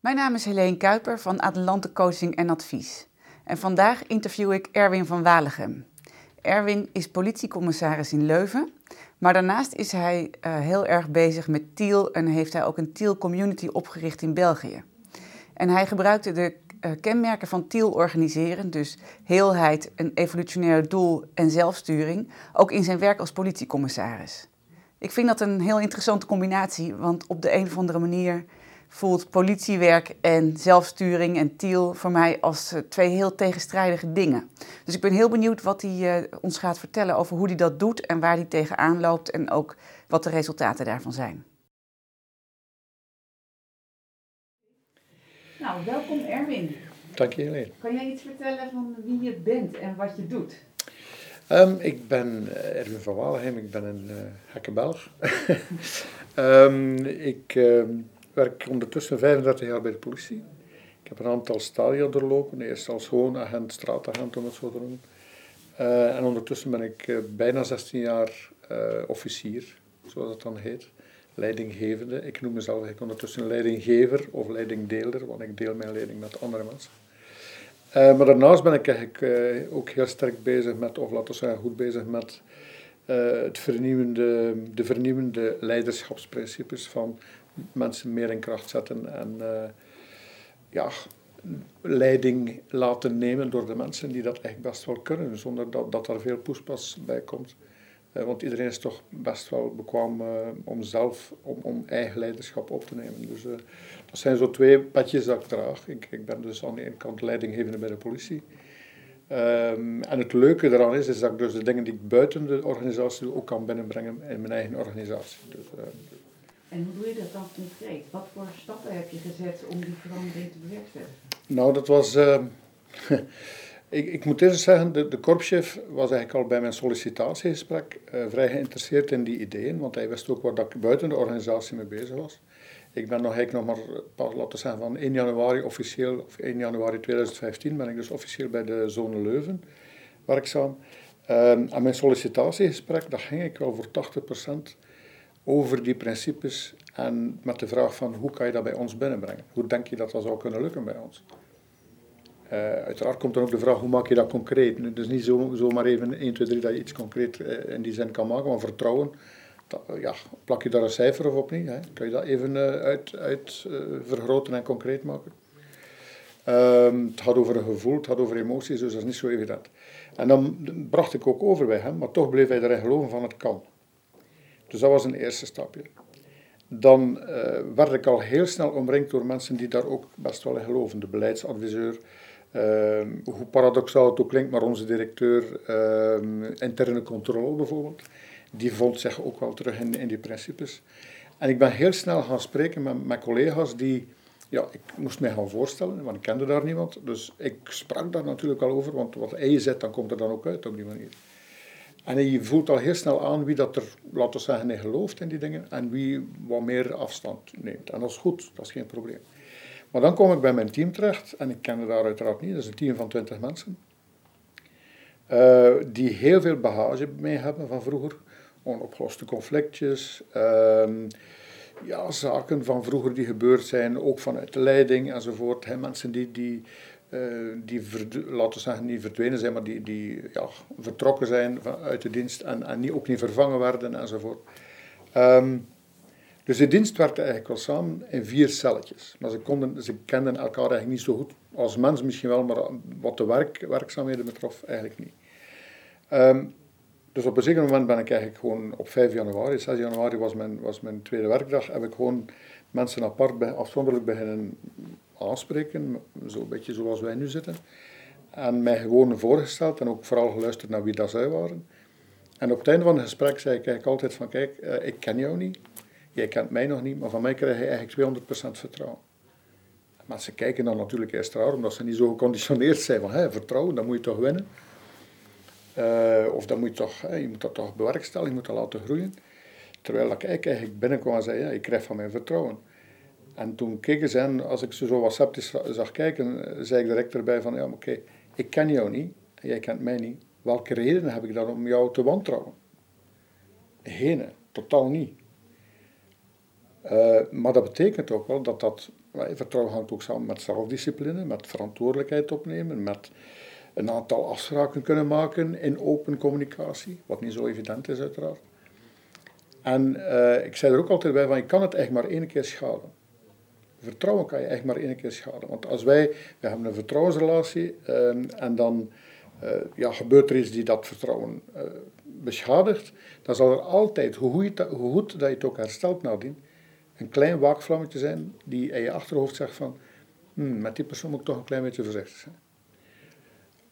Mijn naam is Helene Kuiper van Adelante Coaching en Advies. En vandaag interview ik Erwin van Walegem. Erwin is politiecommissaris in Leuven, maar daarnaast is hij uh, heel erg bezig met Tiel en heeft hij ook een Tiel community opgericht in België. En hij gebruikte de uh, kenmerken van Tiel organiseren, dus heelheid, een evolutionair doel en zelfsturing, ook in zijn werk als politiecommissaris. Ik vind dat een heel interessante combinatie, want op de een of andere manier voelt politiewerk en zelfsturing en Tiel voor mij als eh, twee heel tegenstrijdige dingen. Dus ik ben heel benieuwd wat hij uh, ons gaat vertellen over hoe hij dat doet en waar hij tegenaan loopt en ook wat de resultaten daarvan zijn. Nou, welkom Erwin. Dank je Helene. Kan jij iets vertellen van wie je bent en wat je doet? Um, ik ben uh, Erwin van Walenheim, ik ben een uh, Belg. um, ik uh, werk ondertussen 35 jaar bij de politie. Ik heb een aantal stadia doorlopen, eerst als gewoon agent, straatagent om het zo te noemen. Uh, en ondertussen ben ik bijna 16 jaar officier, zoals dat dan heet leidinggevende. Ik noem mezelf eigenlijk ondertussen leidinggever of leidingdeler, want ik deel mijn leiding met andere mensen. Maar daarnaast ben ik eigenlijk ook heel sterk bezig met, of laten we zeggen goed bezig met, het de vernieuwende leiderschapsprincipes van mensen meer in kracht zetten en ja, leiding laten nemen door de mensen die dat echt best wel kunnen, zonder dat, dat er veel poespas bij komt. Uh, want iedereen is toch best wel bekwaam uh, om zelf, om, om eigen leiderschap op te nemen. Dus dat zijn zo twee petjes dat ik draag. Ik, ik ben dus aan de ene kant leidinggevende bij de politie. Um, en het leuke daaraan is, is dat ik dus de dingen die ik buiten de organisatie doe, ook kan binnenbrengen in mijn eigen organisatie. Dus, en hoe doe je dat dan concreet? Wat voor stappen heb je gezet om die verandering te bewerkstelligen? Nou, dat was... Ehm, Ik, ik moet eerst zeggen, de, de korpschef was eigenlijk al bij mijn sollicitatiegesprek uh, vrij geïnteresseerd in die ideeën, want hij wist ook waar ik buiten de organisatie mee bezig was. Ik ben nog eigenlijk nog maar, pas, laten zeggen, van 1 januari officieel, of 1 januari 2015 ben ik dus officieel bij de zone Leuven werkzaam. Um, en mijn sollicitatiegesprek, dat ging ik wel voor 80% over die principes en met de vraag van hoe kan je dat bij ons binnenbrengen? Hoe denk je dat dat zou kunnen lukken bij ons? Uh, uiteraard komt dan ook de vraag, hoe maak je dat concreet? Het is niet zo, zomaar even 1, 2, 3 dat je iets concreet uh, in die zin kan maken, maar vertrouwen, uh, ja, plak je daar een cijfer of op niet? Hè? Kan je dat even uit, uit vergroten en concreet maken? Um, het gaat over een gevoel, het gaat over emoties, dus dat is niet zo evident. En dan bracht ik ook over bij hem, maar toch bleef hij erin geloven van het kan. Dus dat was een eerste stapje. Dan werd ik al heel snel omringd door mensen die daar ook best wel in geloven. De beleidsadviseur, Uh, hoe paradoxaal het ook klinkt, maar onze directeur uh, interne controle bijvoorbeeld, die vond zich ook wel terug in, in die principes. En ik ben heel snel gaan spreken met, collega's die, ja, ik moest mij gaan voorstellen, want ik kende daar niemand. Dus ik sprak daar natuurlijk al over, want wat hij zet, dan komt er dan ook uit op die manier. En je voelt al heel snel aan wie dat er, laten we zeggen, gelooft in die dingen en wie wat meer afstand neemt. En dat is goed, dat is geen probleem. Maar dan kom ik bij mijn team terecht, en ik kende daar uiteraard niet, dat is een team van 20 mensen, uh, die heel veel bagage mee hebben van vroeger, onopgeloste conflictjes, uh, ja, zaken van vroeger die gebeurd zijn, ook vanuit de leiding enzovoort. Mensen die, die, uh, die laten we zeggen, niet verdwenen zijn, maar die, die ja, vertrokken zijn uit de dienst en, en niet, ook niet vervangen werden enzovoort. Um, dus de dienst werkte eigenlijk wel samen in vier celletjes. Maar ze, konden, ze kenden elkaar eigenlijk niet zo goed. Als mens misschien wel, maar wat de werk, werkzaamheden betrof, eigenlijk niet. Um, dus op een zeker moment ben ik eigenlijk gewoon op 5 januari, 6 januari was mijn, was mijn tweede werkdag, heb ik gewoon mensen apart, afzonderlijk beginnen aanspreken, zo'n beetje zoals wij nu zitten. En mij gewoon voorgesteld en ook vooral geluisterd naar wie dat zij waren. En op het einde van het gesprek zei ik eigenlijk altijd van, kijk, uh, ik ken jou niet, jij kent mij nog niet, maar van mij krijg je eigenlijk 200% vertrouwen. Maar ze kijken dan natuurlijk eerst raar, omdat ze niet zo geconditioneerd zijn van hé, vertrouwen, dan moet je toch winnen. Uh, of dan moet je toch, hè, je moet dat toch bewerkstelligen, je moet dat laten groeien. Terwijl ik eigenlijk binnenkwam en zei, ja, ik krijg van mij vertrouwen. En toen keken ze en als ik ze zo wat sceptisch zag kijken, zei ik direct erbij van, ja, oké, ik ken jou niet, jij kent mij niet. Welke redenen heb ik dan om jou te wantrouwen? Geen, totaal niet. Uh, maar dat betekent ook wel dat dat vertrouwen hangt ook samen met zelfdiscipline, met verantwoordelijkheid opnemen, met een aantal afspraken kunnen maken in open communicatie, wat niet zo evident is uiteraard. En uh, ik zei er ook altijd bij van, je kan het echt maar één keer schaden. Vertrouwen kan je echt maar één keer schaden. Want als wij, we hebben een vertrouwensrelatie uh, en dan uh, ja, gebeurt er iets die dat vertrouwen beschadigt, dan zal er altijd, hoe goed, hoe goed dat je het ook herstelt nadien, een klein waakvlammetje zijn die in je achterhoofd zegt van, hmm, met die persoon moet ik toch een klein beetje voorzichtig zijn.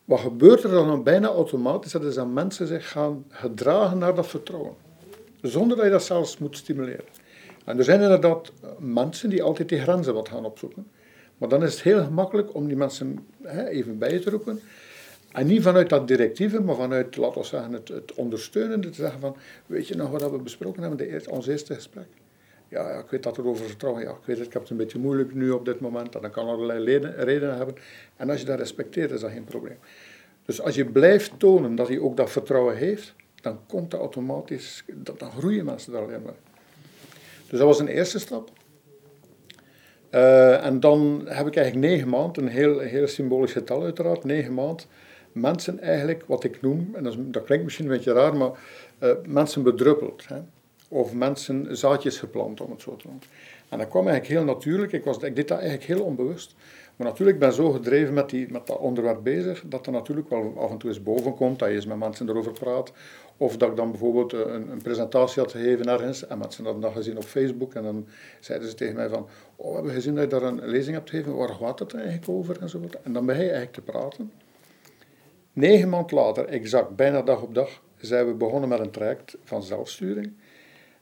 Wat gebeurt er dan bijna automatisch? Dat is dat mensen zich gaan gedragen naar dat vertrouwen. Zonder dat je dat zelfs moet stimuleren. En er zijn inderdaad mensen die altijd die grenzen wat gaan opzoeken. Maar dan is het heel gemakkelijk om die mensen hè, even bij te roepen. En niet vanuit dat directieve, maar vanuit, laten we zeggen, het, ondersteunende. Te zeggen van, weet je nog wat we besproken hebben in ons eerste gesprek? Ja, ja, ik weet dat het over vertrouwen ja, ik weet het, ik het een beetje moeilijk nu op dit moment. En dat kan allerlei redenen hebben. En als je dat respecteert, is dat geen probleem. Dus als je blijft tonen dat hij ook dat vertrouwen heeft, dan komt dat automatisch, dan groeien mensen daar alleen maar. Dus dat was een eerste stap. Uh, en dan heb ik eigenlijk negen maanden, een heel, heel symbolisch getal uiteraard, negen maanden, mensen eigenlijk, wat ik noem, en dat, dat klinkt misschien een beetje raar, maar uh, mensen bedruppeld. Hè? Of mensen zaadjes geplant, om het zo te noemen. En dat kwam eigenlijk heel natuurlijk, ik, was, ik deed dat eigenlijk heel onbewust. Maar natuurlijk, ben ik zo gedreven met, die, met dat onderwerp bezig, dat er natuurlijk wel af en toe eens boven komt, dat je eens met mensen erover praat. Of dat ik dan bijvoorbeeld een, een presentatie had gegeven ergens, en mensen hadden dat gezien op Facebook, en dan zeiden ze tegen mij van, oh, we hebben gezien dat je daar een lezing hebt gegeven, waar gaat het eigenlijk over, en zo. En dan ben je eigenlijk te praten. Negen maanden later, exact, bijna dag op dag, zijn we begonnen met een traject van zelfsturing.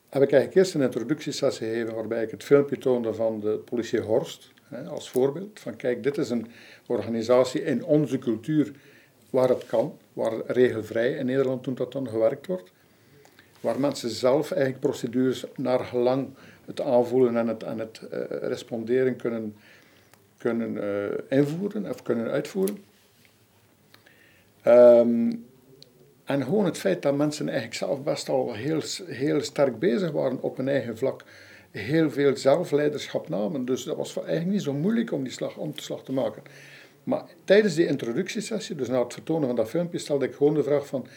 Heb ik eigenlijk eerst een introductiesessie gegeven waarbij ik het filmpje toonde van de politie Horst, als voorbeeld. Van kijk, dit is een organisatie in onze cultuur waar het kan, waar regelvrij in Nederland toen dat dan gewerkt wordt. Waar mensen zelf eigenlijk procedures naar gelang het aanvoelen en het, en het uh, responderen kunnen, kunnen uh, invoeren of kunnen uitvoeren. Um, en gewoon het feit dat mensen eigenlijk zelf best al heel, heel sterk bezig waren op hun eigen vlak, heel veel zelfleiderschap namen. Dus dat was eigenlijk niet zo moeilijk om die slag om te slag te maken. Maar tijdens die introductiesessie, dus na het vertonen van dat filmpje, stelde ik gewoon de vraag van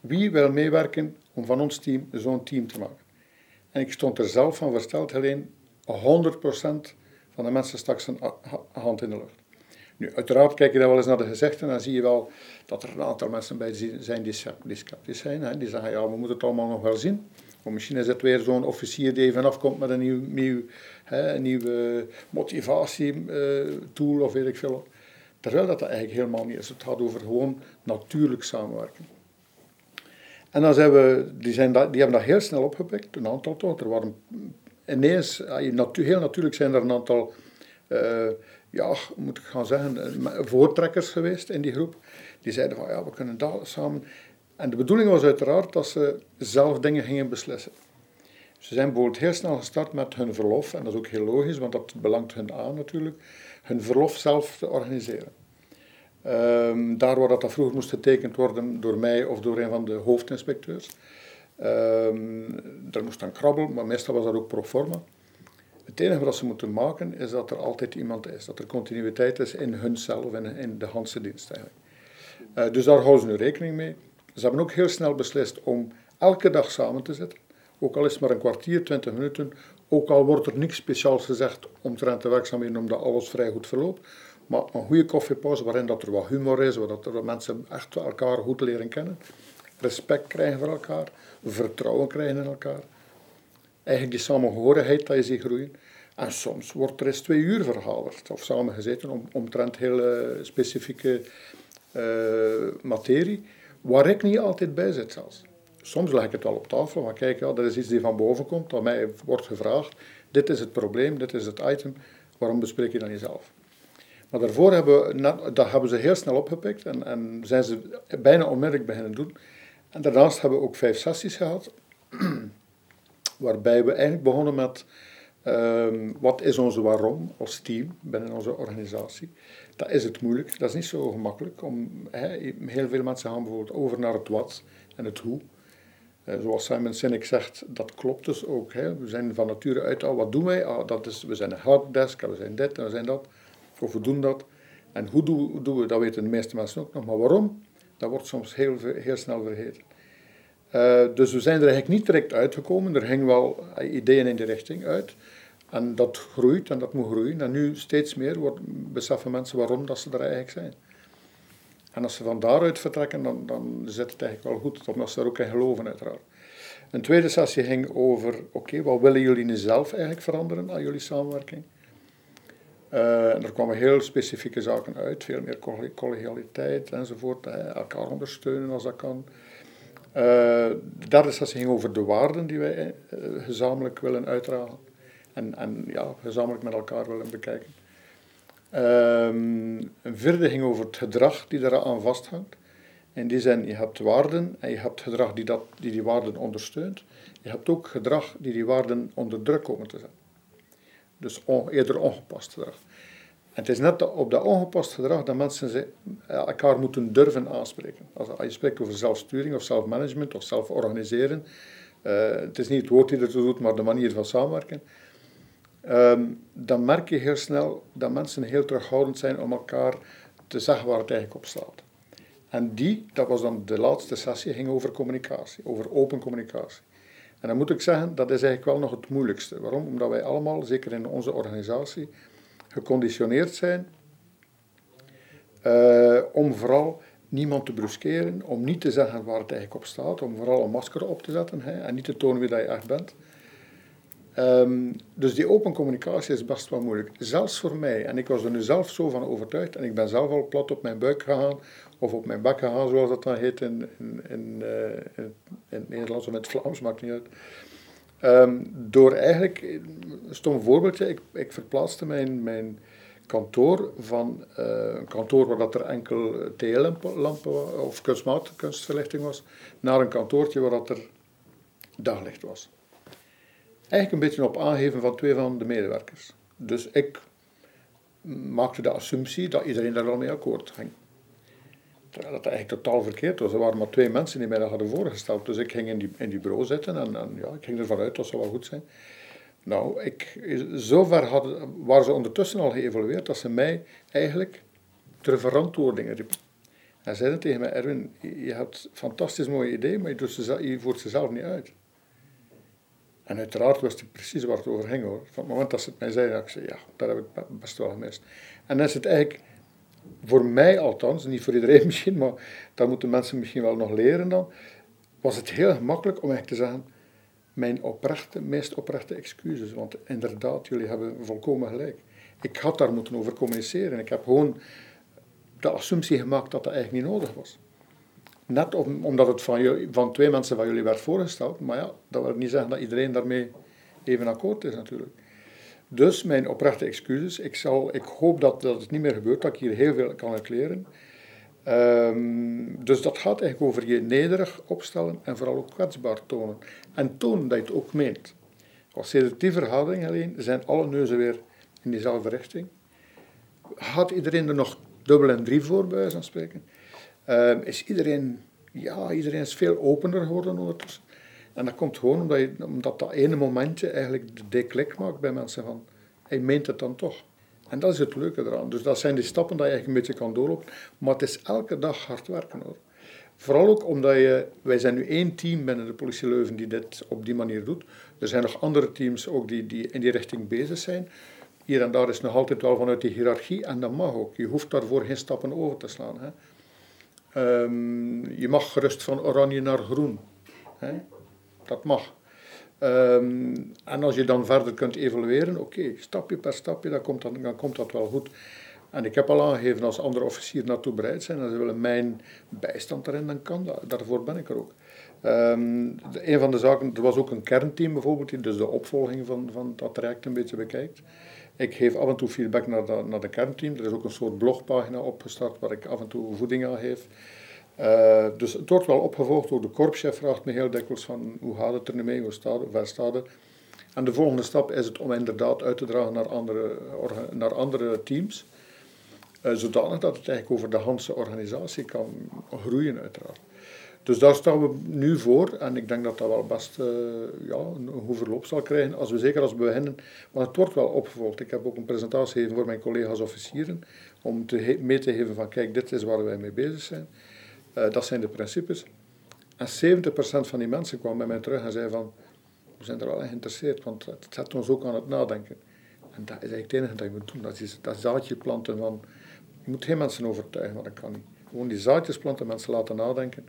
wie wil meewerken om van ons team zo'n team te maken. En ik stond er zelf van versteld, alleen 100% van de mensen stak zijn hand in de lucht. Nu, uiteraard kijk je dan wel eens naar de gezichten en dan zie je wel dat er een aantal mensen bij zijn die, sceptisch zijn. Hè. Die zeggen, ja, we moeten het allemaal nog wel zien. Maar misschien is het weer zo'n officier die even afkomt met een nieuw, nieuw, hè, een nieuwe motivatietool uh, of weet ik veel. Terwijl dat, eigenlijk helemaal niet is. Het gaat over gewoon natuurlijk samenwerken. En dan zijn we, die, zijn die hebben dat heel snel opgepikt, een aantal toch. Er waren ineens, heel natuurlijk zijn er een aantal... Uh, ja, moet ik gaan zeggen, eh, voortrekkers geweest in die groep. Die zeiden van ja, we kunnen daar samen. En de bedoeling was uiteraard dat ze zelf dingen gingen beslissen. Ze zijn bijvoorbeeld heel snel gestart met hun verlof, en dat is ook heel logisch, want dat belangt hun aan natuurlijk, hun verlof zelf te organiseren. Um, daar waar dat, vroeger moest getekend worden door mij of door een van de hoofdinspecteurs. Um, daar moest dan krabbel, maar meestal was dat ook pro forma. Het enige wat ze moeten maken is dat er altijd iemand is, dat er continuïteit is in hunzelf en in de Hanse dienst eigenlijk. Uh, dus daar houden ze nu rekening mee. Ze hebben ook heel snel beslist om elke dag samen te zitten. Ook al is het maar een kwartier, twintig minuten. Ook al wordt er niks speciaals gezegd omtrent de werkzaamheden, omdat alles vrij goed verloopt. Maar een goede koffiepauze waarin dat er wat humor is, waarin er mensen echt elkaar goed leren kennen. Respect krijgen voor elkaar, vertrouwen krijgen in elkaar eigenlijk die samenhorigheid dat je ziet groeien. En soms wordt er eens twee uur vergaderd of samengezeten om, omtrent hele specifieke materie, waar ik niet altijd bij zit zelfs. Soms leg ik het wel op tafel, maar kijk, ja, dat is iets die van boven komt, dat mij wordt gevraagd, dit is het probleem, dit is het item, waarom bespreek je dat niet zelf? Maar daarvoor hebben, we, dat hebben ze heel snel opgepikt en, en zijn ze bijna onmiddellijk beginnen doen. En daarnaast hebben we ook vijf sessies gehad waarbij we eigenlijk begonnen met um, wat is onze waarom als team binnen onze organisatie. Dat is het moeilijk, dat is niet zo gemakkelijk. Om, he, heel veel mensen gaan bijvoorbeeld over naar het wat en het hoe. Uh, zoals Simon Sinek zegt, dat klopt dus ook. We zijn van nature uit al, wat doen wij? Ah, dat is, we zijn een helpdesk, we zijn dit en we zijn dat. Of we doen dat. En hoe doen, doen we, dat weten de meeste mensen ook nog. Maar waarom? Dat wordt soms heel, heel snel vergeten. Uh, dus we zijn er eigenlijk niet direct uitgekomen. Er hingen wel ideeën in die richting uit. En dat groeit en dat moet groeien. En nu steeds meer wordt, beseffen mensen waarom dat ze er eigenlijk zijn. En als ze van daaruit vertrekken, dan, dan zit het eigenlijk wel goed, omdat ze er ook in geloven uiteraard. Een tweede sessie ging over, oké, wat willen jullie nu zelf eigenlijk veranderen aan jullie samenwerking? Uh, en er kwamen heel specifieke zaken uit, veel meer collegialiteit enzovoort, elkaar ondersteunen als dat kan. De derde sessie ging over de waarden die wij uh, gezamenlijk willen uitdragen en, en ja, gezamenlijk met elkaar willen bekijken. Um, een vierde ging over het gedrag die eraan vasthangt. In die zin, je hebt waarden en je hebt gedrag die, dat, die die waarden ondersteunt. Je hebt ook gedrag die die waarden onder druk komen te zetten. Dus eerder ongepast gedrag. Het is net op dat ongepast gedrag dat mensen ze, elkaar moeten durven aanspreken. Als, je spreekt over zelfsturing of zelfmanagement of zelforganiseren, uh, het is niet het woord die ertoe doet, maar de manier van samenwerken um, dan merk je heel snel dat mensen heel terughoudend zijn om elkaar te zeggen waar het eigenlijk op staat. En die, dat was dan de laatste sessie, ging over communicatie, over open communicatie. En dan moet ik zeggen, dat is eigenlijk wel nog het moeilijkste. Waarom? Omdat wij allemaal, zeker in onze organisatie, geconditioneerd zijn uh, om vooral niemand te bruskeren, om niet te zeggen waar het eigenlijk op staat, om vooral een masker op te zetten hè, en niet te tonen wie dat je echt bent. Um, dus die open communicatie is best wel moeilijk. Zelfs voor mij. En ik was er nu zelf zo van overtuigd. En ik ben zelf al plat op mijn buik gegaan. Of op mijn bek gegaan, zoals dat dan heet in, in, in, in, in het Nederlands of in het Vlaams, maakt niet uit. Um, door eigenlijk, een stom voorbeeldje, ik, ik verplaatste mijn, mijn kantoor van uh, een kantoor waar dat er enkel TL-lampen of kunstmatige kunstverlichting was, naar een kantoortje waar dat er daglicht was. Eigenlijk een beetje op aangeven van twee van de medewerkers. Dus ik maakte de assumptie dat iedereen daar wel mee akkoord ging. Terwijl dat eigenlijk totaal verkeerd was. Er waren maar twee mensen die mij dat hadden voorgesteld. Dus ik ging in die, in die bureau zitten en, ja, ik ging ervan uit dat zou wel goed zijn. Nou, ik, zover hadden, waren ze ondertussen al geëvolueerd dat ze mij eigenlijk ter verantwoording riepen. En zeiden tegen mij, Erwin, je hebt fantastisch mooie ideeën, maar je, ze, voert ze zelf niet uit. En uiteraard wist ik precies waar het over ging hoor. Van het moment dat ze het mij zeiden, ik zei ja, dat heb ik best wel gemist. En dan is het eigenlijk, voor mij althans, niet voor iedereen misschien, maar dat moeten mensen misschien wel nog leren dan, was het heel gemakkelijk om eigenlijk te zeggen, mijn oprechte, meest oprechte excuses, want inderdaad, jullie hebben volkomen gelijk. Ik had daar moeten over communiceren. Ik heb gewoon de assumptie gemaakt dat dat eigenlijk niet nodig was. Net omdat het van, van twee mensen van jullie werd voorgesteld. Maar ja, dat wil niet zeggen dat iedereen daarmee even akkoord is natuurlijk. Dus mijn oprechte excuses. Ik, zal, ik hoop dat, dat het niet meer gebeurt, dat ik hier heel veel kan uit leren. Ehm, dus dat gaat eigenlijk over je nederig opstellen en vooral ook kwetsbaar tonen. En tonen dat je het ook meent. Als je die verhouding alleen, zijn alle neuzen weer in diezelfde richting. Had iedereen er nog dubbel en drie voor, bij wijze van spreken? Ehm, is iedereen, ja, iedereen is veel opener geworden ondertussen. En dat komt gewoon omdat, je, omdat dat ene momentje eigenlijk de deklik maakt bij mensen van, hij meent het dan toch. En dat is het leuke eraan. Dus dat zijn die stappen dat je eigenlijk een beetje kan doorlopen. Maar het is elke dag hard werken hoor. Vooral ook omdat je, wij zijn nu één team binnen de politie Leuven die dit op die manier doet. Er zijn nog andere teams ook die, die in die richting bezig zijn. Hier en daar is nog altijd wel vanuit die hiërarchie en dat mag ook. Je hoeft daarvoor geen stappen over te slaan. Hè. Um, je mag gerust van oranje naar groen. Hè? Dat mag. Um, en als je dan verder kunt evalueren, oké, stapje per stapje, dan komt, dat, dan komt dat wel goed. En ik heb al aangegeven, als andere officieren naartoe bereid zijn en ze willen mijn bijstand erin, dan kan dat. Daarvoor ben ik er ook. Um, de, een van de zaken, er was ook een kernteam bijvoorbeeld, die dus de opvolging van, van dat traject een beetje bekijkt. Ik geef af en toe feedback naar de, naar de kernteam. Er is ook een soort blogpagina opgestart waar ik af en toe voeding aan geef. Uh, dus het wordt wel opgevolgd door de korpschef, vraagt me heel dikwijls van hoe gaat het er nu mee, hoe staat waar staat het. En de volgende stap is het om inderdaad uit te dragen naar andere, naar andere teams, uh, zodanig dat het eigenlijk over de Hanse organisatie kan groeien uiteraard. Dus daar staan we nu voor en ik denk dat dat wel best uh, ja, een goed verloop zal krijgen, als we, zeker als we beginnen. Maar het wordt wel opgevolgd. Ik heb ook een presentatie gegeven voor mijn collega's officieren, om te mee te geven van kijk, dit is waar wij mee bezig zijn. Uh, dat zijn de principes. En 70% van die mensen kwam bij mij terug en zei van, we zijn er wel in geïnteresseerd, want het zet ons ook aan het nadenken. En dat is eigenlijk het enige dat je moet doen, dat is dat zaadje planten van, je moet geen mensen overtuigen, want dat kan niet. Gewoon die zaadjes planten, mensen laten nadenken.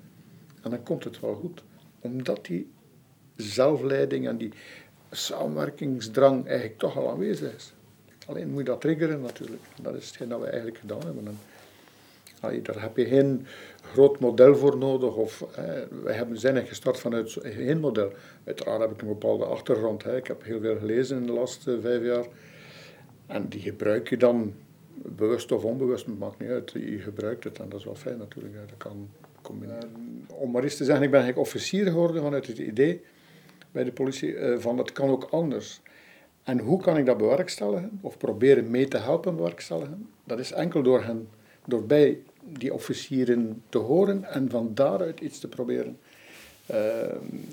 En dan komt het wel goed. Omdat die zelfleiding en die samenwerkingsdrang eigenlijk toch al aanwezig is. Alleen moet je dat triggeren natuurlijk. Dat is hetgeen dat we eigenlijk gedaan hebben. En, daar heb je geen groot model voor nodig. Of, we hebben, zijn gestart vanuit geen model. Uiteraard heb ik een bepaalde achtergrond. Hè. Ik heb heel veel gelezen in de laatste vijf jaar. En die gebruik je dan, bewust of onbewust, het maakt niet uit. Je gebruikt het en dat is wel fijn natuurlijk. Dat kan combineren. om maar eens te zeggen, ik ben eigenlijk officier geworden vanuit het idee bij de politie eh, van het kan ook anders. En hoe kan ik dat bewerkstelligen, of proberen mee te helpen bewerkstelligen? Dat is enkel door hen, door bij die officieren te horen en van daaruit iets te proberen uh,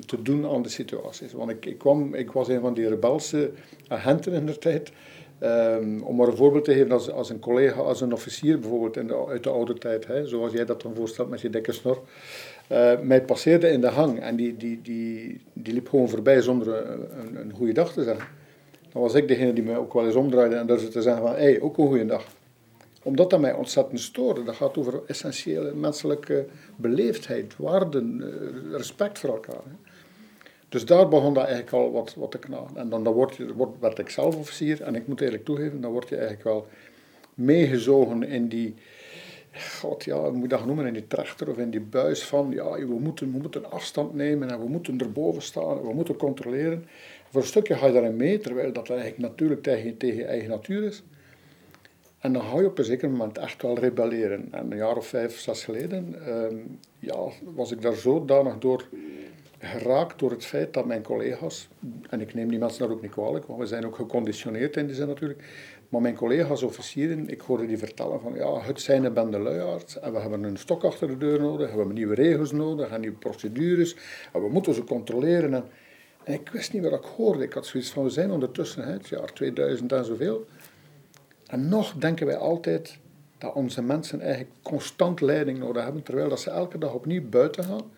te doen aan de situaties. Want ik, ik, kwam, ik was een van die rebelse agenten in de tijd. Um, om maar een voorbeeld te geven, als, als een collega, als een officier bijvoorbeeld in de, uit de oude tijd, hè, zoals jij dat dan voorstelt met je dikke snor, uh, mij passeerde in de hang en die, die, die, die liep gewoon voorbij zonder een, een, een goede dag te zeggen. Dan was ik degene die mij ook wel eens omdraaide en durfde te zeggen van, hé, hey, ook een goede dag. Omdat dat mij ontzettend stoorde. Dat gaat over essentiële menselijke beleefdheid, waarden, uh, respect voor elkaar. Dus daar begon dat eigenlijk al wat, wat te knagen. En dan, dan word je, word, werd ik zelf officier en ik moet eerlijk toegeven, dan word je eigenlijk wel meegezogen in die, god ja, moet dat noemen, in die trechter of in die buis van, ja, we moeten, we moeten afstand nemen en we moeten erboven staan en we moeten controleren. Voor een stukje ga je daarin mee, terwijl dat eigenlijk natuurlijk tegen je eigen natuur is. En dan ga je op een zeker moment echt wel rebelleren. En een jaar of vijf, zes geleden ehm, ja, was ik daar zodanig door geraakt door het feit dat mijn collega's, en ik neem die mensen daar ook niet kwalijk, want we zijn ook geconditioneerd in die zin natuurlijk, maar mijn collega's officieren, ik hoorde die vertellen van ja, het zijn een bende luiaards en we hebben een stok achter de deur nodig, we hebben nieuwe regels nodig en nieuwe procedures en we moeten ze controleren. En, en ik wist niet wat ik hoorde. Ik had zoiets van, we zijn ondertussen het jaar 2000 en zoveel. En nog denken wij altijd dat onze mensen eigenlijk constant leiding nodig hebben, terwijl dat ze elke dag opnieuw buiten gaan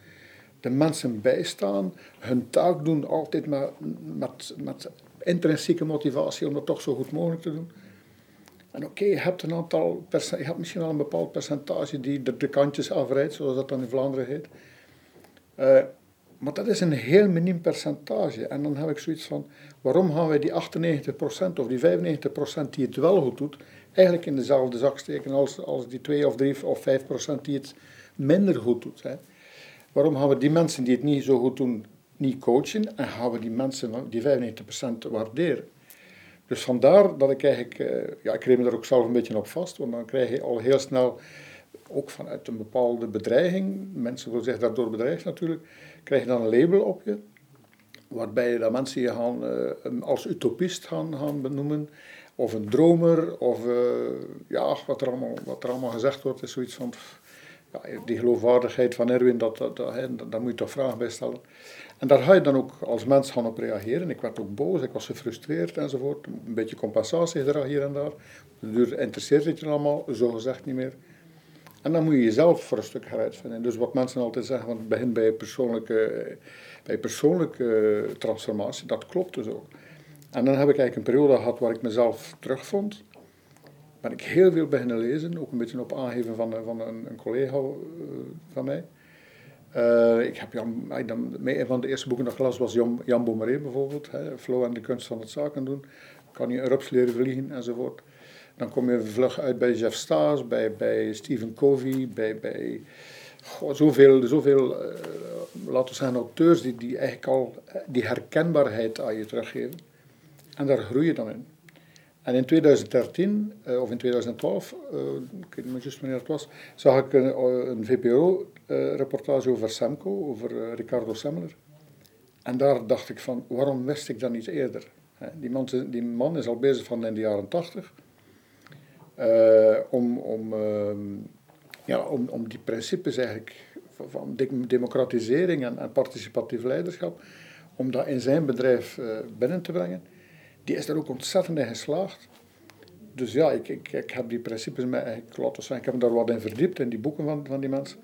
de mensen bijstaan, hun taak doen, altijd met, met, met intrinsieke motivatie om dat toch zo goed mogelijk te doen. En oké, je hebt een aantal, je hebt misschien wel een bepaald percentage die de, kantjes afrijdt, zoals dat dan in Vlaanderen heet. Uh, maar dat is een heel miniem percentage. En dan heb ik zoiets van, waarom gaan wij die 98% of die 95% die het wel goed doet, eigenlijk in dezelfde zak steken als, als die 2 of 3 of 5% die het minder goed doet. Hè? Waarom gaan we die mensen die het niet zo goed doen, niet coachen en gaan we die mensen, die 95% waarderen? Dus vandaar dat ik eigenlijk, eh, ja, ik reed me daar ook zelf een beetje op vast, want dan krijg je al heel snel, ook vanuit een bepaalde bedreiging, mensen voelen zich daardoor bedreigd natuurlijk, krijg je dan een label op je, waarbij dat mensen je gaan, uh, als utopist gaan, gaan benoemen, of een dromer, of uh, ja, wat er, allemaal, wat er allemaal gezegd wordt, is zoiets van, die geloofwaardigheid van Erwin, dat, dat, dat, daar moet je toch vragen bij stellen. En daar ga je dan ook als mens gaan op reageren. Ik werd ook boos, ik was gefrustreerd enzovoort. Een beetje compensatiegedrag hier en daar. De duur interesseert het je allemaal, zo gezegd niet meer. En dan moet je jezelf voor een stuk gaan uitvinden. Dus wat mensen altijd zeggen, want het begint bij persoonlijke, bij persoonlijke transformatie, dat klopt dus ook. En dan heb ik eigenlijk een periode gehad waar ik mezelf terugvond ben ik heel veel beginnen lezen, ook een beetje op aangeven van, van een, een collega uh, van mij. Uh, ik heb Jan, een van de eerste boeken dat ik las was Jan, Jan bijvoorbeeld, hè, Flow en de kunst van het zaken doen. Kan je rups leren vliegen enzovoort. Dan kom je vlug uit bij Jeff Staes, bij, bij Stephen Covey, bij, bij goh, zoveel, zoveel uh, laten we zeggen, auteurs die, die eigenlijk al die herkenbaarheid aan je teruggeven. En daar groei je dan in. En in 2013, uh, of in 2012, uh, eh, ik weet niet juist wanneer het was, zag ik een, eh, een VPRO-reportage over Semco, over Ricardo Semmeler. En daar dacht ik van, waarom wist ik dat niet eerder? Die man, die man is al bezig van in de jaren 80 om, om, ehm, ja, om, om die principes eigenlijk van democratisering en, participatief leiderschap, om dat in zijn bedrijf uh, binnen te brengen, die is er ook ontzettend in geslaagd. Dus ja, ik, ik, ik heb die principes mij eigenlijk laten zeggen, ik heb me daar wat in verdiept, in die boeken van, van die mensen.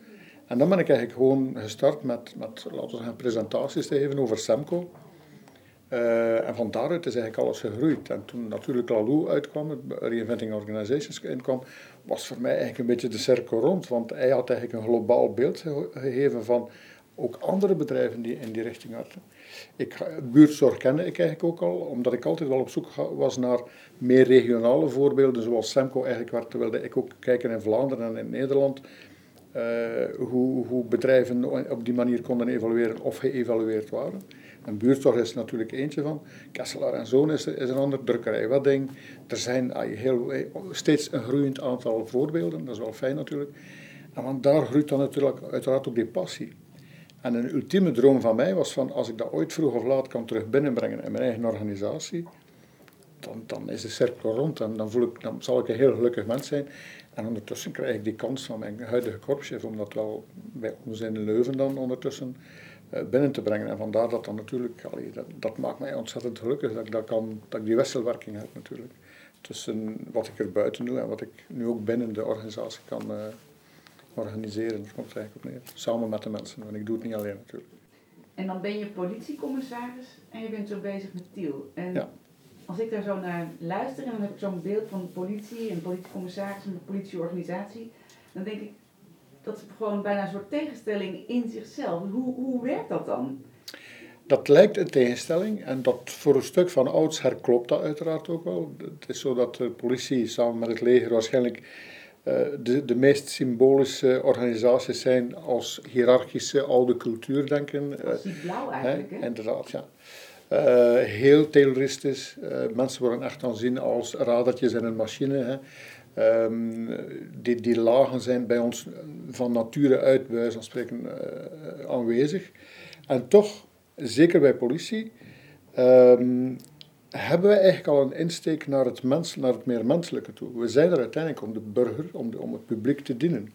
En dan ben ik eigenlijk gewoon gestart met, met laten we zeggen, presentaties te geven over Semco. Uh, en van daaruit is eigenlijk alles gegroeid. En toen natuurlijk Lalou uitkwam, Reinventing Organizations inkwam, was voor mij eigenlijk een beetje de cirkel rond. Want hij had eigenlijk een globaal beeld gegeven van ook andere bedrijven die in die richting hadden. Ik, buurtzorg kende ik eigenlijk ook al, omdat ik altijd wel op zoek was naar meer regionale voorbeelden, zoals Semco eigenlijk werd, wilde ik ook kijken in Vlaanderen en in Nederland. Uh, hoe, hoe bedrijven op die manier konden evalueren of geëvalueerd waren. En buurtzorg is natuurlijk eentje van. Kesselaar en Zoon is, is een ander. Drukkerij Wedding. Er zijn heel, steeds een groeiend aantal voorbeelden. Dat is wel fijn natuurlijk. En want daar groeit dan natuurlijk uiteraard ook die passie. En een ultieme droom van mij was van, als ik dat ooit vroeg of laat kan terug binnenbrengen in mijn eigen organisatie, dan, dan is de cirkel rond en dan, voel ik, dan zal ik een heel gelukkig mens zijn. En ondertussen krijg ik die kans van mijn huidige korpschef om dat wel bij ons in Leuven dan ondertussen eh, binnen te brengen. En vandaar dat dan natuurlijk, allee, dat, dat, maakt mij ontzettend gelukkig dat ik, dat, kan, dat ik die wisselwerking heb natuurlijk. Tussen wat ik er buiten doe en wat ik nu ook binnen de organisatie kan uh, organiseren. Dat komt eigenlijk op neer. Samen met de mensen, want ik doe het niet alleen natuurlijk. En dan ben je politiecommissaris en je bent zo bezig met Tiel. En ja. als ik daar zo naar luister en dan heb ik zo'n beeld van politie en politiecommissaris en de politieorganisatie, dan denk ik, dat is gewoon bijna een soort tegenstelling in zichzelf. Hoe, hoe werkt dat dan? Dat lijkt een tegenstelling en dat voor een stuk van oudsher klopt dat uiteraard ook wel. Het is zo dat de politie samen met het leger waarschijnlijk uh, de, de meest symbolische organisaties zijn als hiërarchische oude cultuur denken. Dat is blauw eigenlijk, hè? Inderdaad, ja. Uh, heel terroristisch. Uh, mensen worden echt aanzien als radertjes in een machine. Hè. Um, die, die lagen zijn bij ons van nature uit, bij van spreken, uh, aanwezig. En toch, zeker bij politie, um, hebben we eigenlijk al een insteek naar het, mens, naar het meer menselijke toe. We zijn er uiteindelijk om de burger, om, de, om het publiek te dienen.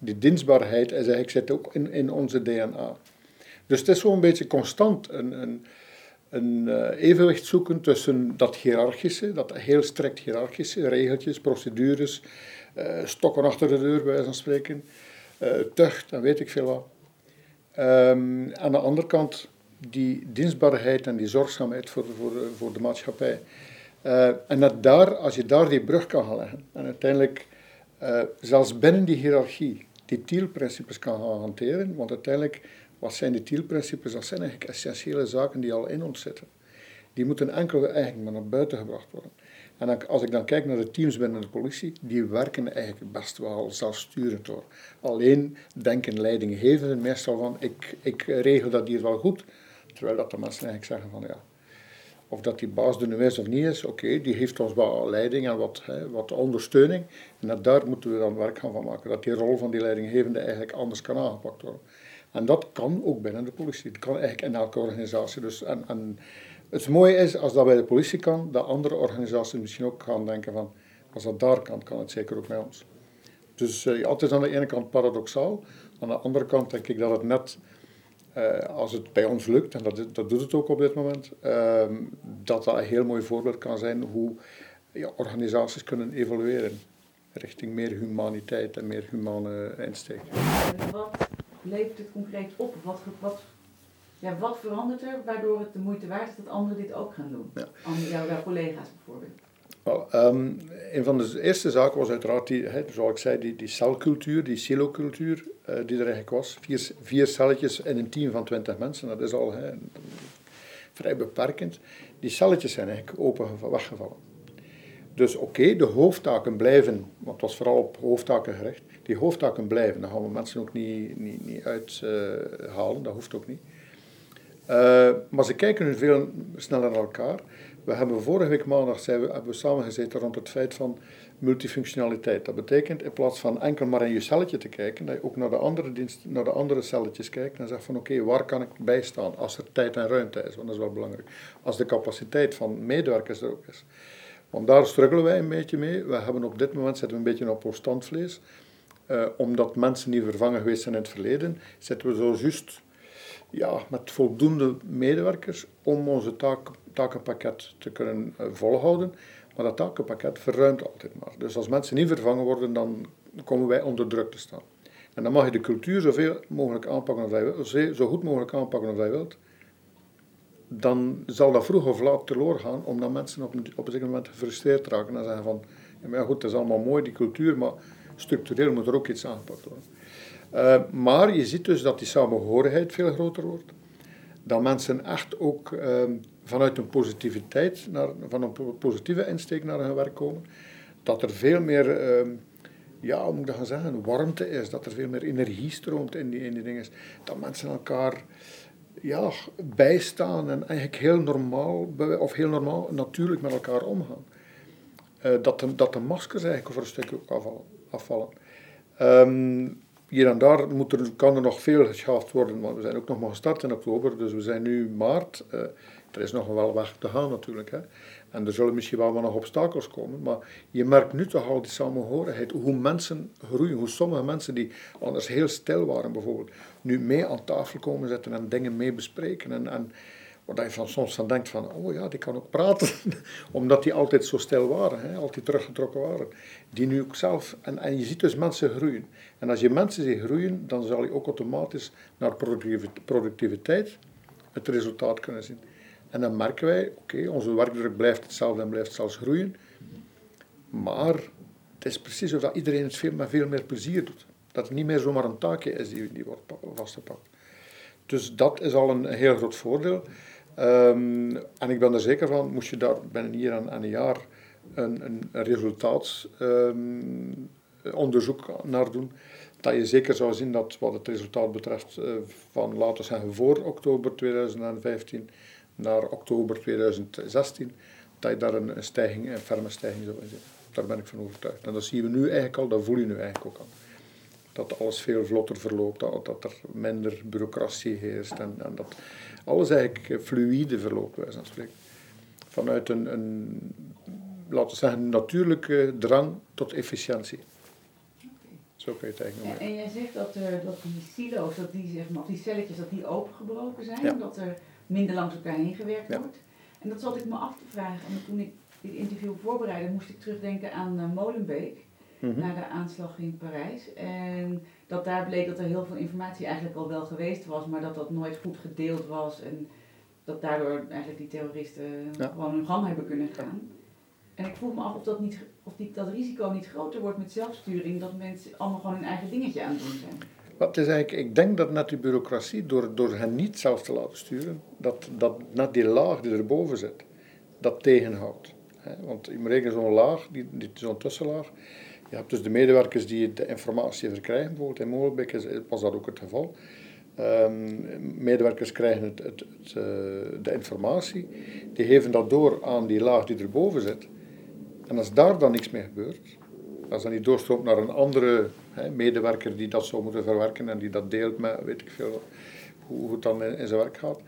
Die dienstbaarheid is eigenlijk, zit ook in, in onze DNA. Dus het is zo'n beetje constant een, een een uh, evenwicht zoeken tussen dat hiërarchische, dat heel strikt hiërarchische, regeltjes, procedures, uh, stokken achter de deur, bij wijze van spreken, uh, tucht en weet ik veel wat. Um, aan de andere kant die dienstbaarheid en die zorgzaamheid voor, voor, voor de maatschappij. en dat daar, als je daar die brug kan gaan leggen, en uiteindelijk zelfs binnen die hiërarchie die TIEL-principes kan gaan hanteren, want uiteindelijk wat zijn de TIEL-principes? Dat zijn eigenlijk essentiële zaken die al in ons zitten. Die moeten enkel eigenlijk maar naar buiten gebracht worden. En als ik dan kijk naar de teams binnen de politie, die werken eigenlijk best wel zelfsturend door. Alleen denken leidinggevenden meestal van, ik, ik regel dat hier wel goed. Terwijl dat de mensen eigenlijk zeggen van, ja, of dat die baas er nu is of niet is, oké, die heeft ons wel leiding en wat, hè, wat ondersteuning. En daar moeten we dan werk van maken. Dat die rol van die leidinggevende eigenlijk anders kan aangepakt worden. En dat kan ook binnen de politie. Dat kan eigenlijk in elke organisatie. Dus, en, en het mooie is, als dat bij de politie kan, dat andere organisaties misschien ook gaan denken van, als dat daar kan, kan het zeker ook bij ons. Dus uh, het is aan de ene kant paradoxaal. Aan de andere kant denk ik dat het net, uh, als het bij ons lukt, en dat, dat doet het ook op dit moment, uh, dat dat een heel mooi voorbeeld kan zijn hoe ja, organisaties kunnen evolueren richting meer humaniteit en meer humane insteek levert het concreet op? Wat, wat, ja, wat verandert er waardoor het de moeite waard is dat anderen dit ook gaan doen? Ja. Jouw, jouw collega's bijvoorbeeld. Well, um, een van de eerste zaken was uiteraard, die, he, zoals ik zei, die, die celcultuur, die silocultuur uh, die er eigenlijk was. Vier, vier celletjes in een team van twintig mensen, dat is al he, vrij beperkend. Die celletjes zijn eigenlijk open weggevallen. Dus oké, de hoofdtaken blijven, want het was vooral op hoofdtaken gericht, die hoofdtaken blijven. Daar gaan we mensen ook niet, niet, niet uithalen, dat hoeft ook niet. Uh, maar ze kijken nu veel sneller naar elkaar. We hebben vorige week maandag zijn we, hebben we samengezeten rond het feit van multifunctionaliteit. Dat betekent in plaats van enkel maar in je celletje te kijken, dat je ook naar de andere, dienst, naar de andere celletjes kijkt en zegt van oké, waar kan ik bijstaan als er tijd en ruimte is, want dat is wel belangrijk. Als de capaciteit van medewerkers er ook is. Want daar struggelen wij een beetje mee. We hebben op dit moment zitten we een beetje op ons standvlees. Uh, omdat mensen die vervangen geweest zijn in het verleden, zitten we zo juist ja, met voldoende medewerkers om onze taak, takenpakket te kunnen uh, volhouden. Maar dat takenpakket verruimt altijd maar. Dus als mensen niet vervangen worden, dan komen wij onder druk te staan. En dan mag je de cultuur zoveel mogelijk aanpakken als zo goed mogelijk aanpakken als je wilt. Dan zal dat vroeg of laat teloor gaan, omdat mensen op een, op zeker moment gefrustreerd raken en zeggen van, ja, goed, het is allemaal mooi, die cultuur, maar structureel moet er ook iets aangepakt worden. Uh, maar je ziet dus dat die samenhorigheid veel groter wordt. Dat mensen echt ook uh, vanuit een positiviteit, naar, van een positieve insteek naar hun werk komen. Dat er veel meer, uh, ja, hoe moet ik dat gaan zeggen, warmte is. Dat er veel meer energie stroomt in die, in die dingen. Dat mensen elkaar ja, bijstaan en eigenlijk heel normaal, of heel normaal, natuurlijk met elkaar omgaan. Uh, dat, de, dat de maskers eigenlijk voor een stukje ook afvallen. Afvallen. Um, hier en daar moet er, kan er nog veel geschaafd worden, want we zijn ook nog maar gestart in oktober, dus we zijn nu maart. Uh, er is nog wel weg te gaan natuurlijk. Hè. En er zullen misschien wel nog obstakels komen, maar je merkt nu toch al die samenhorigheid, hoe mensen groeien, hoe sommige mensen die anders heel stil waren bijvoorbeeld, nu mee aan tafel komen zitten en dingen mee bespreken. En, en Waar je van, soms van denkt van, oh ja, die kan ook praten. Omdat die altijd zo stil waren, hè, altijd teruggetrokken waren. Die nu ook zelf, en, en je ziet dus mensen groeien. En als je mensen ziet groeien, dan zal je ook automatisch naar productiviteit het resultaat kunnen zien. En dan merken wij, oké, onze werkdruk blijft hetzelfde en blijft zelfs groeien. Maar het is precies of dat iedereen het veel, met veel meer plezier doet. Dat het niet meer zomaar een taakje is die, die wordt vastgepakt. Dus dat is al een heel groot voordeel. Um, en ik ben er zeker van, moest je daar binnen hier aan, een jaar een, een, resultaatsonderzoek um, naar doen, dat je zeker zou zien dat wat het resultaat betreft uh, van, laten we zeggen, voor oktober 2015 naar oktober 2016, dat je daar een, een stijging, een ferme stijging zou zien. Daar ben ik van overtuigd. En dat zien we nu eigenlijk al, dat voel je nu eigenlijk ook al dat alles veel vlotter verloopt, dat, dat er minder bureaucratie heerst en, en dat alles eigenlijk fluïde verloopt, wij zijn spreken. Vanuit een, een, laten we zeggen, natuurlijke drang tot efficiëntie. Zo kun je het eigenlijk noemen. En, en jij zegt dat, er, dat die silo's, dat die, zeg maar, die celletjes, dat die opengebroken zijn, dat er minder langs elkaar heen gewerkt wordt. En dat zat ik me af te vragen. En toen ik dit interview voorbereidde, moest ik terugdenken aan uh, Mhm. naar de aanslag in Parijs. En dat daar bleek dat er heel veel informatie eigenlijk al wel geweest was, maar dat dat nooit goed gedeeld was. En dat daardoor eigenlijk die terroristen gewoon hun gang hebben kunnen gaan. En ik vroeg me af of, dat, niet, of die, dat risico niet groter wordt met zelfsturing, dat mensen allemaal gewoon hun eigen dingetje aan het doen zijn. Wat is eigenlijk, ik denk dat net die bureaucratie, door, door hen niet zelf te laten sturen, dat, dat net die laag die erboven zit, dat tegenhoudt. Want je moet rekenen zo'n laag, die, die, zo'n tussenlaag, je hebt dus de medewerkers die de informatie verkrijgen. Bijvoorbeeld in Molenbeek was dat ook het geval. Um, medewerkers krijgen het, het, uh, de informatie, die geven dat door aan die laag die erboven zit. En als daar dan niks mee gebeurt, als dat niet doorstroomt naar een andere medewerker die dat zou moeten verwerken en die dat deelt met, weet ik veel, hoe, het dan in, zijn werk gaat,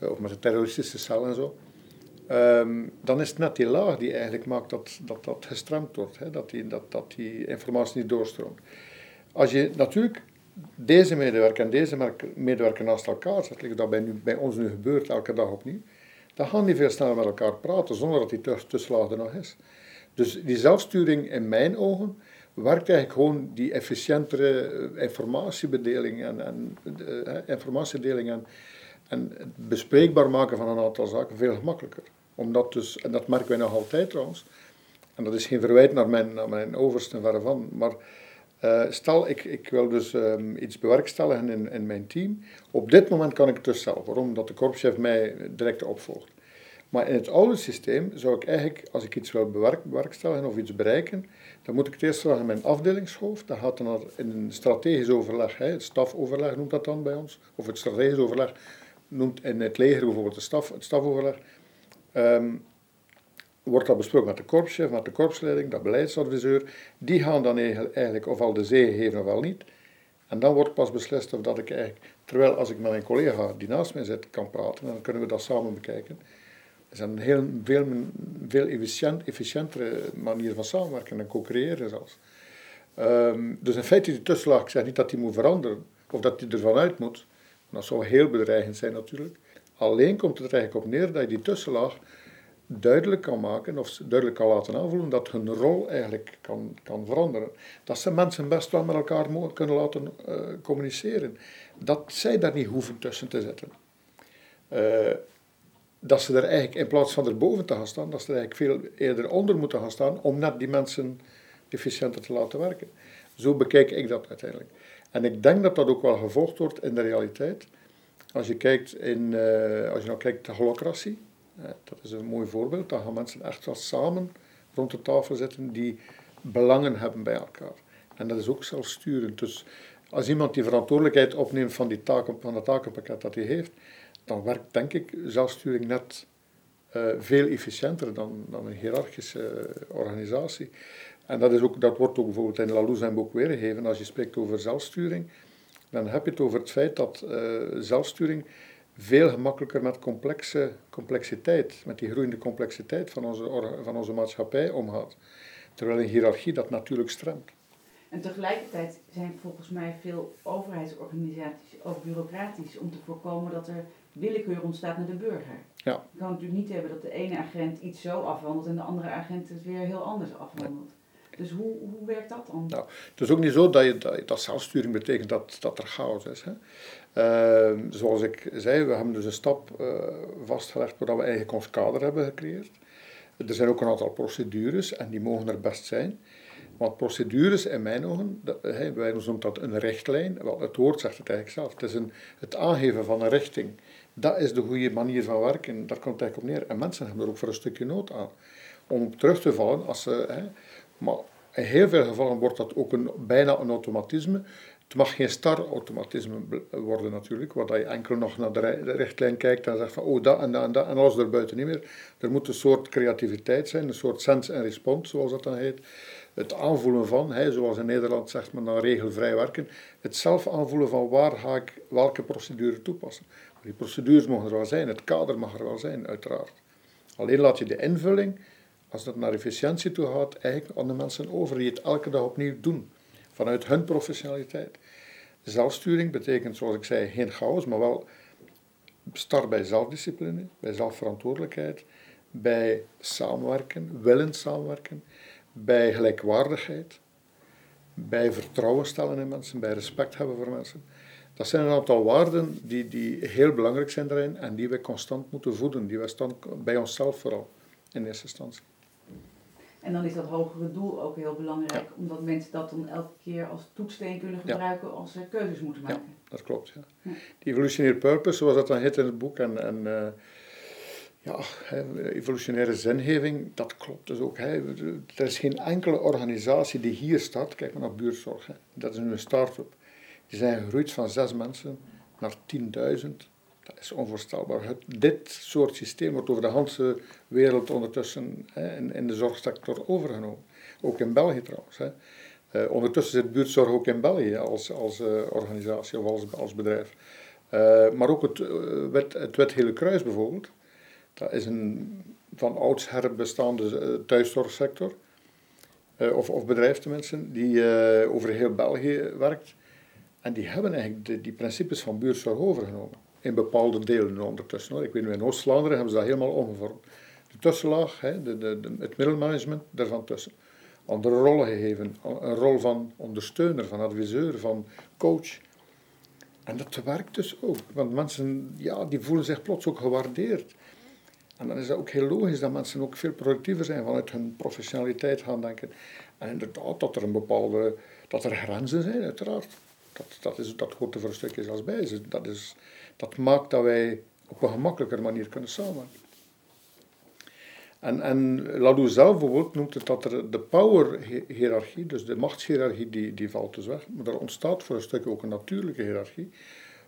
uh, of met de terroristische cel en zo, Um, dan is het net die laag die eigenlijk maakt dat dat, dat gestremd wordt, hè? Dat, die, dat, dat die informatie niet doorstroomt. Als je natuurlijk deze medewerker en deze medewerker naast elkaar zet, dat bij, nu, bij ons nu gebeurt elke dag opnieuw, dan gaan die veel sneller met elkaar praten zonder dat die tussenlaag er nog is. Dus die zelfsturing in mijn ogen werkt eigenlijk gewoon die efficiëntere eh, informatiebedeling en, en uh, informatiedeling en, en het bespreekbaar maken van een aantal zaken veel gemakkelijker omdat dus, en dat merken wij nog altijd trouwens, en dat is geen verwijt naar mijn, naar mijn overste verre van, maar uh, stel ik, ik wil dus um, iets bewerkstelligen in, in mijn team. Op dit moment kan ik het dus zelf. Waarom? Omdat de korpschef mij direct opvolgt. Maar in het oude systeem zou ik eigenlijk, als ik iets wil bewerk, bewerkstelligen of iets bereiken, dan moet ik het eerst vragen aan mijn afdelingshoofd. Dat gaat dan in een strategisch overleg, hè, het stafoverleg noemt dat dan bij ons, of het strategisch overleg noemt in het leger bijvoorbeeld de staf, het stafoverleg. Um, wordt dat besproken met de korpschef, met de korpsleiding, de beleidsadviseur. Die gaan dan eigenlijk ofwel de zee geven ofwel niet. En dan wordt pas beslist of dat ik eigenlijk, terwijl als ik met mijn collega die naast mij zit kan praten, dan kunnen we dat samen bekijken. Dat is een heel, veel, veel efficiënt, efficiëntere manier van samenwerken en co-creëren zelfs. Ehm, dus in feite die tussenlaag, ik zeg niet dat die moet veranderen, of dat die ervan uit moet. Dat zou heel bedreigend zijn natuurlijk. Alleen komt het er eigenlijk op neer dat je die tussenlaag duidelijk kan maken, of duidelijk kan laten aanvoelen, dat hun rol eigenlijk kan, kan veranderen. Dat ze mensen best wel met elkaar kunnen laten uh, communiceren. Dat zij daar niet hoeven tussen te zitten. Uh, dat ze er eigenlijk, in plaats van erboven te gaan staan, dat ze eigenlijk veel eerder onder moeten gaan staan om net die mensen efficiënter te laten werken. Zo bekijk ik dat uiteindelijk. En ik denk dat dat ook wel gevolgd wordt in de realiteit. Als je kijkt in, uh, als je nou kijkt de holocratie, uh, dat is een mooi voorbeeld, dan gaan mensen echt wel samen rond de tafel zitten die belangen hebben bij elkaar. En dat is ook zelfsturend. Dus als iemand die verantwoordelijkheid opneemt van, die taken, van het takenpakket dat hij heeft, dan werkt denk ik zelfsturing net uh, veel efficiënter dan, dan een hiërarchische organisatie. En dat, is ook, dat wordt ook bijvoorbeeld in Lalou zijn boek weergegeven. Als je spreekt over zelfsturing, dan heb je het over het feit dat uh, zelfsturing veel gemakkelijker met complexe complexiteit, met die groeiende complexiteit van onze, van onze maatschappij omgaat. Terwijl een hiërarchie dat natuurlijk stremt. En tegelijkertijd zijn volgens mij veel overheidsorganisaties ook bureaucratisch om te voorkomen dat er willekeur ontstaat naar de burger. Ja. Je kan natuurlijk niet hebben dat de ene agent iets zo afwandelt en de andere agent het weer heel anders afwandelt. Dus hoe, hoe werkt dat dan? Nou, het is ook niet zo dat, je, dat, zelfsturing betekent dat, dat er chaos is. Hè. Uh, zoals ik zei, we hebben dus een stap uh, vastgelegd waar we eigenlijk ons kader hebben gecreëerd. Er zijn ook een aantal procedures en die mogen er best zijn. Want procedures in mijn ogen, dat, wij noemen dat een richtlijn. Wel, het woord zegt het eigenlijk zelf. Het is een, het aangeven van een richting. Dat is de goede manier van werken. Daar komt het eigenlijk op neer. En mensen hebben er ook voor een stukje nood aan. Om terug te vallen als ze. Maar in heel veel gevallen wordt dat ook een, bijna een automatisme. Het mag geen star-automatisme worden natuurlijk, waar je enkel nog naar de richtlijn kijkt en zegt van oh dat en dat en dat en alles erbuiten niet meer. Er moet een soort creativiteit zijn, een soort sense en response zoals dat dan heet. Het aanvoelen van, hè, zoals in Nederland zegt men dan regelvrij werken, het zelf aanvoelen van waar ga ik welke procedure toepassen. Die procedures mogen er wel zijn, het kader mag er wel zijn, uiteraard. Alleen laat je de invulling, als dat naar efficiëntie toe gaat, eigenlijk aan de mensen over die het elke dag opnieuw doen, vanuit hun professionaliteit. Zelfsturing betekent, zoals ik zei, geen chaos, maar wel start bij zelfdiscipline, bij zelfverantwoordelijkheid, bij samenwerken, willen samenwerken, bij gelijkwaardigheid, bij vertrouwen stellen in mensen, bij respect hebben voor mensen. Dat zijn een aantal waarden die, die heel belangrijk zijn daarin en die wij constant moeten voeden, die wij staan bij onszelf vooral in eerste instantie. En dan is dat hogere doel ook heel belangrijk, omdat mensen dat dan elke keer als toetssteen kunnen gebruiken als ze keuzes moeten maken. Ja, dat klopt. Ja. Die evolutionaire purpose, zoals dat dan heet in het boek, en, en uh, ja, evolutionaire zingeving, dat klopt dus ook. Hè. Er is geen enkele organisatie die hier staat, kijk maar naar buurtzorg, hè. dat is nu een start-up. Die zijn gegroeid van zes mensen naar 10.000. Dat is onvoorstelbaar. Dit soort systeem wordt over de hele wereld ondertussen hè, in, in, de zorgsector overgenomen. Ook in België trouwens. Hè. Uh, ondertussen zit buurtzorg ook in België als, als uh, organisatie of als, als bedrijf. Uh, maar ook het, wet, het Wet Hele Kruis bijvoorbeeld. Dat is een van oudsher bestaande thuiszorgsector. of, of bedrijf tenminste, die over heel België werkt. En die hebben eigenlijk de, die principes van buurtzorg overgenomen. In bepaalde delen ondertussen. Ik weet nu, in Oost-Vlaanderen hebben ze dat helemaal omgevormd. De tussenlaag, hè, de, de, het middelmanagement, daarvan tussen. Andere rollen gegeven. Een rol van ondersteuner, van adviseur, van coach. En dat werkt dus ook. Want mensen ja, die voelen zich plots ook gewaardeerd. En dan is het ook heel logisch dat mensen ook veel productiever zijn vanuit hun professionaliteit gaan denken. En inderdaad, dat er een bepaalde, dat er grenzen zijn, uiteraard. Dat, dat, is, dat hoort er voor een stukje zelfs bij. Dat, is, dat maakt dat wij op een gemakkelijker manier kunnen samenwerken. En, en Ladou zelf bijvoorbeeld noemt het dat er de power-hierarchie, dus de machtshierarchie, die, die valt dus weg. Maar er ontstaat voor een stuk ook een natuurlijke hiërarchie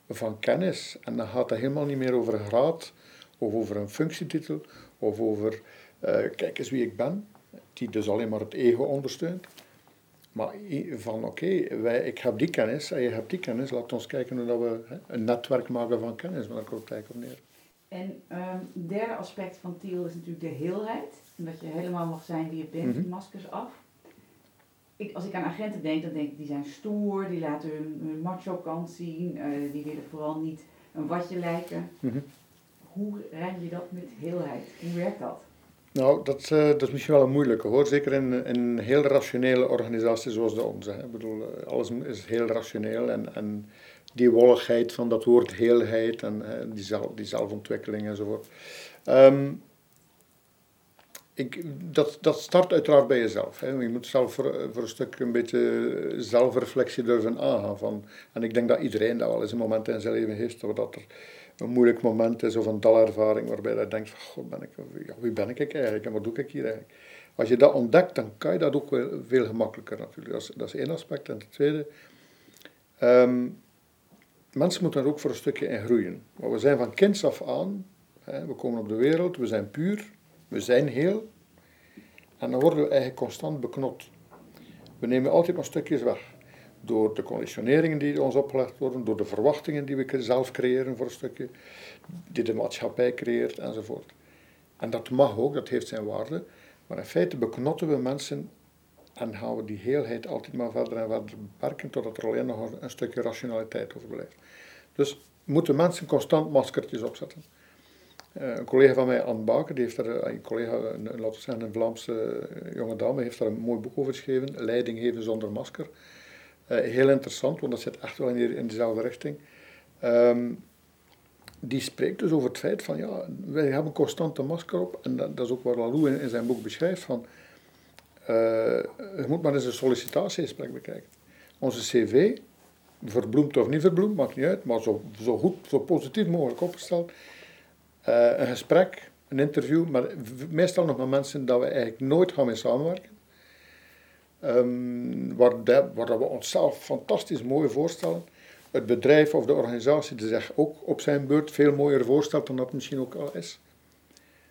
van kennis. En dan gaat het helemaal niet meer over graad, of over een functietitel, of over uh, kijk eens wie ik ben, die dus alleen maar het ego ondersteunt. Maar van oké, wij ik heb die kennis en je hebt die kennis, laat ons kijken hoe dat we hè, een netwerk maken van kennis, maar daar komt het eigenlijk op neer. En um, het derde aspect van Thiel is natuurlijk de heelheid. En dat je helemaal mag zijn wie je bent, mm maskers af. ik, als ik aan agenten denk, dan denk ik die zijn stoer, die laten hun, hun macho kant zien, uh, die willen vooral niet een watje lijken. Mhm. Hoe ren je dat met heelheid? Hoe werkt dat? Nou, dat, uh, dat is misschien wel een moeilijke hoor. Zeker in, in een heel rationele organisatie zoals de onze. Hè. Ik bedoel, eh, alles is heel rationeel en, en die wolligheid van dat woord heelheid en die, zelf, die zelfontwikkeling enzovoort. Um, ik, dat, dat start uiteraard bij jezelf. Hè. Je moet zelf voor, voor een stuk een beetje zelfreflectie durven aangaan. Van, en ik denk dat iedereen dat wel eens een moment in zijn leven heeft, dat er een moeilijk moment is of een dalervaring waarbij je denkt van, god, ben ik, ja, wie ben ik eigenlijk en wat doe ik hier eigenlijk? Als je dat ontdekt, dan kan je dat ook veel gemakkelijker natuurlijk. Dat is, dat is één aspect. En het tweede, um, mensen moeten er ook voor een stukje in groeien. Maar we zijn van kinds af aan, hè, we komen op de wereld, we zijn puur, we zijn heel. En dan worden we eigenlijk constant beknot. We nemen altijd maar stukjes weg. Door de conditioneringen die ons opgelegd worden, door de verwachtingen die we zelf creëren voor een stukje, die de maatschappij creëert enzovoort. En dat mag ook, dat heeft zijn waarde. Maar in feite beknotten we mensen en gaan we die heelheid altijd maar verder en verder beperken totdat er alleen nog een stukje rationaliteit overblijft. Dus moeten mensen constant maskertjes opzetten. Uh, een collega van mij, Anne Baker, die heeft daar, eh, een collega, een, laten zeggen een Vlaamse eh, jonge dame, heeft daar een mooi boek over geschreven, Leiding geven zonder masker. Uh, heel interessant, want dat zit echt wel in, dezelfde richting. Um, die spreekt dus over het feit van, ja, wij hebben een masker op, en dat, dat is ook wat Lalou in, zijn boek beschrijft, van, uh, je moet maar eens een sollicitatiegesprek bekijken. Onze cv, verbloemd of niet verbloemd, maakt niet uit, maar zo, zo goed, zo positief mogelijk opgesteld, uh, een gesprek, een interview, maar meestal nog met mensen dat we eigenlijk nooit gaan mee samenwerken. Um, waar, de, we onszelf fantastisch mooi voorstellen. Het bedrijf of de organisatie die zich ook op zijn beurt veel mooier voorstelt dan dat misschien ook al is.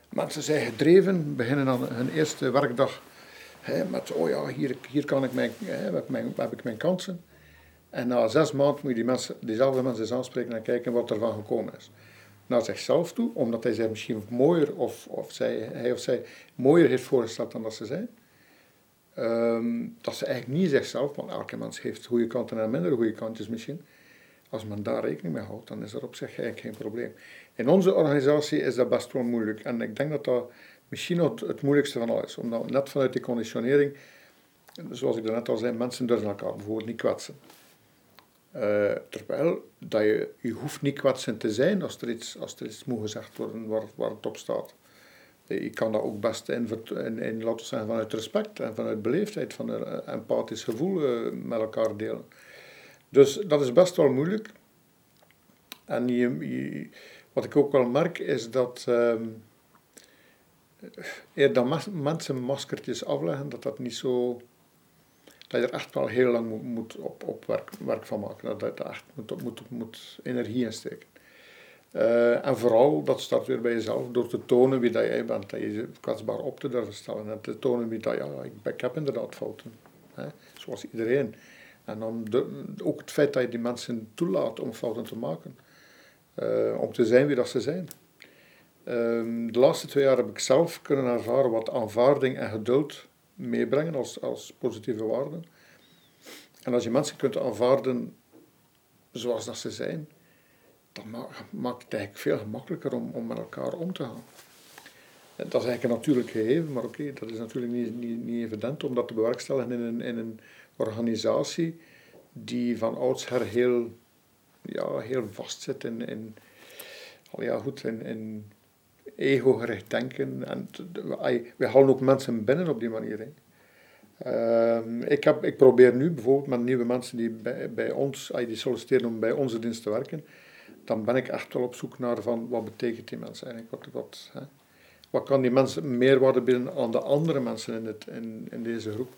Mensen zijn gedreven, beginnen aan hun eerste werkdag met, oh ja, hier, hier kan ik mijn, hè, heb, mijn, heb ik mijn kansen. En na zes maanden moet je die mensen, diezelfde mensen eens aanspreken en kijken wat er van gekomen is naar zichzelf toe, omdat hij zich misschien mooier of, of zij, hij of zij mooier heeft voorgesteld dan dat ze zijn. Um, dat ze eigenlijk niet zichzelf, want elke mens heeft goede kanten en minder goede kantjes misschien. Als men daar rekening mee houdt, dan is er op zich eigenlijk geen probleem. In onze organisatie is dat best wel moeilijk. En ik denk dat dat misschien het, het moeilijkste van alles is. Omdat net vanuit die conditionering, zoals ik net al zei, mensen durven elkaar bijvoorbeeld niet kwetsen. Uh, terwijl dat je, je hoeft niet kwetsend te zijn als er iets, als iets moet gezegd worden waar, waar het op staat. Je kan dat ook best in, in, in laten zeggen, vanuit respect en vanuit beleefdheid, van een eh, empathisch gevoel uh, met elkaar delen. Dus dat is best wel moeilijk. En je, wat ik ook wel merk is dat um, eer dan mensen maskertjes afleggen, dat dat niet zo dat je er echt wel heel lang moet, moet op, op werk, werk van maken. Dat je er echt moet, moet, moet energie in steken. Uh, en vooral, dat start weer bij jezelf, door te tonen wie dat jij bent. Dat je kwetsbaar op te durven stellen. En te tonen wie dat, ja, ik, ik heb inderdaad fouten. Hè, zoals iedereen. En dan ook het feit dat je die mensen toelaat om fouten te maken. Uh, om te zijn wie dat ze zijn. Uh, de laatste twee jaar heb ik zelf kunnen ervaren wat aanvaarding en geduld meebrengen als, als positieve waarden. En als je mensen kunt aanvaarden zoals dat ze zijn, dan maakt het eigenlijk veel gemakkelijker om, om met elkaar om te gaan. Dat is eigenlijk een natuurlijk gegeven, maar oké, dat is natuurlijk niet, niet, niet evident om dat te bewerkstelligen in een, in een organisatie die van oudsher heel, ja, heel vastzit in, in, ja, goed, in, in ego-gericht denken. En we halen ook mensen binnen op die manier. Hè. Uh, ik, heb, ik probeer nu bijvoorbeeld met nieuwe mensen die bij, bij ons, die solliciteren om bij onze dienst te werken, dan ben ik echt wel op zoek naar van wat betekent die mensen eigenlijk, wat, hè? wat kan die mensen meerwaarde bieden aan de andere mensen in, het, in, in deze groep.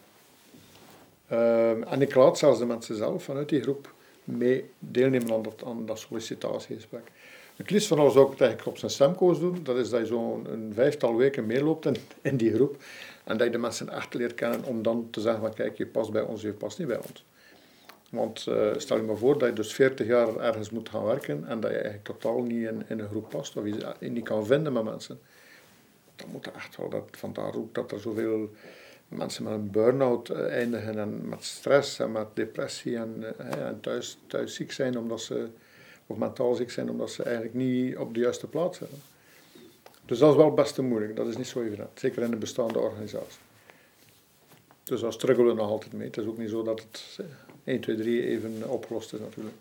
Uh, en ik laat zelfs de mensen zelf vanuit die groep mee deelnemen aan dat, aan dat sollicitatiegesprek. Het liefst van alles ik het eigenlijk op zijn stemkoos doen. Dat is dat je zo'n vijftal weken meeloopt in, in die groep. En dat je de mensen echt leert kennen om dan te zeggen van kijk, je past bij ons, je past niet bij ons. Want uh, stel je maar voor dat je dus 40 jaar ergens moet gaan werken en dat je eigenlijk totaal niet in, in een groep past, of je niet kan vinden met mensen. Dan moet echt wel, dat, vandaar ook dat er zoveel mensen met een burn-out eindigen en met stress en met depressie en, en thuis, thuis ziek zijn omdat ze, of mentaal ziek zijn omdat ze eigenlijk niet op de juiste plaats zitten. Dus dat is wel best moeilijk, dat is niet zo evident, zeker in een bestaande organisatie. Dus daar struggelen we nog altijd mee. Het is ook niet zo dat het 1, 2, 3 even opgelost is natuurlijk.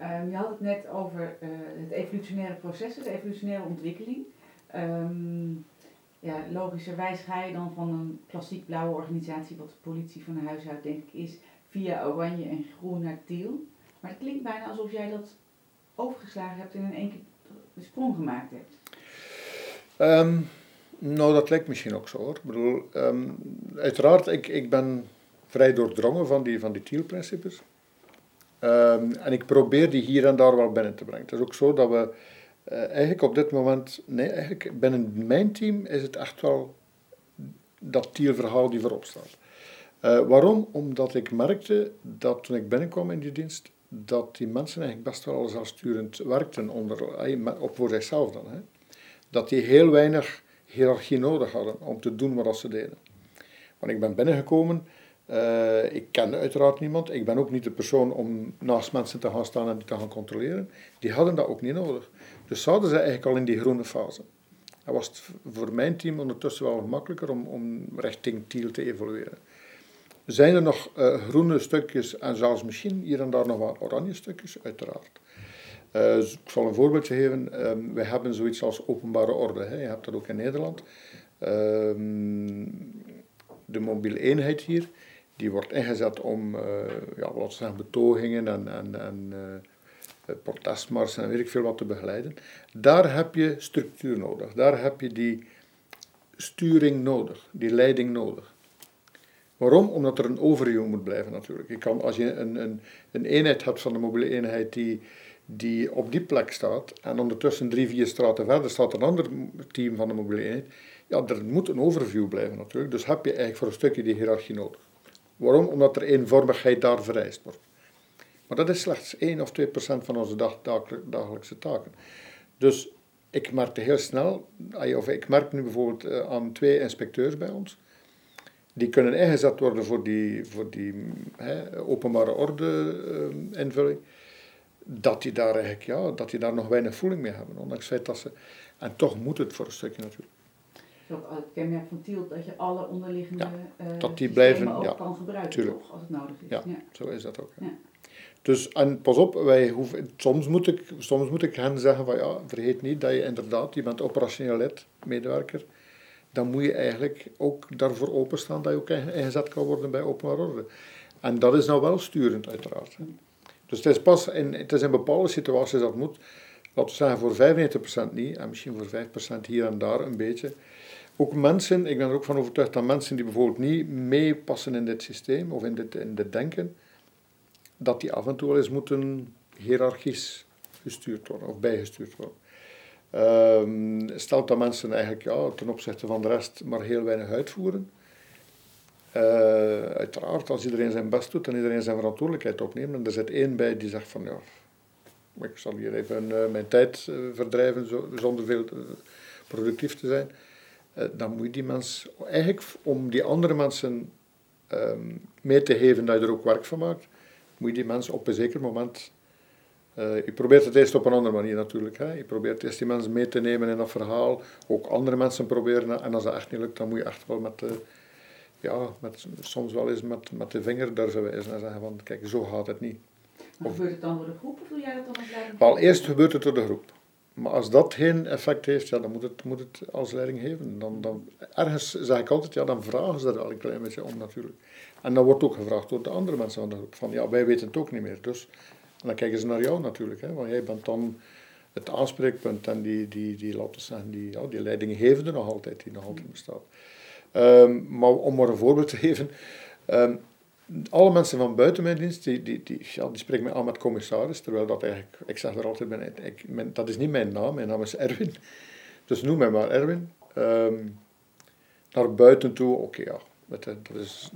Um, je had het net over uh, het evolutionaire proces, de evolutionaire ontwikkeling. Um, ja, logischerwijs ga je dan van een klassiek blauwe organisatie, wat de politie van huis uit denk ik is, via oranje en groen naar teal. Maar het klinkt bijna alsof jij dat overgeslagen hebt en in één keer de sprong gemaakt hebt. Um, nou, dat lijkt misschien ook zo hoor. Ik bedoel, um, uiteraard, ik, ik ben vrij doordrongen van die, van die teal-principes. Um, en ik probeer die hier en daar wel binnen te brengen. Het is ook zo dat we uh, eigenlijk op dit moment, nee, eigenlijk binnen mijn team is het echt wel dat teal-verhaal die voorop staat. Uh, waarom? Omdat ik merkte dat toen ik binnenkwam in die dienst, dat die mensen eigenlijk best wel zelfsturend werkten onder, eh, op voor zichzelf dan. Hè. Dat die heel weinig hiërarchie nodig hadden om te doen wat ze deden. Want ik ben binnengekomen, uh, ik kende uiteraard niemand, ik ben ook niet de persoon om naast mensen te gaan staan en die te gaan controleren. Die hadden dat ook niet nodig. Dus zouden ze eigenlijk al in die groene fase. Dat was voor mijn team ondertussen wel gemakkelijker om, om richting Tiel te evolueren. Zijn er nog uh, groene stukjes en zelfs misschien hier en daar nog wat oranje stukjes? Uiteraard. Uh, ik zal een voorbeeldje geven. Um, wij hebben zoiets als openbare orde. Hè. Je hebt dat ook in Nederland. Um, de mobiele eenheid hier, die wordt ingezet om uh, ja, we zeggen, betogingen en, en, en uh, protestmarsen en weet ik veel wat te begeleiden. Daar heb je structuur nodig. Daar heb je die sturing nodig, die leiding nodig. Waarom? Omdat er een overview moet blijven natuurlijk. Je kan, als je een, een, een eenheid hebt van de mobiele eenheid die die op die plek staat en ondertussen drie, vier straten verder staat een ander team van de mobiele eenheid, ja, er moet een overview blijven natuurlijk. Dus heb je eigenlijk voor een stukje die hiërarchie nodig. Waarom? Omdat er eenvormigheid daar vereist wordt. Maar dat is slechts 1 of 2 procent van onze dag, dagelijkse taken. Dus ik merkte heel snel, of ik merk nu bijvoorbeeld eh, aan twee inspecteurs bij ons, die kunnen ingezet worden voor die, voor die openbare orde uh, invulling dat die daar eigenlijk, ja, dat die daar nog weinig voeling mee hebben. Ondanks het feit dat ze, en toch moet het voor een stukje natuurlijk. Is ook het kenmerk van Tiel dat je alle onderliggende ja, uh, dat die blijven, ook ja, kan gebruiken, tuurlijk. Toch, als het nodig is. Ja, ja. zo is dat ook. Ja. Dus, en pas op, wij hoeven, soms, moet ik, soms moet ik hen zeggen van ja, vergeet niet dat je inderdaad, je bent operationeel lid, medewerker, dan moet je eigenlijk ook daarvoor openstaan dat je ook ingezet kan worden bij openbaar orde. En dat is nou wel sturend uiteraard. Hè. Dus het is pas in, het is in bepaalde situaties dat moet, laten we zeggen voor 95% niet, en misschien voor 5% hier en daar een beetje. Ook mensen, ik ben er ook van overtuigd dat mensen die bijvoorbeeld niet meepassen in dit systeem of in dit, in dit denken, dat die af en toe wel eens moeten hiërarchisch gestuurd worden of bijgestuurd worden. Um, stelt dat mensen eigenlijk ja, ten opzichte van de rest maar heel weinig uitvoeren, uh, uiteraard, als iedereen zijn best doet en iedereen zijn verantwoordelijkheid opneemt, en er zit één bij die zegt van ja, ik zal hier even uh, mijn tijd uh, verdrijven zo, zonder veel productief te zijn, dan moet je die mens, eigenlijk om die andere mensen um, mee te geven dat je er ook werk van maakt, moet je die mensen op een zeker moment je probeert het eerst op een andere manier natuurlijk. Hè. Je probeert eerst die mensen mee te nemen in dat verhaal. Ook andere mensen proberen. En als dat echt niet lukt, dan moet je echt wel met, ja, met, soms wel eens met, met de vinger durven wijzen en zeggen van kijk, zo gaat het niet. Maar gebeurt het dan door de groep of doe jij dat dan leiding? Wel, eerst gebeurt het door de groep. Maar als dat geen effect heeft, ja, dan moet het, moet het als leiding geven. Dan, dan, ergens zeg ik altijd, ja, dan vragen ze er wel een klein beetje om natuurlijk. En dan wordt ook gevraagd door de andere mensen van van ja, wij weten het ook niet meer. Dus en dan kijken ze naar jou natuurlijk, hè, want jij bent dan het aanspreekpunt en die, die, die, laten zeggen, die, ja, die leidinggevende nog altijd, die nog altijd bestaat. Um, maar om maar een voorbeeld te geven. Um, alle mensen van buiten mijn dienst, die, die, die, ja, die spreken mij aan met commissaris, terwijl dat eigenlijk, ik zeg er altijd, bij, ik, dat is niet mijn naam, mijn naam is Erwin. Dus noem mij maar Erwin. Um, naar buiten toe, oké ja, dat, dat is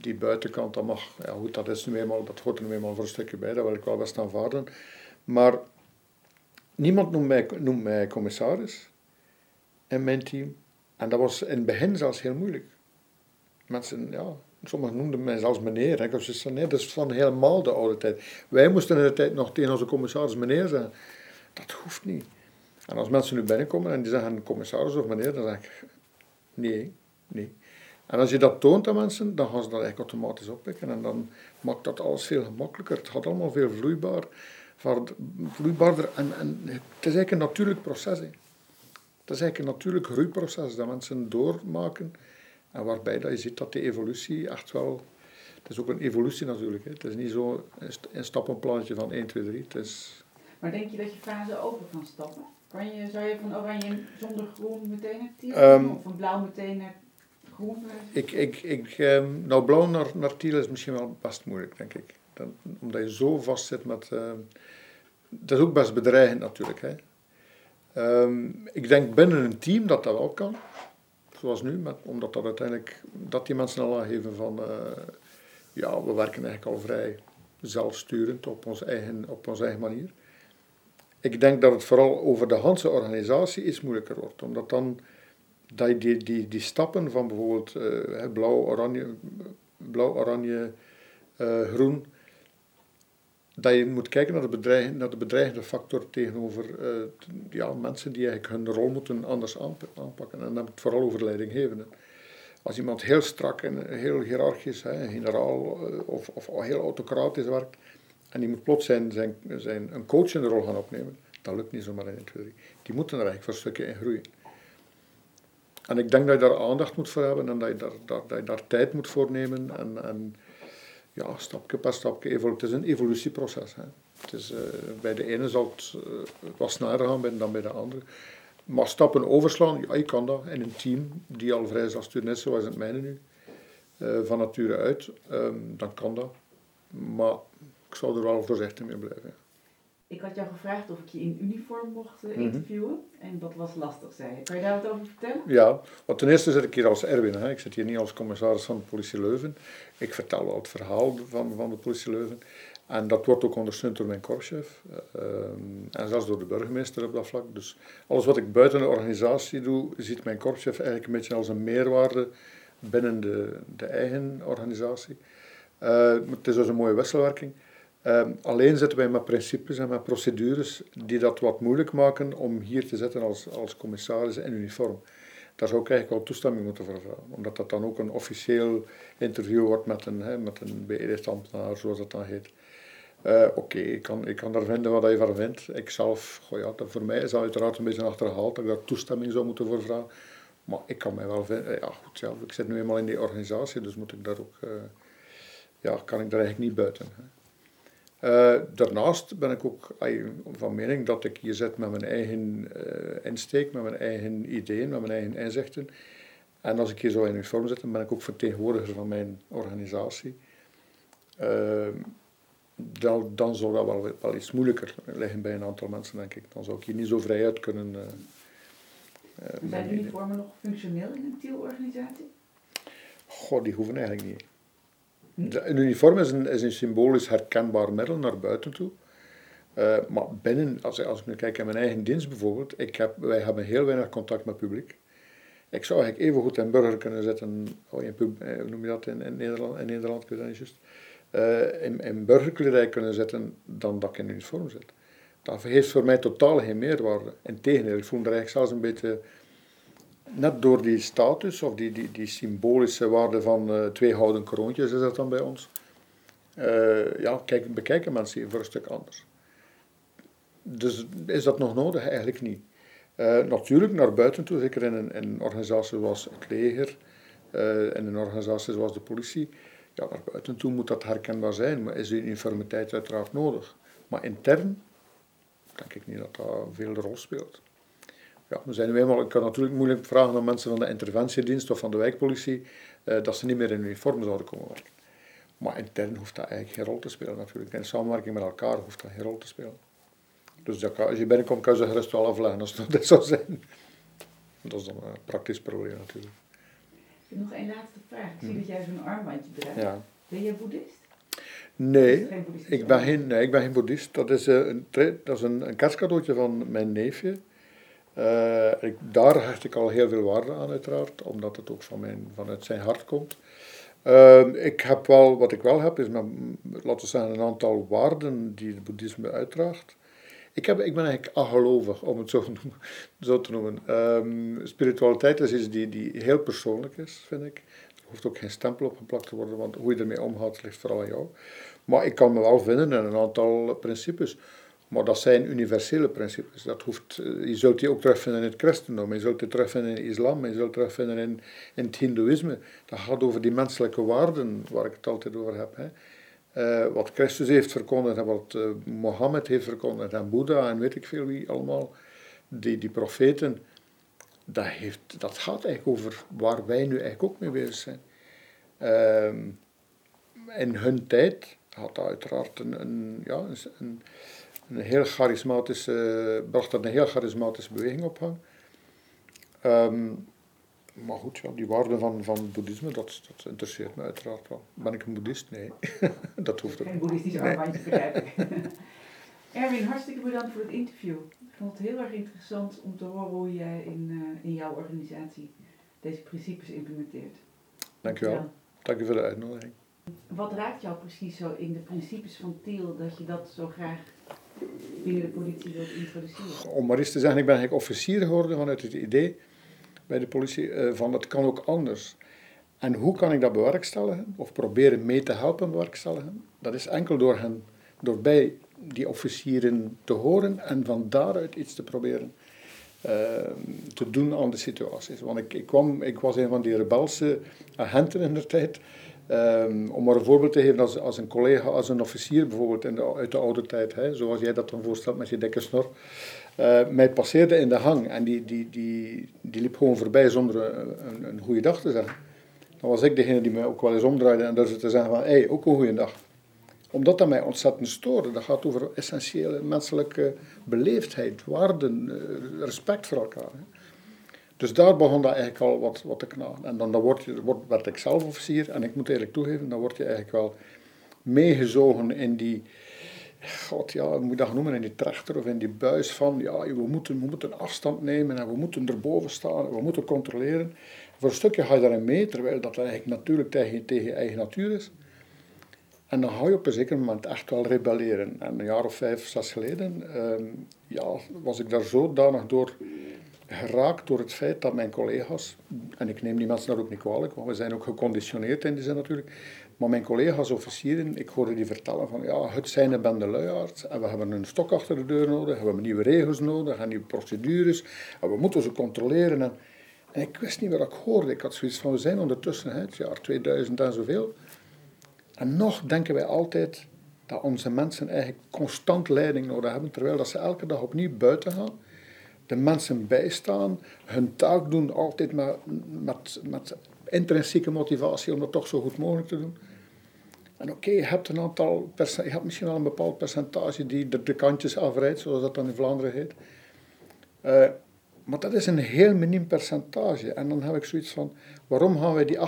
die buitenkant, dat mag, ja goed, dat is nu eenmaal, dat hoort er nu eenmaal voor een stukje bij, dat wil ik wel best aanvaarden. Maar niemand noemt mij, noemt mij commissaris in mijn team. En dat was in het begin zelfs heel moeilijk. mensen, ja, sommigen noemden mij zelfs meneer. Ik zei, nee, dat is van helemaal de oude tijd. Wij moesten in de tijd nog tegen onze commissaris meneer zeggen. Dat hoeft niet. En als mensen nu binnenkomen en die zeggen commissaris of meneer, dan zeg ik, nee, nee. En als je dat toont aan mensen, dan gaan ze dat eigenlijk automatisch oppikken. En dan maakt dat alles veel gemakkelijker. Het gaat allemaal veel vloeibaar, vloeibaarder. En, en het is eigenlijk een natuurlijk proces. Hè. Het is eigenlijk een natuurlijk groeiproces dat mensen doormaken. En waarbij dat je ziet dat die evolutie echt wel... Het is ook een evolutie natuurlijk. Hè. Het is niet zo een stappenplannetje van 1, 2, 3. Het is... Maar denk je dat je fase open kan stappen? Kan je, zou je van oranje zonder groen meteen naar tiel um, Of van blauw meteen naar groen? Ik, ik, ik, um, nou, blauw naar, naar tiel is misschien wel best moeilijk, denk ik. Dan, omdat je zo vast zit met... Uh, dat is ook best bedreigend natuurlijk. Hè. Um, ik denk binnen een team dat dat wel kan. Zoals nu, met, omdat dat uiteindelijk... Dat die mensen al aangeven van... Uh, ja, we werken eigenlijk al vrij zelfsturend op onze eigen, op onze eigen manier. Ik denk dat het vooral over de Hanse organisatie iets moeilijker wordt, omdat dan dat die, die, die stappen van bijvoorbeeld uh, blauw, oranje, blauw, oranje uh, groen, dat je moet kijken naar de, naar de bedreigende factor tegenover uh, ja, mensen die eigenlijk hun rol moeten anders aanpakken. En dan heb ik het vooral over leidinggevenden. Als iemand heel strak en heel hiërarchisch, hè, generaal of, of heel autocratisch werkt, en die moet plots zijn, zijn, zijn, een coachende rol gaan opnemen. Dat lukt niet zomaar in 2, Die moeten er eigenlijk voor stukje in groeien. En ik denk dat je daar aandacht moet voor hebben en dat je daar, dat je daar tijd moet voor nemen. En, en ja, stapje per stapje. Het is een evolutieproces. Hè. Het is, uh, bij de ene zal het uh, wat sneller gaan dan bij de andere. Maar stappen overslaan, ja, je kan dat in een team die al vrij zelfsturend is, zoals het mijne nu, uh, van nature uit, um, dan kan dat. Maar ik zou er wel voorzichtig mee blijven. Ik had jou gevraagd of ik je in uniform mocht uh, interviewen. En dat was lastig, zei je. Kan je daar wat over vertellen? Ja, want ten eerste zit ik hier als Erwin. Hè. Ik zit hier niet als commissaris van de politie Leuven. Ik vertel wel het verhaal van, van de politie Leuven. En dat wordt ook ondersteund door mijn korpschef. Uh, en zelfs door de burgemeester op dat vlak. Dus alles wat ik buiten de organisatie doe, ziet mijn korpschef eigenlijk een beetje als een meerwaarde binnen de, de eigen organisatie. Uh, het is dus een mooie wisselwerking. Ehm, alleen zitten wij met principes en met procedures die dat wat moeilijk maken om hier te zitten als, als commissaris in uniform. Daar zou ik eigenlijk wel toestemming moeten voor vragen, omdat dat dan ook een officieel interview wordt met een, hè, met een zoals dat dan heet. Uh, Oké, ik, kan, ik kan daar vinden wat je van vindt. Ik zelf, ja, dat voor mij is dat uiteraard een beetje achterhaald dat ik daar toestemming zou moeten voor vragen. Maar ik kan mij wel vinden, ja goed, ja, ik zit nu eenmaal in die organisatie, dus moet ik daar ook, uh, ja, kan ik daar eigenlijk niet buiten. Hè. Uh, daarnaast ben ik ook van mening dat ik hier zit met mijn eigen uh, insteek, met mijn eigen ideeën, met mijn eigen inzichten. En als ik hier zo in uniform zit, dan ben ik ook vertegenwoordiger van mijn organisatie. Uh, dan, dan zou dat wel, wel iets moeilijker liggen bij een aantal mensen, denk ik. Dan zou ik hier niet zo vrij uit kunnen. Zijn uniformen nog functioneel in een TIL-organisatie? Goh, die hoeven eigenlijk niet. Een uniform is een, is een symbolisch herkenbaar middel naar buiten toe. Uh, maar binnen, als, als ik nu kijk naar mijn eigen dienst bijvoorbeeld, ik heb, wij hebben heel weinig contact met publiek. Ik zou eigenlijk even goed een burger kunnen zetten, oh, in eh, hoe noem je dat in, in Nederland? In Nederland, ik weet dat juist. Uh, in, in burgerkledij kunnen zetten dan dat ik in uniform zit. Dat heeft voor mij totaal geen meerwaarde. Integendeel, ik voel me er eigenlijk zelfs een beetje net door die status of die, die, die symbolische waarde van uh, twee houden kroontjes is dat dan bij ons. Uh, ja, kijk, bekijken mensen hier voor een stuk anders. Dus is dat nog nodig? Eigenlijk niet. Uh, natuurlijk naar buiten toe, zeker in een, in een organisatie zoals het leger, in een organisatie zoals de politie, ja, naar buiten toe moet dat herkenbaar zijn, maar is die uniformiteit uiteraard nodig. Maar intern denk ik niet dat dat veel rol speelt. Ja, we zijn nu eenmaal, ik kan natuurlijk moeilijk vragen aan mensen van de interventiedienst of van de wijkpolitie uh, dat ze niet meer in uniform zouden komen werken. Maar intern hoeft dat eigenlijk geen rol te spelen natuurlijk. In samenwerking met elkaar hoeft dat geen rol te spelen. Dus dat kan, als je binnenkomt kan je ze gerust wel afleggen als dat zou zijn. Dat is dan een praktisch probleem natuurlijk. Ik heb nog één laatste vraag. Ik zie hm. dat jij zo'n armbandje draagt. Ja. Ben jij boeddhist? Nee, ik ben geen, nee, ik ben geen boeddhist. Dat is, uh, een, dat is een, een kerstcadeautje van mijn neefje. Ik, daar hecht ik al heel veel waarde aan, uiteraard, omdat het ook van mijn, vanuit zijn hart komt. Ehm, ik heb wel, wat ik wel heb, is laten we een aantal waarden die het boeddhisme uitdraagt. Ik, heb, ik ben eigenlijk agelovig, om het zo, te noemen. Um, spiritualiteit is iets die, die heel persoonlijk is, vind ik. Er hoeft ook geen stempel op geplakt te worden, want hoe je ermee omgaat ligt vooral aan jou. Maar ik kan me wel vinden in een aantal principes. Maar dat zijn universele principes. Dat hoeft, eh, je zult die ook terugvinden in het christendom, je zult die terugvinden in het islam, je zult terugvinden in, in het hindoeïsme. Dat gaat over die menselijke waarden waar ik het altijd over heb. Hè. Uh, wat Christus heeft verkondigd en wat uh, Mohammed heeft verkondigd en Boeddha en weet ik veel wie allemaal, die, die profeten, dat, heeft, dat gaat eigenlijk over waar wij nu eigenlijk ook mee bezig zijn. Uh, in hun tijd had dat uiteraard een, een ja, een, een heel charismatische, bracht dat een heel charismatische beweging op gang. Ehm, maar goed, ja, die waarden van, van boeddhisme, dat, dat interesseert me uiteraard wel. Ben ik een boeddhist? Nee, dat hoeft ook Geen boeddhistische nee. begrijp ik. Erwin, hartstikke bedankt voor het interview. Ik vond het heel erg interessant om te horen hoe jij in, uh, in jouw organisatie deze principes implementeert. Dankjewel. Dank u voor de uitnodiging. Wat raakt jou precies zo in de principes van Thiel dat je dat zo graag binnen de politie wilt introduceren? Om maar eens te zeggen, ik ben eigenlijk officier geworden vanuit het idee bij de politie uh, van het kan ook anders. En hoe kan ik dat bewerkstelligen, of proberen mee te helpen bewerkstelligen? Dat is enkel door, hen, door bij die officieren te horen en van daaruit iets te proberen uh, te doen aan de situaties. Want ik, ik, kwam, ik was een van die rebelse agenten in de tijd. Um, om maar een voorbeeld te geven, als, als een collega, als een officier bijvoorbeeld in de, uit de oude tijd, hè, zoals jij dat dan voorstelt met je dikke snor, uh, mij passeerde in de hang en die, die, die, die liep gewoon voorbij zonder een, een, een goede dag te zeggen. Dan was ik degene die mij ook wel eens omdraaide en durfde te zeggen van, hé, hey, ook een goede dag. Omdat dat mij ontzettend stoorde. Dat gaat over essentiële menselijke beleefdheid, waarden, uh, respect voor elkaar. Hè. Dus daar begon dat eigenlijk al wat, wat te knagen. En dan, dan je, word, werd ik zelf officier en ik moet eerlijk toegeven, dan word je eigenlijk wel meegezogen in die, god ja, hoe moet je dat noemen, in die trechter of in die buis van, ja, we moeten, we moeten afstand nemen en we moeten erboven staan en we moeten controleren. Voor een stukje ga je daarin mee, terwijl dat eigenlijk natuurlijk tegen, tegen je eigen natuur is. En dan ga je op een zeker moment echt wel rebelleren. En een jaar of vijf, zes geleden ehm, ja, was ik daar zodanig door geraakt door het feit dat mijn collega's, en ik neem die mensen daar ook niet kwalijk, want we zijn ook geconditioneerd in die zin natuurlijk, maar mijn collega's officieren, ik hoorde die vertellen van ja, het zijn een bende luiaards en we hebben een stok achter de deur nodig, we hebben nieuwe regels nodig en nieuwe procedures en we moeten ze controleren. En, ik wist niet wat ik hoorde. Ik had zoiets van, we zijn ondertussen, het jaar 2000 en zoveel. En nog denken wij altijd dat onze mensen eigenlijk constant leiding nodig hebben, terwijl dat ze elke dag opnieuw buiten gaan de mensen bijstaan, hun taak doen altijd met, met, met intrinsieke motivatie om dat toch zo goed mogelijk te doen. En oké, je hebt een aantal, je hebt misschien wel een bepaald percentage die de, kantjes afrijdt, zoals dat dan in Vlaanderen heet. Uh, maar dat is een heel miniem percentage. En dan heb ik zoiets van, waarom gaan wij die 98%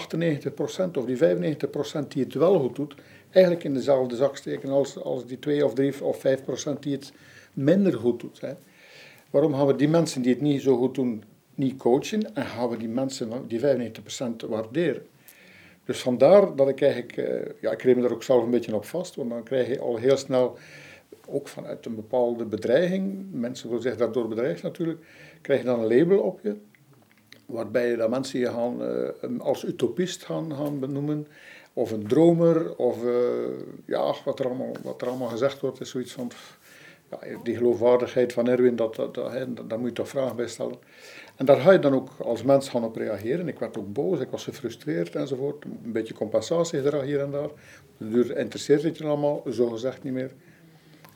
of die 95% die het wel goed doet, eigenlijk in dezelfde zak steken als, als die 2 of 3 of 5% die het minder goed doet. Hè? Waarom gaan we die mensen die het niet zo goed doen, niet coachen en gaan we die mensen, die 95% waarderen? Dus vandaar dat ik eigenlijk, eh, ja, ik reed me daar ook zelf een beetje op vast, want dan krijg je al heel snel, ook vanuit een bepaalde bedreiging, mensen willen zich daardoor bedreigd natuurlijk, krijg je dan een label op je, waarbij dat mensen je gaan, uh, als utopist gaan, gaan benoemen, of een dromer, of uh, ja, wat er, allemaal, wat er allemaal gezegd wordt, is zoiets van, ja, die geloofwaardigheid van Erwin, dat, dat, dat, daar moet je toch vragen bij stellen. En daar ga je dan ook als mens gaan op reageren. Ik werd ook boos, ik was gefrustreerd enzovoort. Een beetje compensatiegedrag hier en daar. Duur interesseert het je allemaal, zo gezegd niet meer.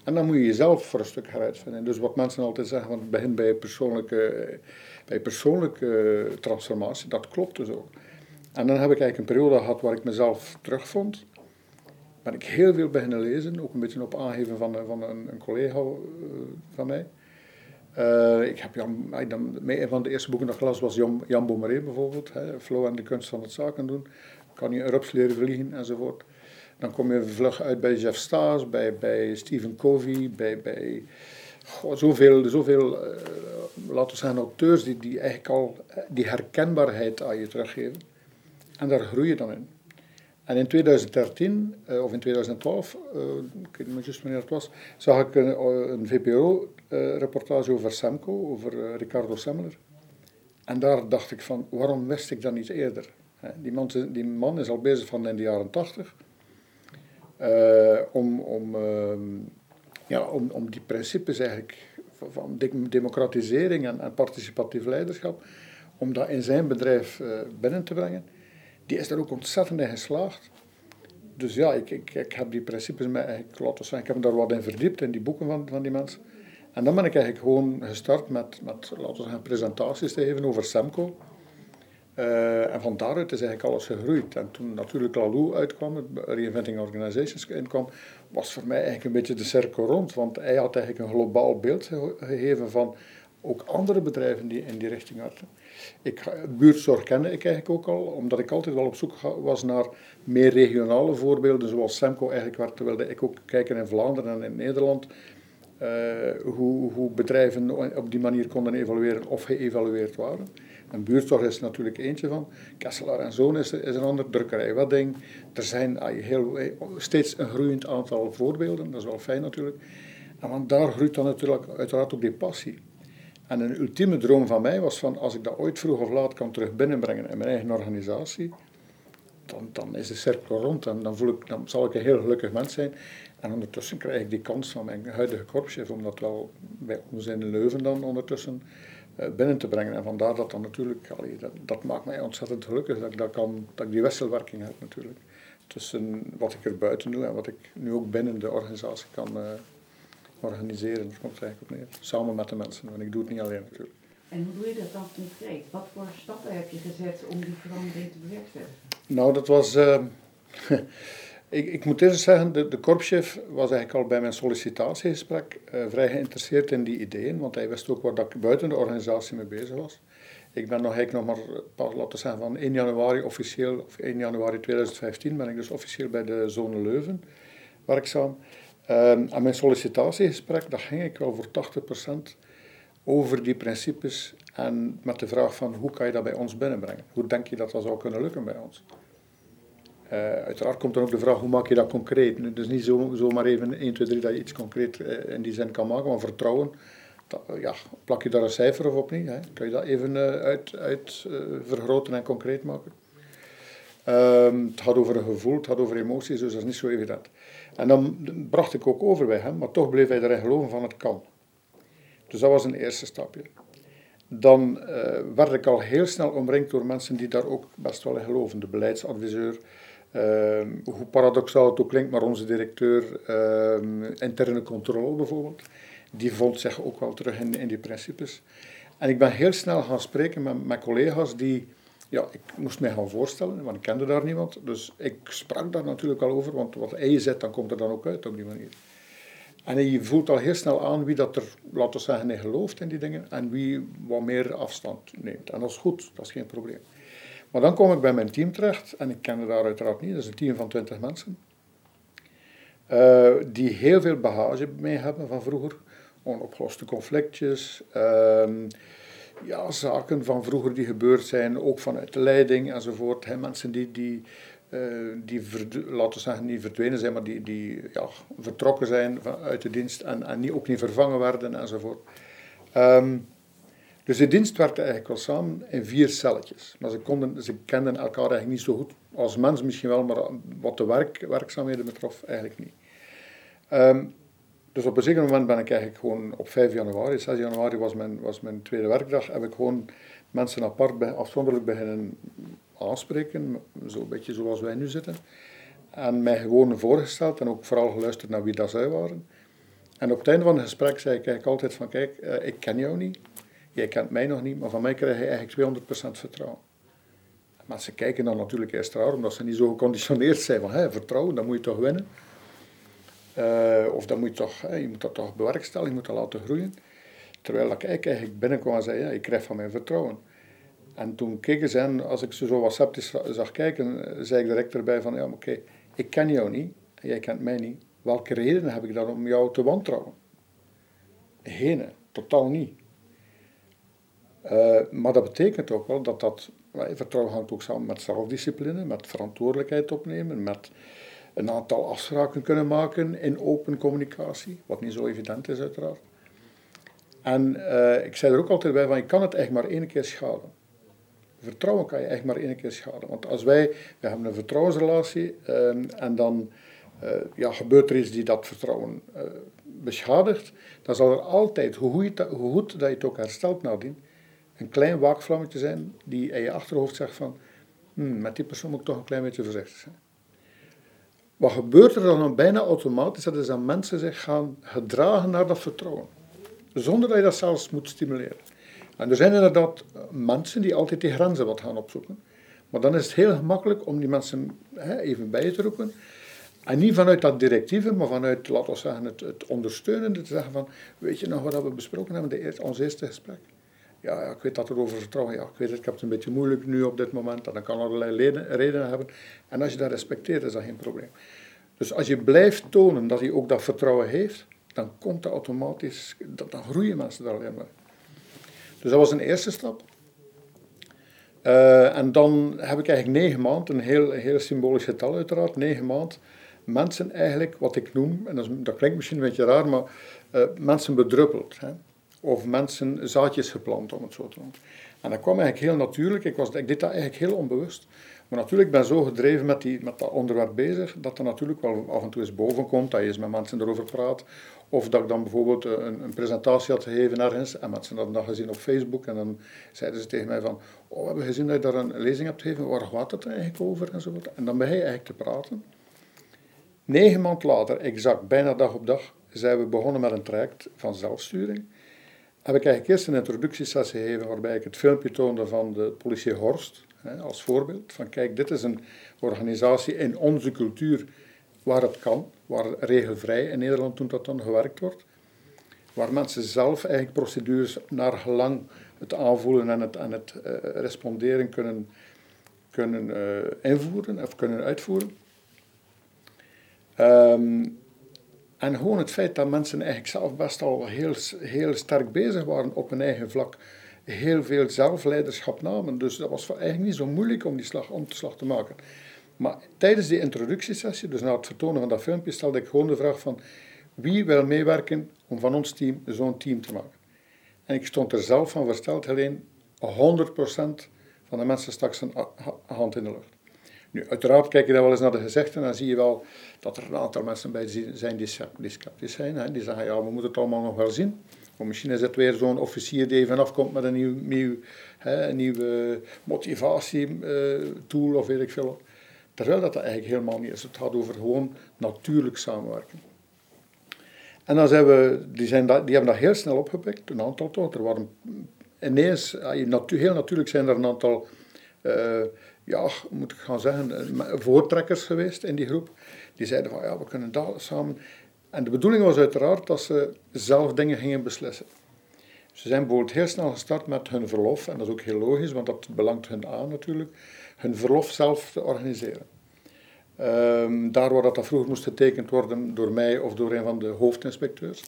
En dan moet je jezelf voor een stuk heruitvinden. Dus wat mensen altijd zeggen, want het begint bij persoonlijke, bij persoonlijke transformatie, dat klopt dus ook. En dan heb ik eigenlijk een periode gehad waar ik mezelf terugvond ben ik heel veel beginnen lezen, ook een beetje op aangeven van, van een, een collega uh, van mij. Uh, ik heb een van de eerste boeken dat ik las was Jan, Jan bijvoorbeeld, hè, Flow en de kunst van het zaken doen. Kan je een rups leren vliegen enzovoort. Dan kom je vlug uit bij Jeff Staes, bij, bij Stephen Covey, bij, bij goh, zoveel, zoveel uh, laten we zeggen, auteurs die, die eigenlijk al die herkenbaarheid aan je teruggeven. En daar groei je dan in. En in 2013, uh, of in 2012, uh, ik weet niet juist wanneer het was, zag ik een, een VPRO-reportage over Semco, over Ricardo Semmeler. En daar dacht ik van, waarom wist ik dat niet eerder? Die man, die man is al bezig van in de jaren tachtig. Uh, om, om, uh, ja, om, om die principes eigenlijk van democratisering en, en participatief leiderschap, om dat in zijn bedrijf binnen te brengen. Die is daar ook ontzettend in geslaagd. Dus ja, ik, ik, ik heb die principes mij eigenlijk zeggen, ik heb me daar wat in verdiept, in die boeken van, van die mensen. En dan ben ik eigenlijk gewoon gestart met, met laten we zeggen, presentaties te geven over Semco. Uh, en van daaruit is eigenlijk alles gegroeid. En toen natuurlijk Lalou uitkwam, Reinventing Organizations inkwam, was voor mij eigenlijk een beetje de cirkel rond. Want hij had eigenlijk een globaal beeld gegeven van ook andere bedrijven die in die richting hadden. Ik, buurtzorg kende ik eigenlijk ook al, omdat ik altijd wel op zoek was naar meer regionale voorbeelden, zoals Semco eigenlijk werd, wilde ik ook kijken in Vlaanderen en in Nederland. Uh, hoe, hoe bedrijven op die manier konden evalueren of geëvalueerd waren. En buurtzorg is natuurlijk eentje van. Kesselaar en Zoon is, is een ander. Drukkerij Wedding. Er zijn heel, steeds een groeiend aantal voorbeelden. Dat is wel fijn natuurlijk. En want daar groeit dan natuurlijk uiteraard ook die passie. En een ultieme droom van mij was van, als ik dat ooit vroeg of laat kan terug binnenbrengen in mijn eigen organisatie, dan, dan is de cirkel rond en dan, voel ik, dan zal ik een heel gelukkig mens zijn. En ondertussen krijg ik die kans van mijn huidige korpschef, om dat wel bij ons in Leuven dan ondertussen eh, binnen te brengen. En vandaar dat dan natuurlijk, dat, dat, maakt mij ontzettend gelukkig dat ik, dat, kan, dat ik die wisselwerking heb natuurlijk. Tussen wat ik er buiten doe en wat ik nu ook binnen de organisatie kan uh, organiseren. Dat komt er eigenlijk op neer. Samen met de mensen, want ik doe het niet alleen natuurlijk. En hoe doe je dat dan concreet? Wat voor stappen heb je gezet om die verandering te bewerkstelligen? Nou, dat was... Uh, Ik, ik moet eerst zeggen, de, de korpschef was eigenlijk al bij mijn sollicitatiegesprek uh, vrij geïnteresseerd in die ideeën, want hij wist ook waar dat ik buiten de organisatie mee bezig was. Ik ben nog eigenlijk nog maar, pas, laten zeggen, van 1 januari officieel, of 1 januari 2015 ben ik dus officieel bij de Zone Leuven werkzaam. Um, aan mijn sollicitatiegesprek, dat ging ik wel voor 80% over die principes en met de vraag van hoe kan je dat bij ons binnenbrengen? Hoe denk je dat dat zou kunnen lukken bij ons? Uh, uiteraard komt dan ook de vraag, hoe maak je dat concreet? Dus niet zo, zomaar even 1, 2, 3 dat je iets concreet uh, in die zin kan maken, maar vertrouwen, dat, ja, plak je daar een cijfer of op niet? Hè? Kan je dat even uh, uit, vergroten en concreet maken? Um, het gaat over een gevoel, het gaat over emoties, dus dat is niet zo evident. En dan bracht ik ook over bij hem, maar toch bleef hij erin geloven van het kan. Dus dat was een eerste stapje. Dan werd ik al heel snel omringd door mensen die daar ook best wel in geloven. De beleidsadviseur, Ehm, hoe paradoxaal het ook klinkt, maar onze directeur ehm, interne controle bijvoorbeeld, die vond zich ook wel terug in, in die principes. En ik ben heel snel gaan spreken met, met collega's die, ja, ik moest mij gaan voorstellen, want ik kende daar niemand. Dus ik sprak daar natuurlijk al over, want wat hij zet, dan komt er dan ook uit op die manier. En je voelt al heel snel aan wie dat er, laten we zeggen, in gelooft in die dingen en wie wat meer afstand neemt. En dat is goed, dat is geen probleem. Maar dan kom ik bij mijn team terecht, en ik kende daar uiteraard niet, dat is een team van 20 mensen, uh, die heel veel bagage mee hebben van vroeger. Onopgeloste conflictjes, uh, ja, zaken van vroeger die gebeurd zijn, ook vanuit de leiding enzovoort. Mensen die, die, uh, die laten we zeggen, niet verdwenen zijn, maar die, die ja, vertrokken zijn uit de dienst en, en niet, ook niet vervangen werden enzovoort. Um, dus de dienst werkte eigenlijk wel samen in vier celletjes. Maar ze, konden, ze kenden elkaar eigenlijk niet zo goed. Als mens misschien wel, maar wat de werk, werkzaamheden betrof, eigenlijk niet. Ehm, dus op een zeker moment ben ik eigenlijk gewoon op 5 januari, 6 januari was mijn, was mijn tweede werkdag, heb ik gewoon mensen apart, afzonderlijk beginnen aanspreken, zo'n beetje zoals wij nu zitten. En mij gewoon voorgesteld en ook vooral geluisterd naar wie dat zij waren. En op het einde van het gesprek zei ik eigenlijk altijd van, kijk, uh, ik ken jou niet, jij kent mij nog niet, maar van mij krijg je eigenlijk 200% vertrouwen. Maar ze kijken dan natuurlijk eerst raar, omdat ze niet zo geconditioneerd zijn van hé, vertrouwen, dan moet je toch winnen. Uh, of dan moet toch, je moet dat toch bewerkstelligen, je moet dat laten groeien. Terwijl ik eigenlijk binnenkwam en zei, ja, ik krijg van mij vertrouwen. En toen keken ze en als ik ze zo wat sceptisch zag kijken, zei ik direct erbij van, ja, oké, ik ken jou niet, jij kent mij niet. Welke redenen heb ik dan om jou te wantrouwen? Geen, totaal niet. Uh, maar dat betekent ook wel dat dat, vertrouwen hangt ook samen met zelfdiscipline, met verantwoordelijkheid opnemen, met een aantal afspraken kunnen maken in open communicatie, wat niet zo evident is uiteraard. En uh, ik zei er ook altijd bij van, je kan het echt maar één keer schaden. Vertrouwen kan je echt maar één keer schaden. Want als wij, we hebben een vertrouwensrelatie uh, en dan uh, ja, gebeurt er iets die dat vertrouwen beschadigt, dan zal er altijd, hoe goed, hoe goed dat je het ook herstelt nadien, een klein waakvlammetje zijn die in je achterhoofd zegt van, hmm, met die persoon moet ik toch een klein beetje voorzichtig zijn. Wat gebeurt er dan bijna automatisch? Dat is dat mensen zich gaan gedragen naar dat vertrouwen. Zonder dat je dat zelfs moet stimuleren. En er zijn inderdaad mensen die altijd die grenzen wat gaan opzoeken. Maar dan is het heel gemakkelijk om die mensen hè, even bij te roepen. En niet vanuit dat directieve, maar vanuit, laten we zeggen, het, het ondersteunende. Te zeggen van, weet je nog wat we besproken hebben in ons eerste gesprek? Ja, ja, ik weet dat er over vertrouwen, ja, ik weet het, ik het een beetje moeilijk nu op dit moment. En dat kan allerlei redenen hebben. En als je dat respecteert, is dat geen probleem. Dus als je blijft tonen dat hij ook dat vertrouwen heeft, dan komt dat automatisch, dan groeien mensen daar alleen maar. Dus dat was een eerste stap. Uh, en dan heb ik eigenlijk negen maanden, een heel, heel symbolisch getal uiteraard, negen maanden, mensen eigenlijk, wat ik noem, en dat, dat klinkt misschien een beetje raar, maar uh, mensen bedruppeld. Hè? Of mensen zaadjes geplant, om het zo te noemen. En dat kwam eigenlijk heel natuurlijk, ik, was, ik deed dat eigenlijk heel onbewust. Maar natuurlijk, ik ben zo gedreven met, die, met dat onderwerp bezig, dat er natuurlijk wel af en toe eens boven komt, dat je eens met mensen erover praat. Of dat ik dan bijvoorbeeld een, een presentatie had gegeven ergens, en mensen hadden dat gezien op Facebook, en dan zeiden ze tegen mij van, oh, we hebben gezien dat je daar een lezing hebt gegeven, waar gaat het eigenlijk over, enzovoort. En dan ben je eigenlijk te praten. Negen maanden later, exact, bijna dag op dag, zijn we begonnen met een traject van zelfsturing. Heb ik eigenlijk eerst een introductiesessie gegeven, waarbij ik het filmpje toonde van de politie Horst, als voorbeeld. Van kijk, dit is een organisatie in onze cultuur waar het kan, waar regelvrij in Nederland toen dat dan gewerkt wordt. Waar mensen zelf eigenlijk procedures naar gelang het aanvoelen en het, en het uh, responderen kunnen, kunnen uh, invoeren of kunnen uitvoeren. Um, en gewoon het feit dat mensen eigenlijk zelf best al heel, heel sterk bezig waren op hun eigen vlak heel veel zelfleiderschap namen. Dus dat was eigenlijk niet zo moeilijk om die slag om te slag te maken. Maar tijdens die introductiesessie, dus na het vertonen van dat filmpje, stelde ik gewoon de vraag van wie wil meewerken om van ons team zo'n team te maken. En ik stond er zelf van versteld, alleen 100% van de mensen stak zijn hand in de lucht. Nu, uiteraard kijk je dan wel eens naar de gezegden en dan zie je wel dat er een aantal mensen bij zijn die sceptisch zijn. Hè. Die zeggen, ja, we moeten het allemaal nog wel zien. Of misschien is het weer zo'n officier die even afkomt met een, nieuw, nieuw, hè, een nieuwe motivatietool of weet ik veel. Terwijl dat, eigenlijk helemaal niet is. Het gaat over gewoon natuurlijk samenwerken. En dan zijn we, die, zijn die hebben dat heel snel opgepikt, een aantal toch. Er waren ineens, heel natuurlijk zijn er een aantal, uh, ja, moet ik gaan zeggen, eh, voortrekkers geweest in die groep. Die zeiden van, ja, we kunnen daar samen en de bedoeling was uiteraard dat ze zelf dingen gingen beslissen. Ze zijn bijvoorbeeld heel snel gestart met hun verlof, en dat is ook heel logisch, want dat belangt hun aan natuurlijk, hun verlof zelf te organiseren. Um, daar waar dat, dat vroeger moest getekend worden door mij of door een van de hoofdinspecteurs.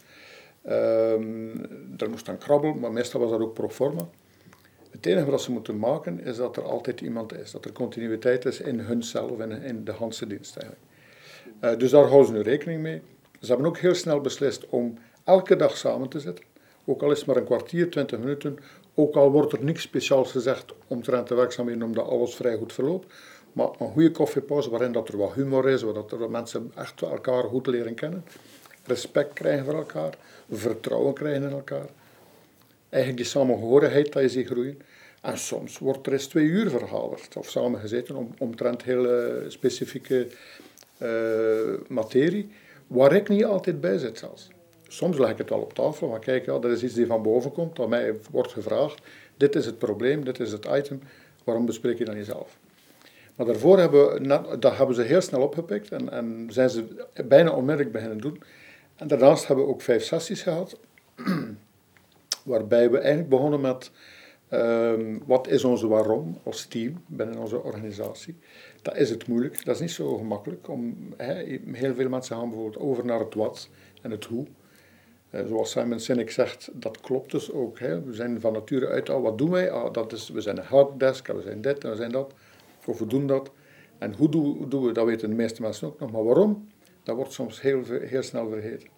Um, daar moest dan krabbel, maar meestal was dat ook pro forma. Het enige wat ze moeten maken is dat er altijd iemand is, dat er continuïteit is in hunzelf en in de Hanse dienst eigenlijk. Uh, dus daar houden ze nu rekening mee. Ze hebben ook heel snel beslist om elke dag samen te zitten. Ook al is het maar een kwartier, twintig minuten. Ook al wordt er niks speciaals gezegd omtrent de werkzaamheden, omdat alles vrij goed verloopt. Maar een goede koffiepauze waarin dat er wat humor is, waar dat er mensen echt elkaar goed leren kennen. Respect krijgen voor elkaar, vertrouwen krijgen in elkaar. Eigenlijk die samenhorigheid dat je ziet groeien. En soms wordt er eens twee uur vergaderd of samengezeten om, omtrent heel specifieke materie waar ik niet altijd bij zit zelfs. Soms leg ik het wel op tafel, maar kijk, ja, er is iets die van boven komt, dat mij wordt gevraagd, dit is het probleem, dit is het item, waarom bespreek je dat niet zelf? Maar daarvoor hebben, dat hebben ze heel snel opgepikt en, en zijn ze bijna onmiddellijk beginnen doen. En daarnaast hebben we ook vijf sessies gehad, waarbij we eigenlijk begonnen met um, wat is onze waarom als team binnen onze organisatie dat is het moeilijk. Dat is niet zo gemakkelijk. Om, heel veel mensen gaan bijvoorbeeld over naar het wat en het hoe. Uh, zoals Simon Sinek zegt, dat klopt dus ook. We zijn van nature uit al, wat doen wij? Ah, dat is, we zijn een helpdesk, we zijn dit en we zijn dat. Of we doen dat. En hoe doen, doen we, dat weten de meeste mensen ook nog. Maar waarom? Dat wordt soms heel, heel snel vergeten.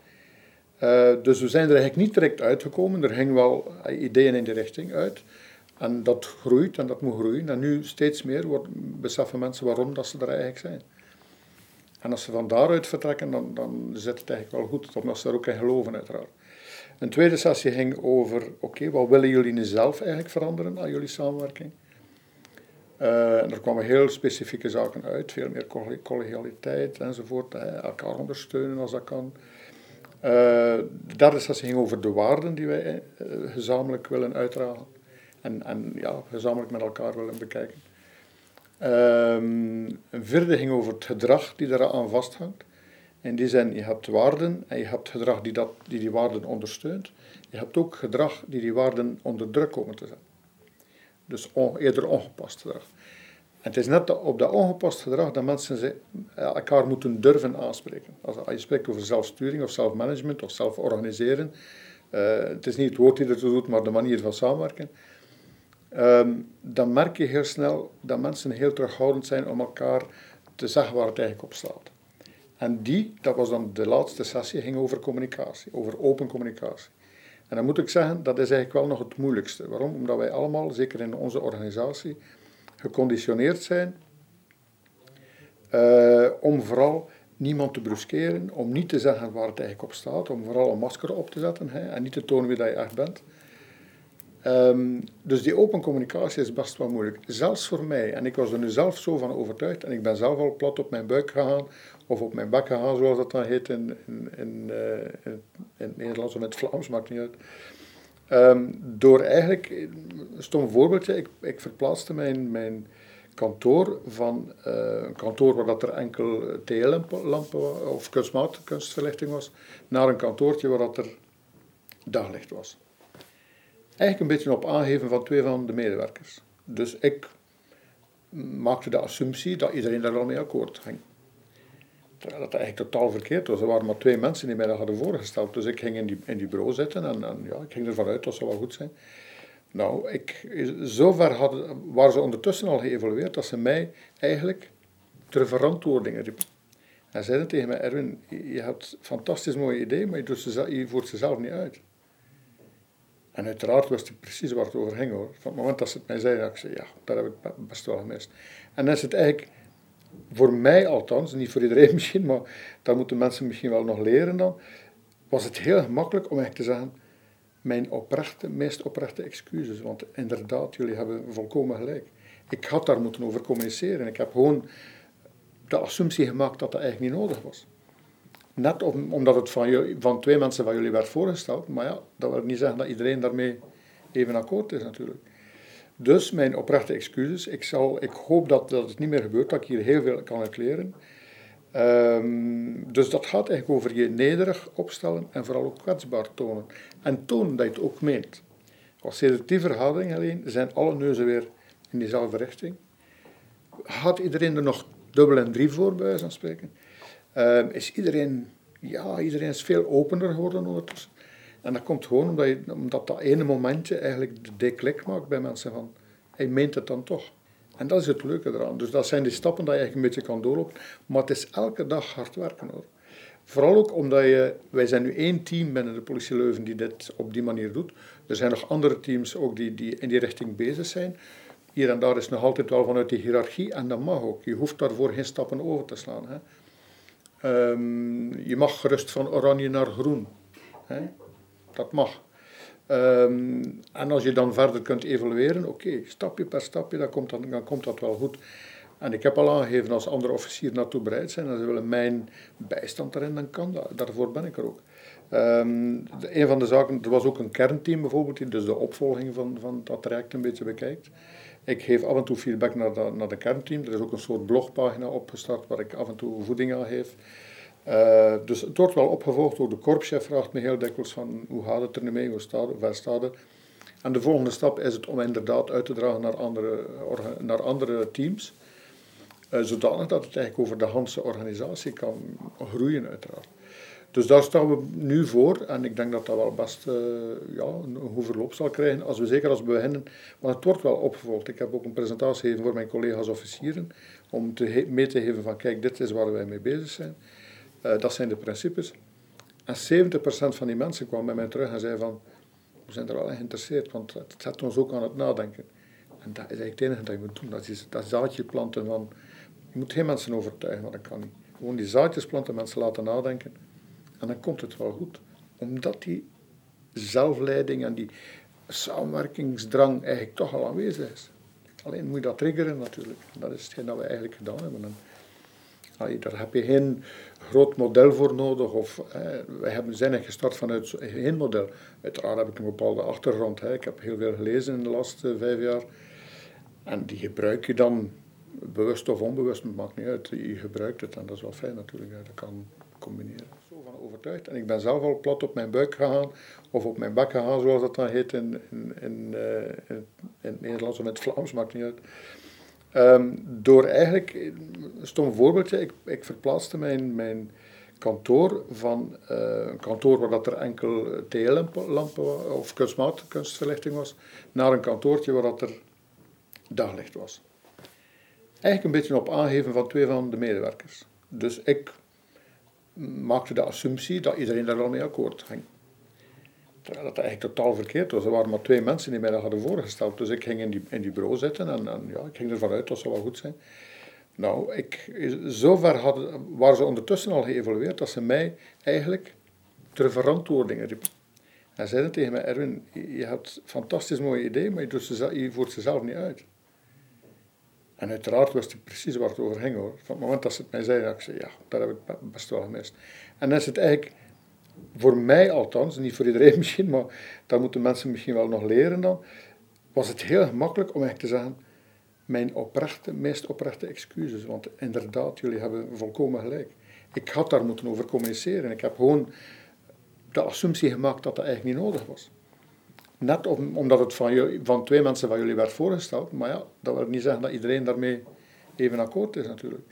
Uh, dus we zijn er eigenlijk niet direct uitgekomen. Er hingen wel ideeën in die richting uit. En dat groeit en dat moet groeien. En nu steeds meer wordt, beseffen mensen waarom dat ze er eigenlijk zijn. En als ze van daaruit vertrekken, dan, dan zit het eigenlijk wel goed, omdat ze er ook in geloven uiteraard. Een tweede sessie ging over, oké, wat willen jullie nu zelf eigenlijk veranderen aan jullie samenwerking? Uh, en er kwamen heel specifieke zaken uit, veel meer collegialiteit enzovoort, elkaar ondersteunen als dat kan. De derde sessie ging over de waarden die wij uh, gezamenlijk willen uitdragen en, en ja, gezamenlijk met elkaar willen bekijken. Um, een vierde ging over het gedrag die eraan vasthangt. In die zin, je hebt waarden en je hebt gedrag die, dat, die die waarden ondersteunt. Je hebt ook gedrag die die waarden onder druk komen te zetten. Dus eerder ongepast gedrag. Het is net op dat ongepast gedrag dat mensen ze, elkaar moeten durven aanspreken. Als, je spreekt over zelfsturing of zelfmanagement of zelforganiseren, uh, het is niet het woord die ertoe doet, maar de manier van samenwerken um, dan merk je heel snel dat mensen heel terughoudend zijn om elkaar te zeggen waar het eigenlijk op staat. En die, dat was dan de laatste sessie, ging over communicatie, over open communicatie. En dan moet ik zeggen, dat is eigenlijk wel nog het moeilijkste. Waarom? Omdat wij allemaal, zeker in onze organisatie, geconditioneerd zijn uh, om vooral niemand te bruskeren, om niet te zeggen waar het eigenlijk op staat, om vooral een masker op te zetten hè, en niet te tonen wie dat je echt bent. Um, dus die open communicatie is best wel moeilijk. Zelfs voor mij. En ik was er nu zelf zo van overtuigd. En ik ben zelf al plat op mijn buik gegaan. Of op mijn bek gegaan, zoals dat dan heet in, in, in, uh, in, in het Nederlands of in het Vlaams, maakt niet uit. Um, door eigenlijk, een stom voorbeeldje, ik, ik verplaatste mijn, mijn kantoor van uh, een kantoor waar dat er enkel TL-lampen of kunstmatige kunstverlichting was, naar een kantoortje waar dat er daglicht was. Eigenlijk een beetje op aangeven van twee van de medewerkers. Dus ik maakte de assumptie dat iedereen daar al mee akkoord ging. Terwijl dat eigenlijk totaal verkeerd was. Er waren maar twee mensen die mij dat hadden voorgesteld. Dus ik ging in die, in die bureau zitten en, ja, ik ging ervan uit dat zou wel goed zijn. Nou, ik, zover hadden, waren ze ondertussen al geëvolueerd dat ze mij eigenlijk ter verantwoording riepen. En zeiden tegen mij, Erwin, je hebt fantastisch mooie ideeën, maar je, ze, voert ze zelf niet uit. En uiteraard wist ik precies waar het over ging hoor. Van het moment dat ze het mij zeiden, ik zei ja, dat heb ik best wel gemist. En dan is het eigenlijk, voor mij althans, niet voor iedereen misschien, maar dat moeten mensen misschien wel nog leren dan, was het heel gemakkelijk om eigenlijk te zeggen, mijn oprechte, meest oprechte excuses, want inderdaad, jullie hebben volkomen gelijk. Ik had daar moeten over communiceren. Ik heb gewoon de assumptie gemaakt dat dat eigenlijk niet nodig was. Net omdat het van, van twee mensen van jullie werd voorgesteld. Maar ja, dat wil niet zeggen dat iedereen daarmee even akkoord is natuurlijk. Dus mijn oprechte excuses. Ik, zal, ik hoop dat, dat het niet meer gebeurt, dat ik hier heel veel kan erklaren. Um, dus dat gaat eigenlijk over je nederig opstellen en vooral ook kwetsbaar tonen. En tonen dat je het ook meent. Als die verhouding alleen, zijn alle neuzen weer in diezelfde richting. Had iedereen er nog dubbel en drie voor, bij van spreken? Ehm, is iedereen, ja, iedereen is veel opener geworden ondertussen. En dat komt gewoon omdat, je, omdat dat ene momentje eigenlijk de deklik maakt bij mensen van, hij meent het dan toch. En dat is het leuke eraan. Dus dat zijn die stappen dat je eigenlijk een beetje kan doorlopen. Maar het is elke dag hard werken hoor. Vooral ook omdat je, wij zijn nu één team binnen de politie Leuven die dit op die manier doet. Er zijn nog andere teams ook die, die in die richting bezig zijn. Hier en daar is nog altijd wel vanuit die hiërarchie en dat mag ook. Je hoeft daarvoor geen stappen over te slaan. Hè. Um, je mag gerust van oranje naar groen. Hè? Dat mag. Um, en als je dan verder kunt evalueren, oké, stapje per stapje, dan komt, dat, dan komt dat wel goed. En ik heb al aangegeven, als andere officieren naartoe bereid zijn en ze willen mijn bijstand daarin, dan kan dat. Daarvoor ben ik er ook. Um, een van de zaken, er was ook een kernteam bijvoorbeeld, die dus de opvolging van, van dat traject een beetje bekijkt. Ik geef af en toe feedback naar de, naar de kernteam. Er is ook een soort blogpagina opgestart waar ik af en toe voeding aan geef. Uh, dus het wordt wel opgevolgd. Ook de korpschef vraagt me heel dikwijls van hoe gaat het er nu mee, hoe staat waar staat het. En de volgende stap is het om inderdaad uit te dragen naar andere, naar andere teams. Uh, zodanig dat het eigenlijk over de Hanse organisatie kan groeien uiteraard. Dus daar staan we nu voor en ik denk dat dat wel best uh, ja, een goed verloop zal krijgen, als we, zeker als we beginnen, want het wordt wel opgevolgd. Ik heb ook een presentatie gegeven voor mijn collega's officieren, om te mee te geven van kijk, dit is waar wij mee bezig zijn. Uh, dat zijn de principes. En 70% van die mensen kwam bij mij terug en zei van, we zijn er wel in geïnteresseerd, want het zet ons ook aan het nadenken. En dat is eigenlijk het enige dat je moet doen, dat is dat zaadje planten van, je moet geen mensen overtuigen, want dat kan niet. Gewoon die zaadjes planten, mensen laten nadenken. En dan komt het wel goed. Omdat die zelfleiding en die samenwerkingsdrang eigenlijk toch al aanwezig is. Alleen moet je dat triggeren natuurlijk. Dat is hetgeen dat we eigenlijk gedaan hebben. Daar heb je geen groot model voor nodig. Of, eh, wij hebben, zijn gestart vanuit geen model. Uiteraard heb ik een bepaalde achtergrond. Ik heb heel veel gelezen in de laatste vijf jaar. En die gebruik je dan, bewust of onbewust, maakt niet uit. Je gebruikt het en dat is wel fijn natuurlijk. Dat kan combineren. Zo van overtuigd. En ik ben zelf al plat op mijn buik gegaan, of op mijn bak gegaan, zoals dat dan heet in, in, in, in, in het Nederlands of in het Vlaams, maakt niet uit. Um, door eigenlijk, een stom voorbeeldje, ik, ik verplaatste mijn, mijn kantoor van uh, een kantoor waar dat er enkel TL-lampen of kunstmatige kunstverlichting was, naar een kantoortje waar dat er daglicht was. Eigenlijk een beetje op aangeven van twee van de medewerkers. Dus ik maakte de assumptie dat iedereen daar wel mee akkoord ging. Terwijl dat eigenlijk totaal verkeerd was. Er waren maar twee mensen die mij dat hadden voorgesteld. Dus ik ging in die, in die bureau zitten en, ja, ik ging ervan uit dat ze wel goed zijn. Nou, ik, zover hadden, waren ze ondertussen al geëvolueerd dat ze mij eigenlijk ter verantwoording riepen. En zeiden tegen mij, Erwin, je hebt fantastisch mooie ideeën, maar je, ze, voert ze zelf niet uit. En uiteraard wist ik precies waar het over ging hoor. Van het moment dat ze het mij zeiden, ik zei, ja, dat heb ik best wel gemist. En dan is het eigenlijk, voor mij althans, niet voor iedereen misschien, maar dat moeten mensen misschien wel nog leren dan, was het heel gemakkelijk om echt te zeggen, mijn oprechte, meest oprechte excuses, want inderdaad, jullie hebben volkomen gelijk. Ik had daar moeten over communiceren. Ik heb gewoon de assumptie gemaakt dat dat eigenlijk niet nodig was. Net omdat het van, van twee mensen van jullie werd voorgesteld. Maar ja, dat wil niet zeggen dat iedereen daarmee even akkoord is natuurlijk.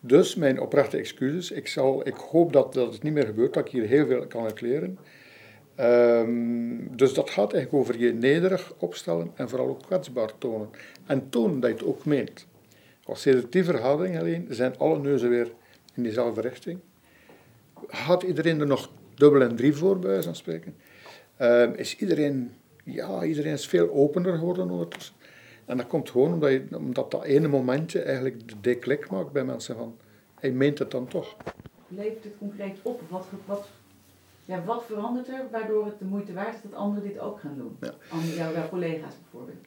Dus mijn oprechte excuses. Ik, zal, ik hoop dat, dat het niet meer gebeurt, dat ik hier heel veel kan uitleren. Um, dus dat gaat eigenlijk over je nederig opstellen en vooral ook kwetsbaar tonen. En tonen dat je het ook meent. Als die verhouding alleen, zijn alle neuzen weer in diezelfde richting. Had iedereen er nog dubbel en drie voor, bij spreken? uh, is iedereen, ja, iedereen is veel opener geworden ondertussen. En dat komt gewoon omdat, je, omdat dat ene momentje eigenlijk de deklik maakt bij mensen van, hij meent het dan toch. Levert het concreet op? Wat, wat, ja, wat verandert er waardoor het de moeite waard is dat anderen dit ook gaan doen? Ja. Jouw, jouw collega's bijvoorbeeld.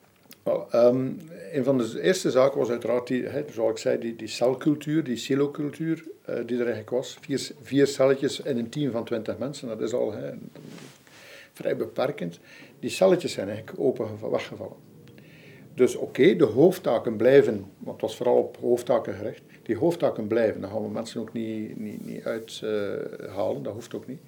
Well, um, een van de eerste zaken was uiteraard, die, he, zoals ik zei, die, die celcultuur, die silocultuur uh, die er eigenlijk was. Vier, vier celletjes in een team van twintig mensen, dat is al he, vrij beperkend. Die celletjes zijn eigenlijk open weggevallen. Dus oké, de hoofdtaken blijven, want het was vooral op hoofdtaken gericht. Die hoofdtaken blijven, daar gaan we mensen ook niet, niet, niet uithalen, dat hoeft ook niet.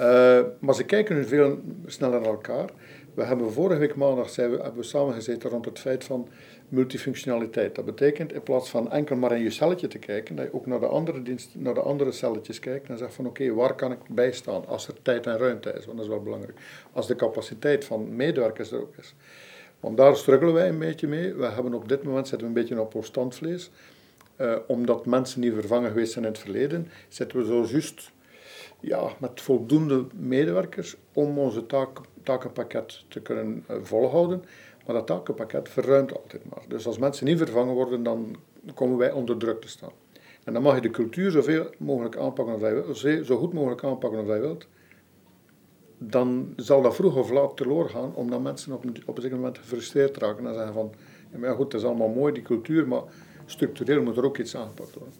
Uh, maar ze kijken nu veel sneller naar elkaar. We hebben vorige week maandag we, hebben we samengezeten rond het feit van multifunctionaliteit. Dat betekent in plaats van enkel maar in je celletje te kijken, dat je ook naar de andere, dienst, naar de andere celletjes kijkt en zegt van oké, waar kan ik bijstaan als er tijd en ruimte is, want dat is wel belangrijk. Als de capaciteit van medewerkers er ook is. Want daar struggelen wij een beetje mee. We hebben op dit moment zitten we een beetje op ons standvlees. Uh, omdat mensen niet vervangen geweest zijn in het verleden, zitten we zo juist ja, met voldoende medewerkers om onze takenpakket te kunnen uh, volhouden. Maar dat takenpakket verruimt altijd maar. Dus als mensen niet vervangen worden, dan komen wij onder druk te staan. En dan mag je de cultuur zoveel mogelijk aanpakken als wilt, zo goed mogelijk aanpakken als je wilt. Dan zal dat vroeg of laat teloor gaan, omdat mensen op een, op een moment gefrustreerd raken en zeggen van, ja, goed, het is allemaal mooi, die cultuur, maar structureel moet er ook iets aangepakt worden.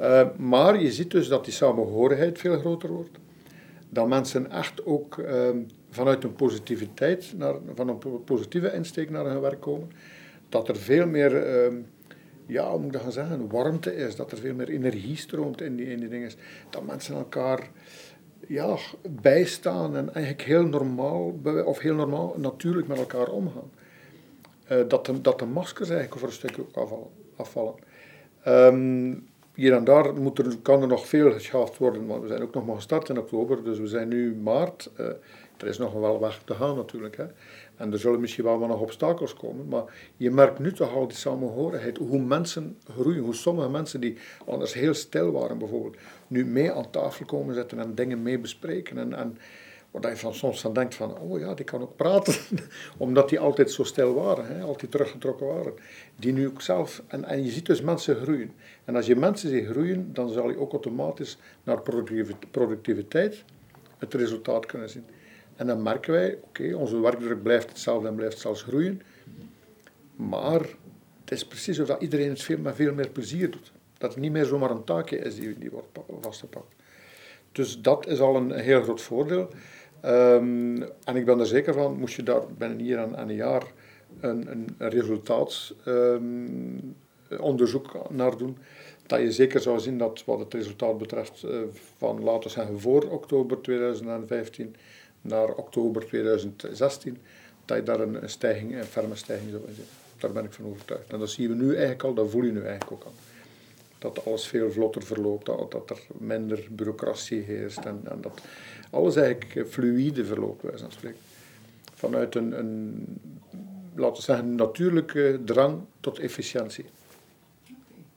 Uh, maar je ziet dus dat die samenhorigheid veel groter wordt. Dat mensen echt ook uh, vanuit een positiviteit, naar, van een positieve insteek naar hun werk komen. Dat er veel meer, uh, ja, hoe dat gaan zeggen, warmte is. Dat er veel meer energie stroomt in die, in die dingen. Dat mensen elkaar ja, bijstaan en eigenlijk heel normaal, of heel normaal, natuurlijk met elkaar omgaan. Uh, dat, de, dat de maskers eigenlijk voor een stukje afvallen. afvallen. Um, hier en daar moet er, kan er nog veel geschaafd worden, want we zijn ook nog maar gestart in oktober, dus we zijn nu maart. Uh, er is nog wel weg te gaan natuurlijk. Hè. En er zullen misschien wel wat nog obstakels komen, maar je merkt nu toch al die samenhorigheid, hoe mensen groeien, hoe sommige mensen die anders heel stil waren bijvoorbeeld, nu mee aan tafel komen zitten en dingen mee bespreken. En, en waar je van soms van denkt van, oh ja, die kan ook praten, omdat die altijd zo stil waren, hè, altijd teruggetrokken waren. Die nu ook zelf, en, en je ziet dus mensen groeien. En als je mensen ziet groeien, dan zal je ook automatisch naar productiviteit het resultaat kunnen zien. En dan merken wij, oké, onze werkdruk blijft hetzelfde en blijft zelfs groeien. Maar het is precies of dat iedereen het veel, met veel meer plezier doet. Dat het niet meer zomaar een taakje is die, die wordt vastgepakt. Dus dat is al een heel groot voordeel. Um, en ik ben er zeker van, moest je daar binnen hier aan, aan een jaar een, een, um, naar doen, dat je zeker zou zien dat wat het resultaat betreft uh, van, laten we zeggen, voor oktober 2015 naar oktober 2016, dat je daar een, een stijging, een ferme stijging zou zien. Daar ben ik van overtuigd. En dat zien we nu eigenlijk al, dat voel je nu eigenlijk ook al. Dat alles veel vlotter verloopt, dat, dat er minder bureaucratie heerst en, en dat alles eigenlijk fluïde verloopt, wij zijn spreken. Vanuit een, een, laten we zeggen, natuurlijke drang tot efficiëntie.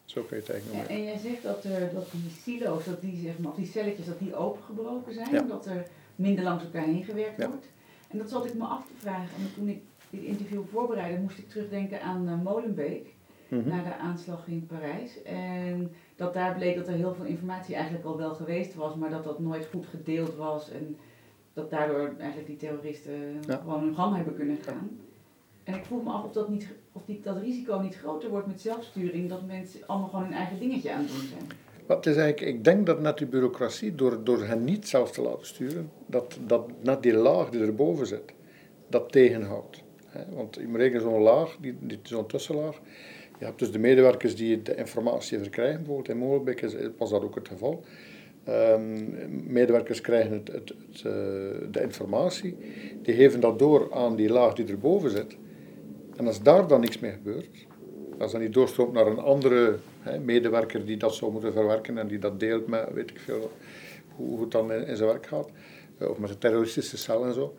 Zo kun je het eigenlijk noemen. En, en jij zegt dat, er, dat die silo's, dat die, zeg maar, die celletjes, dat die opengebroken zijn, dat er minder langs elkaar heen gewerkt wordt. En dat zat ik me af te vragen. En toen ik dit interview voorbereidde, moest ik terugdenken aan uh, Molenbeek. Mm Naar de aanslag in Parijs. En dat daar bleek dat er heel veel informatie eigenlijk al wel geweest was, maar dat dat nooit goed gedeeld was. En dat daardoor eigenlijk die terroristen gewoon hun gang hebben kunnen gaan. En ik vroeg me af of, dat, niet, of die, dat risico niet groter wordt met zelfsturing, dat mensen allemaal gewoon hun eigen dingetje aan het doen zijn. Wat is eigenlijk, ik denk dat net die bureaucratie, door, door hen niet zelf te laten sturen, dat, dat net die laag die erboven zit, dat tegenhoudt. Want je moet rekenen, zo'n laag, die, die, zo'n tussenlaag, je hebt dus de medewerkers die de informatie verkrijgen, bijvoorbeeld in Molenbeek was dat ook het geval. Um, medewerkers krijgen het, het, uh, de informatie, die geven dat door aan die laag die erboven zit. En als daar dan niks mee gebeurt, als dat niet doorstroomt naar een andere hè, medewerker die dat zou moeten verwerken en die dat deelt met, weet ik veel, hoe, het dan in, zijn werk gaat, uh, of met de terroristische cel en zo,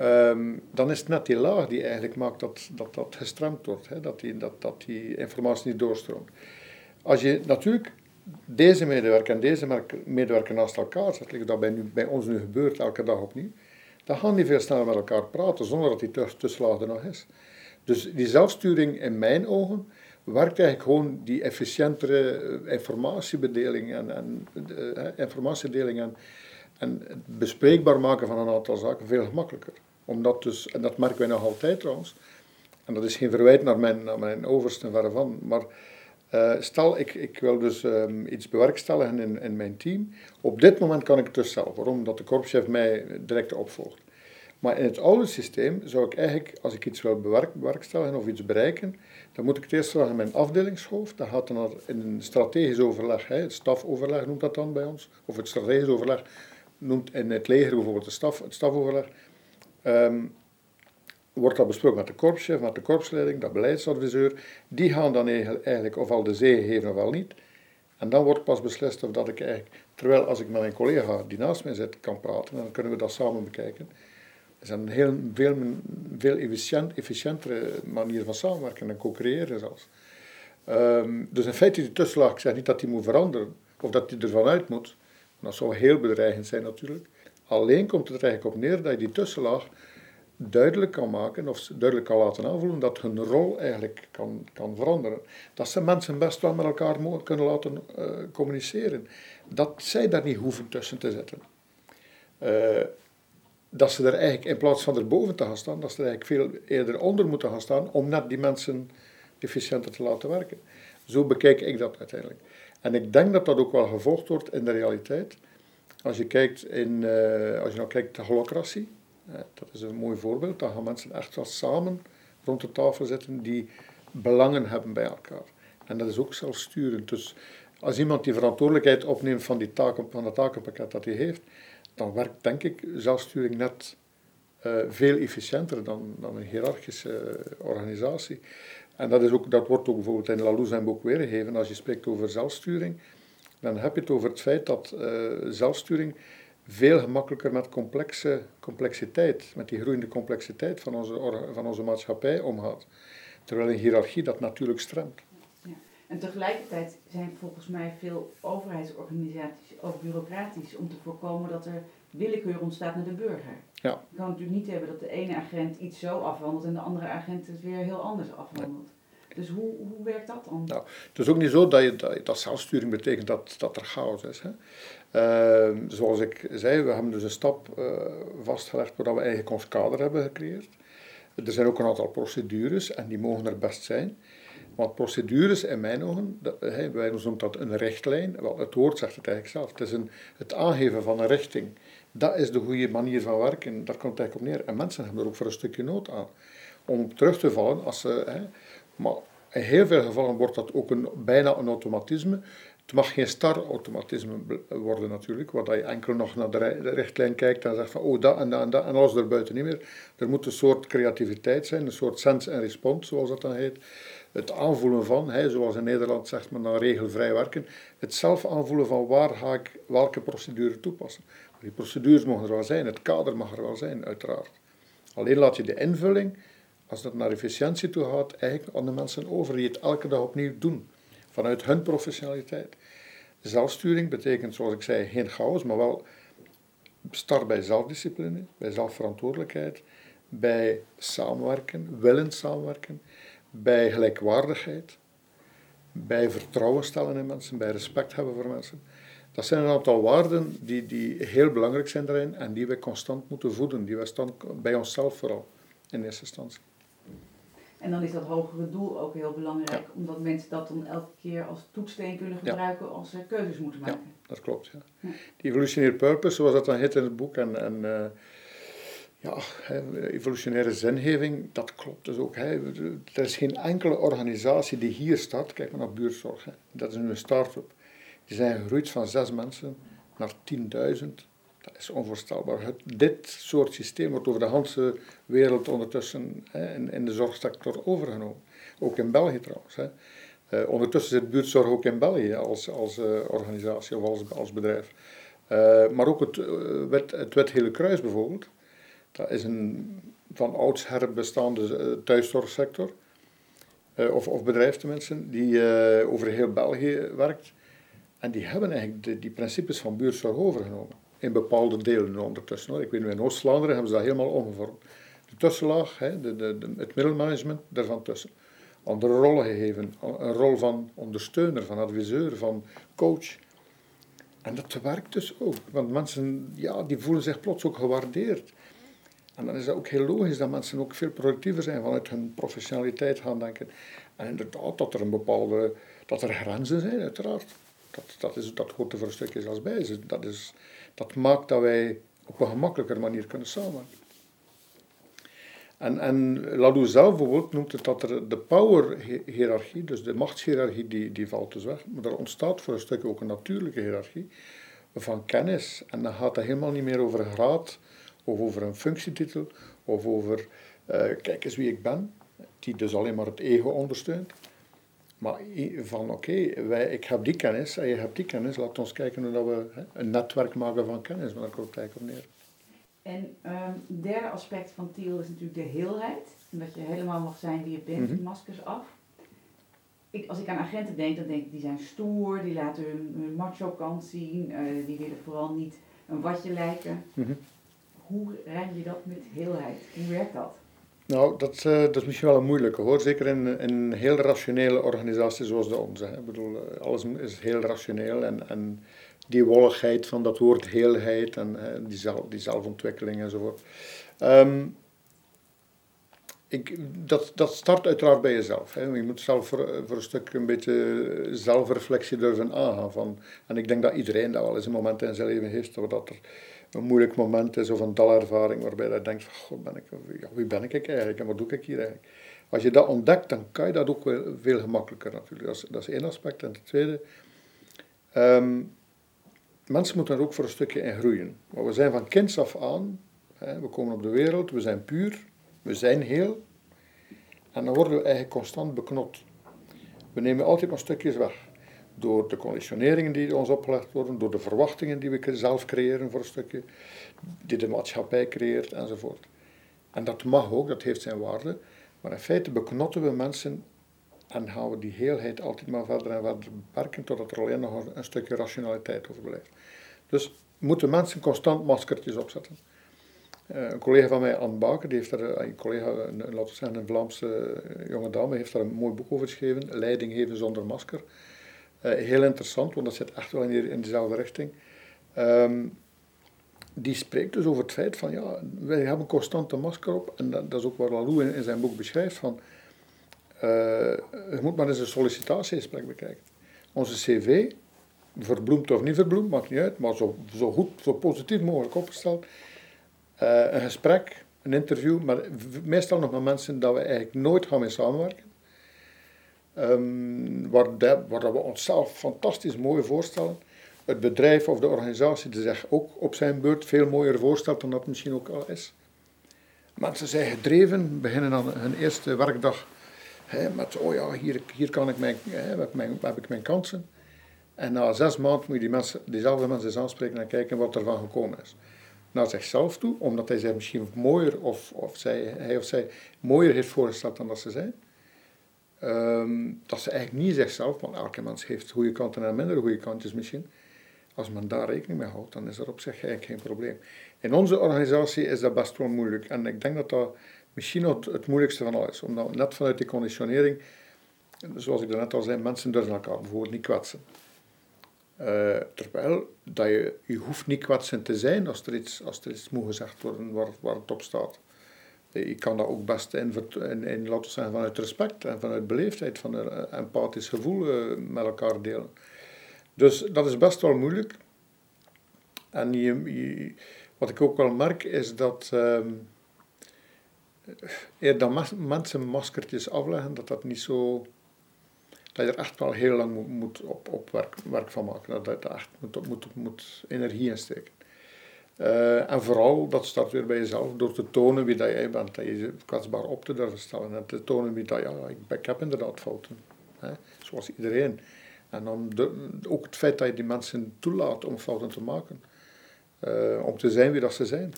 um, dan is het net die laag die eigenlijk maakt dat dat, dat gestremd wordt, hè, dat, die, dat, dat die informatie niet doorstroomt. Als je natuurlijk deze medewerker en deze medewerker naast elkaar zet, dat bij, nu, bij ons nu gebeurt elke dag opnieuw, dan gaan die veel sneller met elkaar praten zonder dat die tussenlaag er nog is. Dus die zelfsturing in mijn ogen werkt eigenlijk gewoon die efficiëntere eh, informatiebedeling en, en uh, informatiedeling en, en het bespreekbaar maken van een aantal zaken veel gemakkelijker. Omdat dus, en dat merken wij nog altijd trouwens, en dat is geen verwijt naar mijn, naar mijn overste verre van, maar uh, stel ik, ik wil dus um, iets bewerkstelligen in, in mijn team. Op dit moment kan ik het dus zelf. Waarom? Omdat de korpschef mij direct opvolgt. Maar in het oude systeem zou ik eigenlijk, als ik iets wil bewerk, bewerkstelligen of iets bereiken, dan moet ik het eerst vragen aan mijn afdelingshoofd. Dat gaat dan in een strategisch overleg, het stafoverleg noemt dat dan bij ons, of het strategisch overleg noemt in het leger bijvoorbeeld de staf, het stafoverleg. Um, wordt dat besproken met de korpschef, met de korpsleiding, de beleidsadviseur. Die gaan dan eigenlijk ofwel de zee geven ofwel niet. En dan wordt pas beslist of dat ik eigenlijk, terwijl als ik met mijn collega die naast mij zit kan praten, dan kunnen we dat samen bekijken. Is een heel, veel, veel efficiënt, efficiëntere manier van samenwerken en co-creëren zelfs. Um, dus in feite die tussenlaag, ik zeg niet dat die moet veranderen, of dat die ervan uit moet. Dat zou heel bedreigend zijn natuurlijk. Alleen komt het er eigenlijk op neer dat je die tussenlaag duidelijk kan maken, of duidelijk kan laten aanvoelen, dat hun rol eigenlijk kan, kan veranderen. Dat ze mensen best wel met elkaar kunnen laten uh, communiceren. Dat zij daar niet hoeven tussen te zetten. Uh, dat ze er eigenlijk, in plaats van erboven te gaan staan, dat ze er eigenlijk veel eerder onder moeten gaan staan om net die mensen efficiënter te laten werken. Zo bekijk ik dat uiteindelijk. En ik denk dat dat ook wel gevolgd wordt in de realiteit. Als je kijkt in, uh, als je nou kijkt de holocratie, dat is een mooi voorbeeld. Dan gaan mensen echt wel samen rond de tafel zitten die belangen hebben bij elkaar. En dat is ook zelfsturend. Dus als iemand die verantwoordelijkheid opneemt van, die taken, van het takenpakket dat hij heeft, dan werkt denk ik zelfsturing net uh, veel efficiënter dan, dan een hiërarchische organisatie. En dat, is ook, dat wordt ook bijvoorbeeld in zijn boek weergegeven. Als je spreekt over zelfsturing, dan heb je het over het feit dat uh, zelfsturing veel gemakkelijker met complexe complexiteit, met die groeiende complexiteit van onze, van onze maatschappij omgaat. Terwijl een hiërarchie dat natuurlijk stremt. Ja. En tegelijkertijd zijn volgens mij veel overheidsorganisaties ook bureaucratisch om te voorkomen dat er willekeur ontstaat naar de burger. Ja. Je kan natuurlijk niet hebben dat de ene agent iets zo afwandelt en de andere agent het weer heel anders afwandelt. Dus hoe, hoe werkt dat dan? Nou, het is ook niet zo dat, je, dat, dat zelfsturing betekent dat, dat er chaos is. Hè. Uh, zoals ik zei, we hebben dus een stap uh, vastgelegd waar we eigenlijk ons kader hebben gecreëerd. Er zijn ook een aantal procedures en die mogen er best zijn. Want procedures in mijn ogen, wij noemen dat een richtlijn. Wel, het woord zegt het eigenlijk zelf. Het is een, het aangeven van een richting. Dat is de goede manier van werken. Daar komt het eigenlijk op neer. En mensen hebben er ook voor een stukje nood aan. Om terug te vallen als ze. maar in heel veel gevallen wordt dat ook een, bijna een automatisme. Het mag geen star-automatisme worden natuurlijk, waar je enkel nog naar de richtlijn kijkt en zegt van oh dat en dat en dat en alles erbuiten niet meer. Er moet een soort creativiteit zijn, een soort sense en response zoals dat dan heet. Het aanvoelen van, hè, zoals in Nederland zegt men dan regelvrij werken, het zelf aanvoelen van waar ga ik welke procedure toepassen. Die procedures mogen er wel zijn, het kader mag er wel zijn, uiteraard. Alleen laat je de invulling, als dat naar efficiëntie toe gaat, eigenlijk aan de mensen over die het elke dag opnieuw doen, vanuit hun professionaliteit. Zelfsturing betekent, zoals ik zei, geen chaos, maar wel start bij zelfdiscipline, bij zelfverantwoordelijkheid, bij samenwerken, willen samenwerken, bij gelijkwaardigheid, bij vertrouwen stellen in mensen, bij respect hebben voor mensen. Dat zijn een aantal waarden die, die heel belangrijk zijn daarin en die wij constant moeten voeden, die wij stand, bij onszelf vooral in eerste instantie. En dan is dat hogere doel ook heel belangrijk, omdat mensen dat dan elke keer als toetssteen kunnen gebruiken als ze keuzes moeten maken. Ja, dat klopt. Ja. Die evolutionaire purpose, zoals dat dan heet in het boek, en, en uh, ja, evolutionaire zingeving, dat klopt dus ook. Er is geen enkele organisatie die hier staat, kijk maar naar buurtzorg, dat is een start-up. Die zijn gegroeid van zes mensen naar 10.000. Dat is onvoorstelbaar. Dit soort systeem wordt over de hele wereld ondertussen hè, in, in, de zorgsector overgenomen. Ook in België trouwens. Hè. Uh, ondertussen zit buurtzorg ook in België als, als uh, organisatie of als, als bedrijf. Uh, maar ook het, wet, het Wet Hele Kruis bijvoorbeeld. Dat is een van oudsher bestaande thuiszorgsector. of, of bedrijf tenminste, die over heel België werkt. En die hebben eigenlijk die principes van buurtzorg overgenomen in bepaalde delen ondertussen. Ik weet nu, in Oost-Vlaanderen hebben ze dat helemaal omgevormd. De tussenlaag, hè, de, de, de, het middelmanagement, daarvan tussen. Andere rollen gegeven. Een rol van ondersteuner, van adviseur, van coach. En dat werkt dus ook. Want mensen ja, die voelen zich plots ook gewaardeerd. En dan is dat ook heel logisch dat mensen ook veel productiever zijn vanuit hun professionaliteit gaan denken. En inderdaad, dat er een bepaalde, dat er grenzen zijn, uiteraard. Dat, dat, is, dat hoort er voor een stukje zelfs bij. Dat is, dat maakt dat wij op een gemakkelijker manier kunnen samenwerken. En, en Ladou zelf bijvoorbeeld noemt het dat er de power-hierarchie, dus de machtshierarchie, die, die valt dus weg. Maar er ontstaat voor een stuk ook een natuurlijke hiërarchie van kennis. En dan gaat het helemaal niet meer over graad, of over een functietitel, of over uh, kijk eens wie ik ben, die dus alleen maar het ego ondersteunt. Maar van oké, wij ik heb die kennis en je hebt die kennis, laat ons kijken hoe dat we hè, een netwerk maken van kennis, maar daar komt het eigenlijk op neer. En um, het derde aspect van Thiel is natuurlijk de heelheid. En dat je helemaal mag zijn wie je bent, mm maskers af. Ik, als ik aan agenten denk, dan denk ik, die zijn stoer, die laten hun, hun macho kant zien, uh, die willen vooral niet een watje lijken. Mm Hoe ren je dat met heelheid? Hoe werkt dat? Nou, dat, uh, dat is misschien wel een moeilijke hoor. Zeker in, in een heel rationele organisatie zoals de onze. Ik bedoel, eh, alles is heel rationeel en, en die wolligheid van dat woord heelheid en uh, die, zelf, die zelfontwikkeling enzovoort. Um, ik, dat, dat start uiteraard bij jezelf. Hè. Je moet zelf voor, voor een stuk een beetje zelfreflectie durven aangaan. Van, en ik denk dat iedereen dat wel eens een moment in zijn leven heeft, dat er een moeilijk moment is of een dalervaring waarbij je denkt van, god, ben ik, wie ben ik eigenlijk en wat doe ik hier eigenlijk? Als je dat ontdekt, dan kan je dat ook wel veel gemakkelijker natuurlijk. Dat is, dat is één aspect. En het tweede, um, mensen moeten er ook voor een stukje in groeien. Maar we zijn van kinds af aan, hè, we komen op de wereld, we zijn puur, we zijn heel. En dan worden we eigenlijk constant beknot. We nemen altijd maar stukjes weg. Door de conditioneringen die ons opgelegd worden, door de verwachtingen die we zelf creëren voor een stukje, die de maatschappij creëert enzovoort. En dat mag ook, dat heeft zijn waarde. Maar in feite beknotten we mensen en gaan we die heelheid altijd maar verder en verder beperken totdat er alleen nog een stukje rationaliteit overblijft. Dus moeten mensen constant maskertjes opzetten. Uh, een collega van mij, Anne Baker, die heeft daar, eh, een collega, een, laten we zeggen een Vlaamse eh, jonge dame, heeft daar een mooi boek over geschreven, Leiding geven zonder masker. Uh, heel interessant, want dat zit echt wel in, dezelfde richting. Um, die spreekt dus over het feit van, ja, wij hebben een masker op, en dat, dat is ook wat Lalou in, in, zijn boek beschrijft, van, uh, je moet maar eens een sollicitatiegesprek bekijken. Onze cv, verbloemd of niet verbloemd, maakt niet uit, maar zo, zo goed, zo positief mogelijk opgesteld, uh, een gesprek, een interview, maar meestal nog met mensen dat we eigenlijk nooit gaan mee samenwerken. Um, waar, de, we onszelf fantastisch mooi voorstellen. Het bedrijf of de organisatie die zich ook op zijn beurt veel mooier voorstelt dan dat misschien ook al is. Mensen zijn gedreven, beginnen aan hun eerste werkdag met, oh ja, hier, hier kan ik mijn, heb, heb ik mijn kansen. En na zes maanden moet je die mensen, diezelfde mensen eens aanspreken en kijken wat er van gekomen is naar zichzelf toe, omdat hij zich misschien mooier of, of zij, hij of zij mooier heeft voorgesteld dan dat ze zijn. Um, dat ze eigenlijk niet zichzelf, want elke mens heeft goede kanten en minder goede kantjes misschien. Als men daar rekening mee houdt, dan is er op zich eigenlijk geen probleem. In onze organisatie is dat best wel moeilijk. En ik denk dat dat misschien het, het moeilijkste van alles. Omdat net vanuit die conditionering, zoals ik net al zei, mensen durven elkaar bijvoorbeeld niet kwetsen. Uh, terwijl dat je, je hoeft niet kwetsend te zijn als er iets, als er iets moet gezegd worden waar, waar het op staat. Je kan dat ook best in, in, in laten we vanuit respect en vanuit beleefdheid, van een eh, empathisch gevoel uh, met elkaar delen. Dus dat is best wel moeilijk. En je, wat ik ook wel merk is dat um, eer dat mensen maskertjes afleggen, dat dat niet zo dat je er echt wel heel lang moet, moet op, op werk, werk van maken. Dat je er echt moet, moet, moet energie in steken. Uh, en vooral, dat start weer bij jezelf, door te tonen wie dat jij bent. Dat je kwetsbaar op te durven stellen. En te tonen wie dat, ja, ik, heb inderdaad fouten. Hè, zoals iedereen. En de, ook het feit dat je die mensen toelaat om fouten te maken. Uh, om te zijn wie dat ze zijn.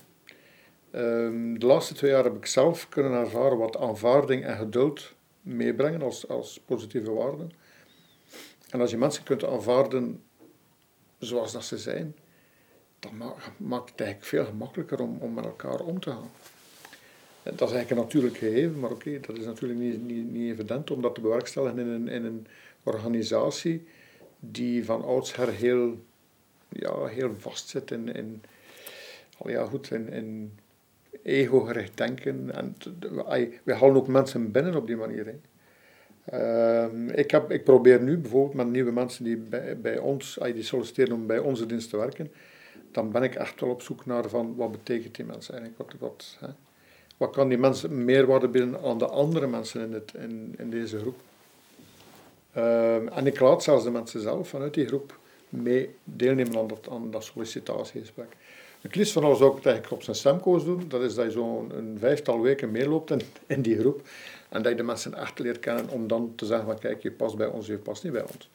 Uh, de laatste twee jaar heb ik zelf kunnen ervaren wat aanvaarding en geduld meebrengen als, als positieve waarden. En als je mensen kunt aanvaarden zoals dat ze zijn, dan maakt het eigenlijk veel gemakkelijker om, om met elkaar om te gaan. Dat is eigenlijk een natuurlijk gegeven, maar oké, dat is natuurlijk niet, niet, niet evident om dat te bewerkstelligen in een, in een organisatie die van oudsher heel, ja, heel vast zit in, ja, goed, in, in ego-gericht denken. En we halen ook mensen binnen op die manier. Uh, ik, heb, ik probeer nu bijvoorbeeld met nieuwe mensen die bij, bij ons, die solliciteren om bij onze dienst te werken, dan ben ik echt wel op zoek naar van wat betekent die mensen eigenlijk, wat, wat, hè. wat kan die mensen meerwaarde bieden aan de andere mensen in, het, in, in deze groep. Uh, en ik laat zelfs de mensen zelf vanuit die groep mee deelnemen aan dat, aan dat sollicitatiegesprek. Het liefst van alles zou ik het eigenlijk op zijn stemkoos doen. Dat is dat je zo'n vijftal weken meeloopt in, in die groep. En dat je de mensen echt leert kennen om dan te zeggen van kijk, je past bij ons, je past niet bij ons.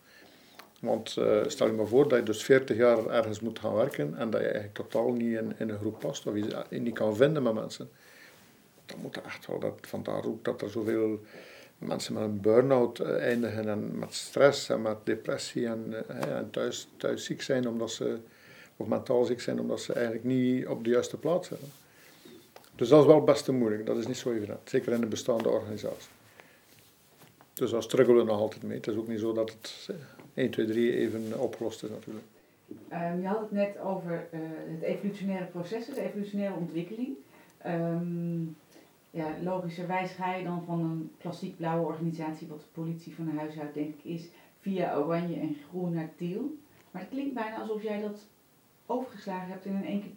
Want uh, stel je maar voor dat je dus 40 jaar ergens moet gaan werken en dat je eigenlijk totaal niet in, in een groep past of je niet kan vinden met mensen. Dan moet echt wel, dat, vandaar ook dat er zoveel mensen met een burn-out eh, eindigen en met stress en met depressie en, uh, en thuis, thuis ziek zijn omdat ze of mentaal ziek zijn omdat ze eigenlijk niet op de juiste plaats zijn. Dus dat is wel best moeilijk, dat is niet zo evident, zeker in een bestaande organisatie. Dus daar struggelen we nog altijd mee. Het is ook niet zo dat het 1, 2, 3 even opgelost is natuurlijk. Um, je had het net over uh, het evolutionaire proces, de evolutionaire ontwikkeling. Um, ja, logischerwijs ga je dan van een klassiek blauwe organisatie, wat de politie van huis uit denk ik is, via oranje en groen naar teal. Maar het klinkt bijna alsof jij dat overgeslagen hebt en in één keer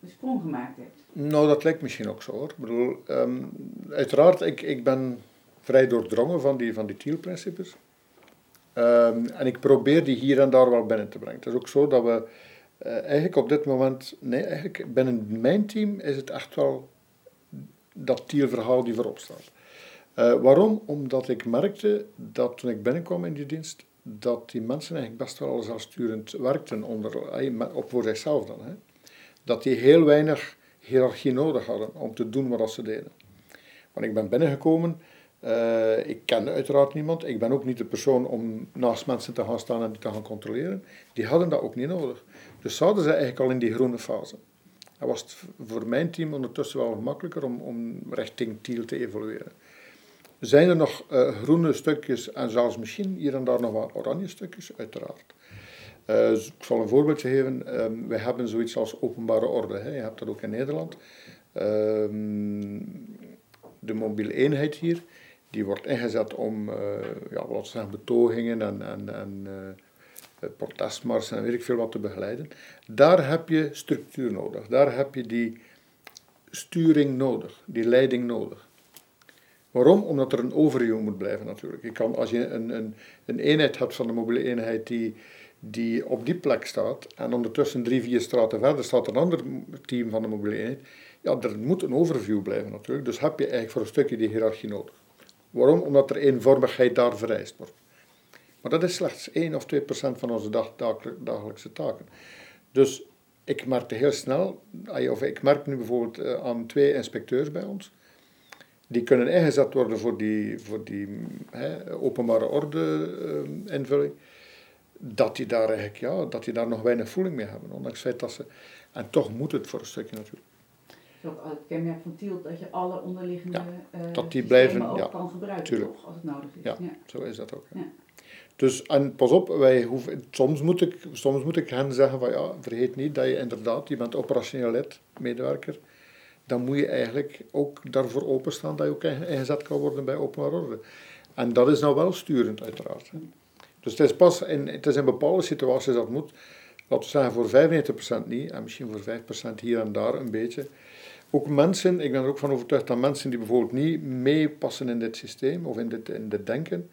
de sprong gemaakt hebt. Nou, dat lijkt misschien ook zo hoor. Ik bedoel, um, uiteraard, ik, ik ben vrij doordrongen van die, van die TIEL-principes. Um, en ik probeer die hier en daar wel binnen te brengen. Het is ook zo dat we uh, eigenlijk op dit moment, nee, eigenlijk binnen mijn team is het echt wel dat TIEL-verhaal die voorop staat. Uh, waarom? Omdat ik merkte dat toen ik binnenkwam in die dienst, dat die mensen eigenlijk best wel zelfsturend werkten onder, eh, op voor zichzelf dan. Hè. Dat die heel weinig hiërarchie nodig hadden om te doen wat ze deden. Want ik ben binnengekomen, uh, ik kende uiteraard niemand, ik ben ook niet de persoon om naast mensen te gaan staan en die te gaan controleren. Die hadden dat ook niet nodig. Dus zouden ze eigenlijk al in die groene fase. Dat was voor mijn team ondertussen wel gemakkelijker om, om richting Tiel te evolueren. Zijn er nog uh, groene stukjes en zelfs misschien hier en daar nog wat oranje stukjes? Uiteraard. Uh, ik zal een voorbeeldje geven. Um, wij hebben zoiets als openbare orde. Hè. Je hebt dat ook in Nederland. Um, de mobiele eenheid hier, die wordt ingezet om uh, ja, zeggen, betogingen en, en, en protestmarsen en weet ik veel wat te begeleiden. Daar heb je structuur nodig. Daar heb je die sturing nodig, die leiding nodig. Waarom? Omdat er een overview moet blijven natuurlijk. Je kan, als je een, een, een eenheid hebt van de mobiele eenheid die, die op die plek staat en ondertussen drie, vier straten verder staat een ander team van de mobiele eenheid, ja, er moet een overview blijven natuurlijk. Dus heb je eigenlijk voor een stukje die hiërarchie nodig. Waarom? Omdat er eenvormigheid daar vereist wordt. Maar dat is slechts 1 of 2 procent van onze dag, dagelijkse taken. Dus ik merkte heel snel, of ik merk nu bijvoorbeeld eh, aan twee inspecteurs bij ons, die kunnen ingezet worden voor die, voor die openbare orde uh, invulling, dat die, daar eigenlijk, ja, dat die daar nog weinig voeling mee hebben. Ondanks het feit dat ze... En toch moet het voor een stukje natuurlijk. Ook het kenmerk van Tiel dat je alle onderliggende ja, uh, dat die blijven, ook ja, kan gebruiken, toch, als het nodig is. Ja, ja. zo is dat ook. Ja. Dus, en pas op, wij hoeven, soms, moet ik, soms moet ik hen zeggen van ja, vergeet niet dat je inderdaad, je bent operationeel lid, medewerker, dan moet je eigenlijk ook daarvoor openstaan dat je ook ingezet kan worden bij openbaar orde. En dat is nou wel sturend, uiteraard. Dus het is pas in, het is in bepaalde situaties dat moet, laten we zeggen voor 95% niet, en misschien voor 5% hier en daar een beetje. Ook mensen, ik ben er ook van overtuigd dat mensen die bijvoorbeeld niet meepassen in dit systeem of in dit, in dit denken,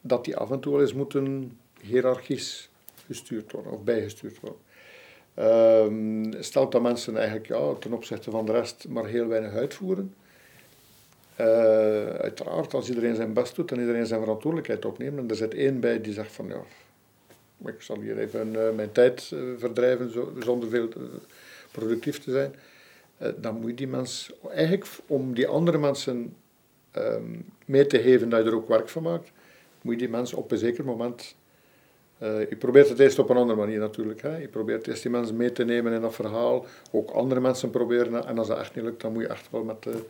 dat die af en toe wel eens moeten hiërarchisch gestuurd worden of bijgestuurd worden. Um, stelt dat mensen eigenlijk ja, ten opzichte van de rest maar heel weinig uitvoeren. Uh, uiteraard, als iedereen zijn best doet en iedereen zijn verantwoordelijkheid opneemt, en er zit één bij die zegt van ja, ik zal hier even uh, mijn tijd uh, verdrijven zo, zonder veel productief te zijn, dan moet je die mens eigenlijk om die andere mensen um, mee te geven dat je er ook werk van maakt, moet je die mensen op een zeker moment uh, je probeert het eerst op een andere manier natuurlijk. Hè. Je probeert eerst die mensen mee te nemen in dat verhaal. Ook andere mensen proberen. En als dat echt niet lukt, dan moet je echt wel met de,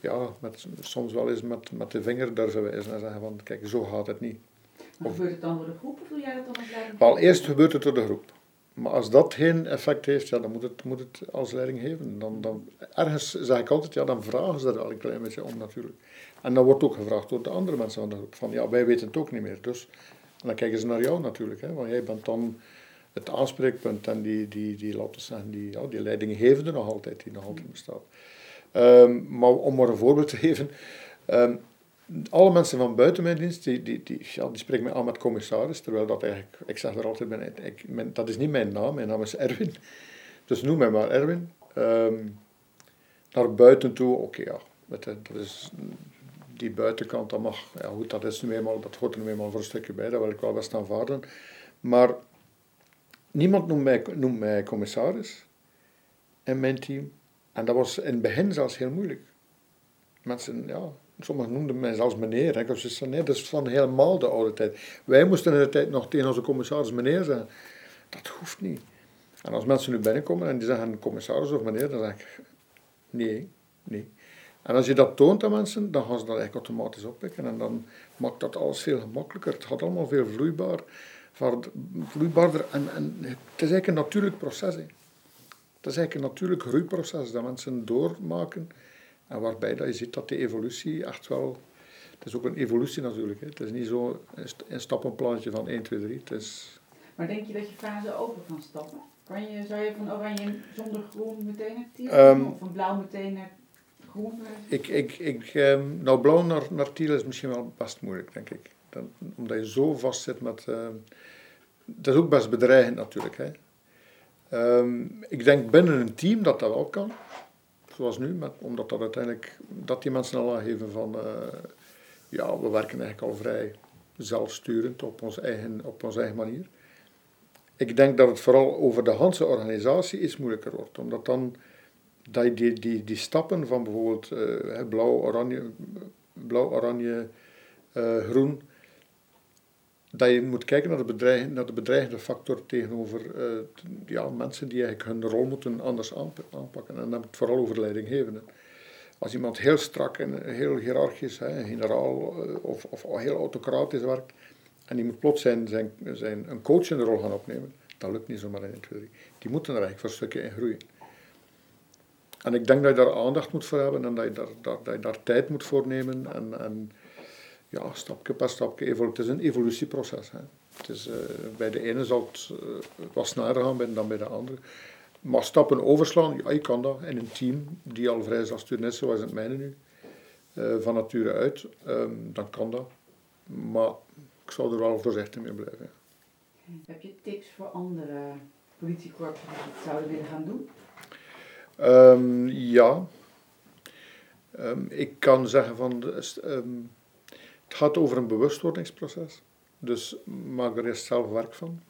ja, met, soms wel eens met, met de vinger durven wijzen en zeggen van kijk, zo gaat het niet. Maar gebeurt het dan door de groep of doe jij dat dan als leiding? Wel, eerst gebeurt het door de groep. Maar als dat geen effect heeft, ja, dan moet het, moet het als leiding geven. Dan, dan, ergens zeg ik altijd, ja, dan vragen ze er al een klein beetje om natuurlijk. En dan wordt ook gevraagd door de andere mensen van de groep. Van ja, wij weten het ook niet meer. Dus en dan kijken ze naar jou natuurlijk, hè, want jij bent dan het aanspreekpunt en die, die, die zeggen, die, ja, die leidinggevende nog altijd, die nog altijd bestaat. Um, maar om maar een voorbeeld te geven, um, alle mensen van buiten mijn dienst, die, die, die, ja, die spreken me aan met commissaris, terwijl dat eigenlijk, ik zeg er altijd, ben, ik, dat is niet mijn naam, mijn naam is Erwin. Dus noem mij maar Erwin. Um, naar buiten toe, oké, ja, dat is die buitenkant, dat mag, ja goed, dat, is nu eenmaal, dat hoort er nu eenmaal voor een stukje bij, dat wil ik wel best aanvaarden. Maar niemand noemt mij, noemt mij commissaris in mijn team. En dat was in het begin zelfs heel moeilijk. Mensen, ja, sommigen noemden mij zelfs meneer. Ik was nee, dat is van helemaal de oude tijd. Wij moesten in de tijd nog tegen onze commissaris meneer zeggen. Dat hoeft niet. En als mensen nu binnenkomen en die zeggen commissaris of meneer, dan zeg ik nee, nee. En als je dat toont aan mensen, dan gaan ze dat eigenlijk automatisch oppikken. En dan maakt dat alles veel gemakkelijker. Het gaat allemaal veel vloeibaar, vloeibaarder. En, en het is eigenlijk een natuurlijk proces. Hè. Het is eigenlijk een natuurlijk groeiproces dat mensen doormaken. En waarbij dat je ziet dat die evolutie echt wel... Het is ook een evolutie natuurlijk. Hè. Het is niet zo een stappenplannetje van 1, 2, 3. Het is... Maar denk je dat je fase over kan stappen? Kan je, zou je van oranje zonder groen meteen naar um, of van blauw meteen naar ik, ik, ik, um, nou, blauw naar, naar Tiel is misschien wel best moeilijk, denk ik. Dan, omdat je zo vast zit met... Uh, dat is ook best bedreigend natuurlijk. Hè. Um, ik denk binnen een team dat dat wel kan. Zoals nu, met, omdat dat uiteindelijk, dat die mensen al aangeven van, ja, we werken eigenlijk al vrij zelfsturend op onze eigen, op onze eigen manier. Ik denk dat het vooral over de Hanse organisatie iets moeilijker wordt, omdat dan dat die, die, die stappen van bijvoorbeeld uh, blauw, oranje, blauw, oranje, uh, groen, dat je moet kijken naar de, de bedreigende factor tegenover uh, ja, mensen die eigenlijk hun rol moeten anders aanpakken. En dan heb ik het vooral over leidinggevenden. Als iemand heel strak en heel hiërarchisch, hè, generaal of, of heel autocratisch werkt, en die moet plots zijn, zijn, zijn een coachende rol gaan opnemen, dat lukt niet zomaar in. Die moeten er eigenlijk voor stukken in groeien. En ik denk dat je daar aandacht moet voor hebben en dat je daar, dat, dat je daar tijd moet voor nemen. En, en ja, stapje per stapje. Het is een evolutieproces. Hè. Het is, uh, bij de ene zal het uh, wat sneller gaan dan bij de andere. Maar stappen overslaan, ja, je kan dat in een team die al vrij zelfsturend is, zoals het mijne nu, uh, van nature uit, um, dan kan dat. Maar ik zou er wel voorzichtig mee blijven. Ja. Heb je tips voor andere politiekorpsen die het zouden willen gaan doen? Um, ja. Um, ik kan zeggen van, um, het gaat over een bewustwordingsproces. Dus maak er eerst zelf werk van.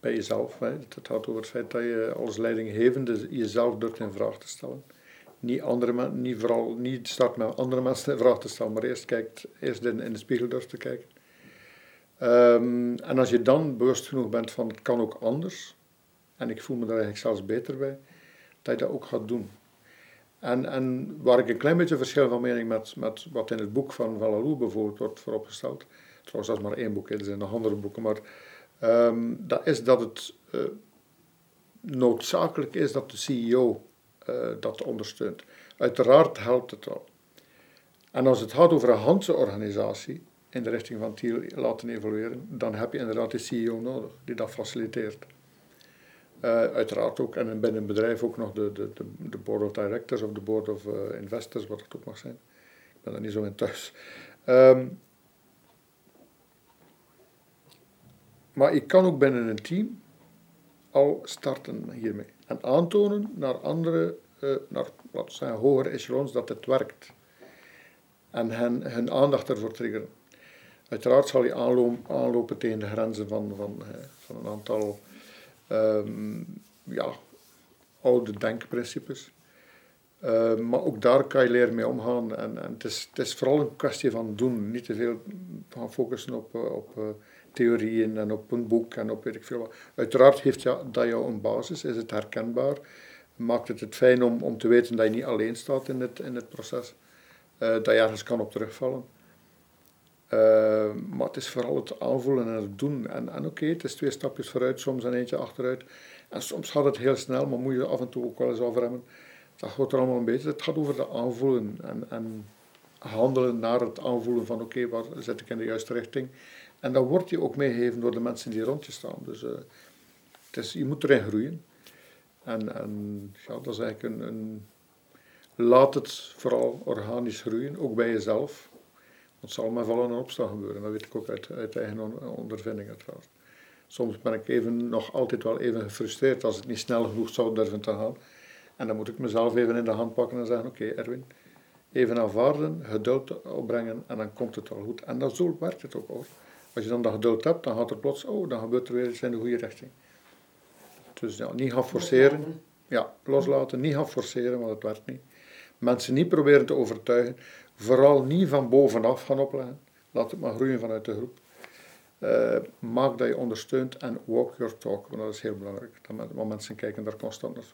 Bij jezelf. Het gaat over het feit dat je als leidinggevende jezelf durft in vraag te stellen. Niet, andere niet, vooral, niet start met andere mensen in vraag te stellen, maar eerst, kijkt, eerst in, in de spiegel durft te kijken. en als je dan bewust genoeg bent van het kan ook anders, en ik voel me daar eigenlijk zelfs beter bij, dat je dat ook gaat doen. En, en waar ik een klein beetje verschil van mening met, met wat in het boek van Valalou bijvoorbeeld wordt vooropgesteld, trouwens dat is maar één boek, er zijn nog andere boeken, maar um, dat is dat het uh, noodzakelijk is dat de CEO uh, dat ondersteunt. Uiteraard helpt het wel. En als het gaat over een handse organisatie, in de richting van Thiel laten evolueren, dan heb je inderdaad de CEO nodig, die dat faciliteert. Uh, uiteraard ook, en binnen een bedrijf ook nog de, de, de, board of directors of de board of uh, investors, wat het ook mag zijn. Ik ben er niet zo in thuis. Um, maar ik kan ook binnen een team al starten hiermee. En aantonen naar andere, uh, naar wat zijn hogere echelons dat het werkt. En hen, hun aandacht ervoor triggeren. Uiteraard zal je aanlopen tegen de grenzen van, van, van een aantal um, ja, oude denkprincipes. Uh, maar ook daar kan je leren mee omgaan. En, en het, is, het is vooral een kwestie van doen. Niet te veel gaan focussen op, eh, op uh, theorieën en op een boek en op weet ik veel. Uiteraard heeft ja, dat jou een basis, is het herkenbaar. Maakt het het fijn om, om te weten dat je niet alleen staat in het, in het proces. Uh, dat je ergens kan op terugvallen. Uh, maar het is vooral het aanvoelen en het doen. En, en oké, het is twee stapjes vooruit, soms en eentje achteruit. En soms gaat het heel snel, maar moet je af en toe ook wel eens afremmen. Dat gaat er allemaal een beetje. Het gaat over de aanvoelen en, en handelen naar het aanvoelen van oké, waar zit ik in de juiste richting. En dat wordt je ook meegegeven door de mensen die rond je staan. Dus uh, het is, je moet erin groeien. En, en dat is eigenlijk een... Laat het vooral organisch groeien, ook bij jezelf het zal met vallen en opstaan gebeuren. Dat weet ik ook uit, uit eigen ondervindingen trouwens. Soms ben ik even, nog altijd wel even gefrustreerd als het niet snel genoeg zou durven te gaan. En dan moet ik mezelf even in de hand pakken en zeggen, oké Erwin, even aanvaarden, geduld opbrengen en dan komt het wel goed. En dat zo werkt het ook hoor. Als je dan dat geduld hebt, dan gaat er plots, oh, dan gebeurt er weer iets in de goede richting. Dus ja, niet gaan forceren. Ja, loslaten, niet gaan forceren, want het werkt niet. Mensen niet proberen te overtuigen. Vooral niet van bovenaf gaan opleggen. Laat het maar groeien vanuit de groep. Uh, maak dat je ondersteunt en walk your talk, want dat is heel belangrijk. Want mensen kijken daar constant naar.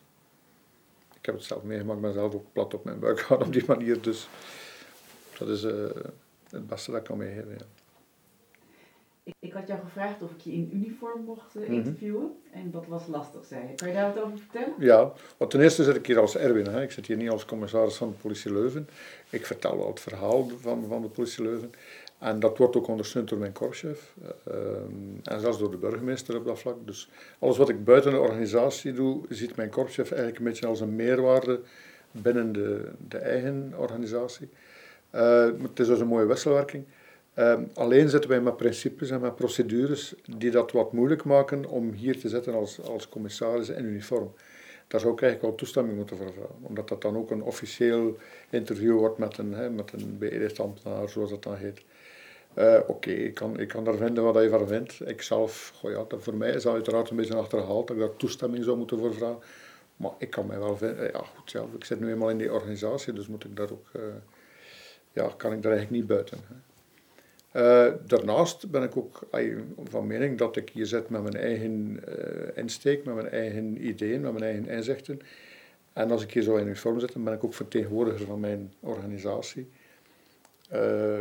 Ik heb het zelf meegemaakt, ik zelf ook plat op mijn buik gaan op die manier. Dus dat is uh, het beste dat ik kan meegeven. Ik, ik, had jou gevraagd of ik je in uniform mocht uh, interviewen. En dat was lastig, zei je. Kan je daar wat over vertellen? Ja, want ten eerste zit ik hier als Erwin. Hè. Ik zit hier niet als commissaris van de politie Leuven. Ik vertel wel het verhaal van, van de politie Leuven. En dat wordt ook ondersteund door mijn korpschef. Uh, en zelfs door de burgemeester op dat vlak. Dus alles wat ik buiten de organisatie doe, ziet mijn korpschef eigenlijk een beetje als een meerwaarde binnen de, de eigen organisatie. Uh, het is dus een mooie wisselwerking. Um, alleen zitten wij met principes en met procedures die dat wat moeilijk maken om hier te zitten als, als commissaris in uniform. daar zou ik eigenlijk wel toestemming moeten vragen. Omdat dat dan ook een officieel interview wordt met een, met een ambtenaar, zoals dat dan heet. Uh, Oké, ik, kan, ik kan daar vinden wat je van vindt. Ik zelf, ja, voor mij is dat uiteraard een beetje achterhaald dat ik daar toestemming zou moeten voor vragen. Maar ik kan mij wel vinden, ja goed, zelf, ik zit nu eenmaal in die organisatie, dus moet ik daar ook, uh, ja, kan ik daar eigenlijk niet buiten. Uh, daarnaast ben ik ook van mening dat ik hier zit met mijn eigen uh, insteek, met mijn eigen ideeën, met mijn eigen inzichten. En als ik hier zo in uniform zit, dan ben ik ook vertegenwoordiger van mijn organisatie. Uh,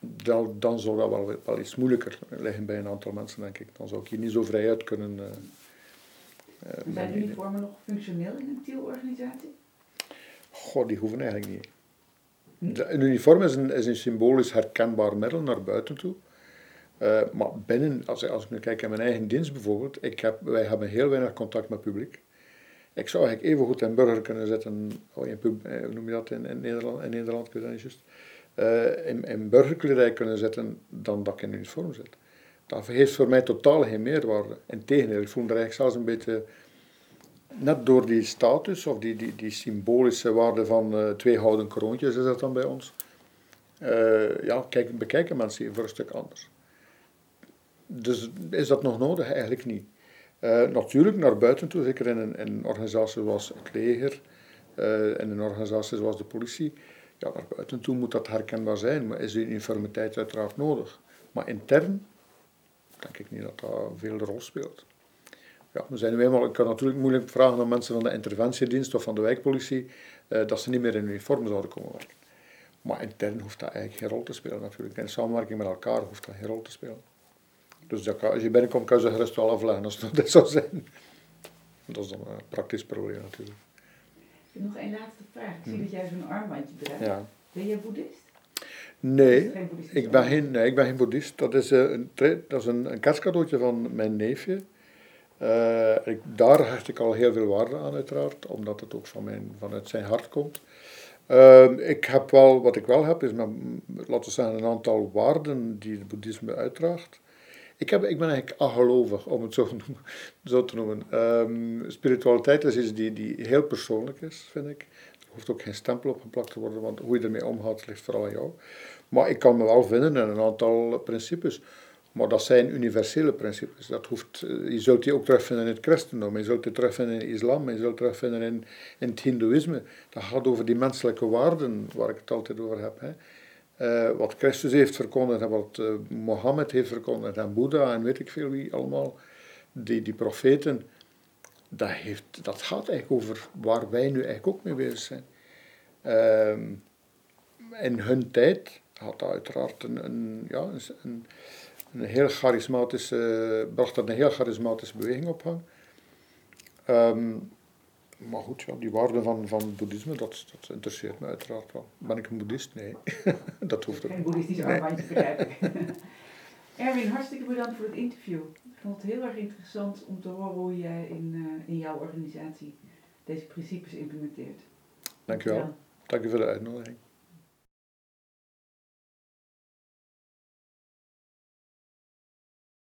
dan, dan zou dat wel, wel iets moeilijker liggen bij een aantal mensen, denk ik. Dan zou ik hier niet zo vrij uit kunnen. Zijn de uniformen nog functioneel in een TIL-organisatie? Goh, die hoeven eigenlijk niet. Een uniform is een, is een symbolisch herkenbaar middel naar buiten toe. Uh, maar binnen, als, als ik nu kijk naar mijn eigen dienst bijvoorbeeld, ik heb, wij hebben heel weinig contact met het publiek. Ik zou eigenlijk even goed een burger kunnen zetten, oh, in, eh, hoe noem je dat in, in Nederland, in Nederland, juist, uh, in, in burgerkledij kunnen zetten dan dat ik in uniform zit. Dat heeft voor mij totaal geen meerwaarde. Integendeel, ik voel me er eigenlijk zelfs een beetje net door die status of die, die, die symbolische waarde van uh, twee houden kroontjes is dat dan bij ons. Uh, ja, kijk, bekijken mensen hier voor een stuk anders. Dus is dat nog nodig? Eigenlijk niet. Uh, natuurlijk naar buiten toe, zeker in een, in een organisatie zoals het leger, in een organisatie zoals de politie, ja, naar buiten toe moet dat herkenbaar zijn, maar is die uniformiteit uiteraard nodig. Maar intern denk ik niet dat dat veel rol speelt. Ja, we zijn nu eenmaal, ik kan natuurlijk moeilijk vragen aan mensen van de interventiedienst of van de wijkpolitie uh, dat ze niet meer in uniform zouden komen werken. Maar intern hoeft dat eigenlijk geen rol te spelen natuurlijk. In samenwerking met elkaar hoeft dat geen rol te spelen. Dus dat kan, als je binnenkomt kan je ze gerust wel afleggen als dat zou zijn. Dat is dan een praktisch probleem natuurlijk. Nog één laatste vraag. Ik zie hm. dat jij zo'n armbandje draagt. Ja. Ben jij boeddhist? Nee, ik ben geen, nee, ik ben geen boeddhist. Dat is, uh, een, dat is een, een kerstcadeautje van mijn neefje. Uh, ik, daar hecht ik al heel veel waarde aan, uiteraard, omdat het ook van mijn, vanuit zijn hart komt. Uh, ik heb wel, wat ik wel heb, is laten we zeggen, een aantal waarden die het boeddhisme uitdraagt. Ik, heb, ik ben eigenlijk agelovig, om het zo, zo te noemen. Um, spiritualiteit is iets die, die heel persoonlijk is, vind ik. Er hoeft ook geen stempel op geplakt te worden, want hoe je ermee omgaat ligt vooral aan jou. Maar ik kan me wel vinden in een aantal principes. Maar dat zijn universele principes. Dat hoeft, eh, je zult die ook terugvinden in het christendom, je zult die terugvinden in islam, je zult terugvinden in, in het hindoeïsme. Dat gaat over die menselijke waarden waar ik het altijd over heb. Hè. Uh, wat Christus heeft verkondigd en wat uh, Mohammed heeft verkondigd en Boeddha en weet ik veel wie allemaal, die, die profeten, dat, heeft, dat gaat eigenlijk over waar wij nu eigenlijk ook mee bezig zijn. Uh, in hun tijd had dat uiteraard een, een ja, een, een heel charismatische, bracht dat een heel charismatische beweging op gang. Um, maar goed, ja, die waarde van, van boeddhisme, dat, dat interesseert me uiteraard wel. Ben ik een boeddhist? Nee, dat hoeft ook niet. Geen boeddhistisch nee. armbandje, begrijp ik. Erwin, hartstikke bedankt voor het interview. Ik vond het heel erg interessant om te horen hoe jij in, uh, in jouw organisatie deze principes implementeert. Dankjewel. Dank je voor de uitnodiging.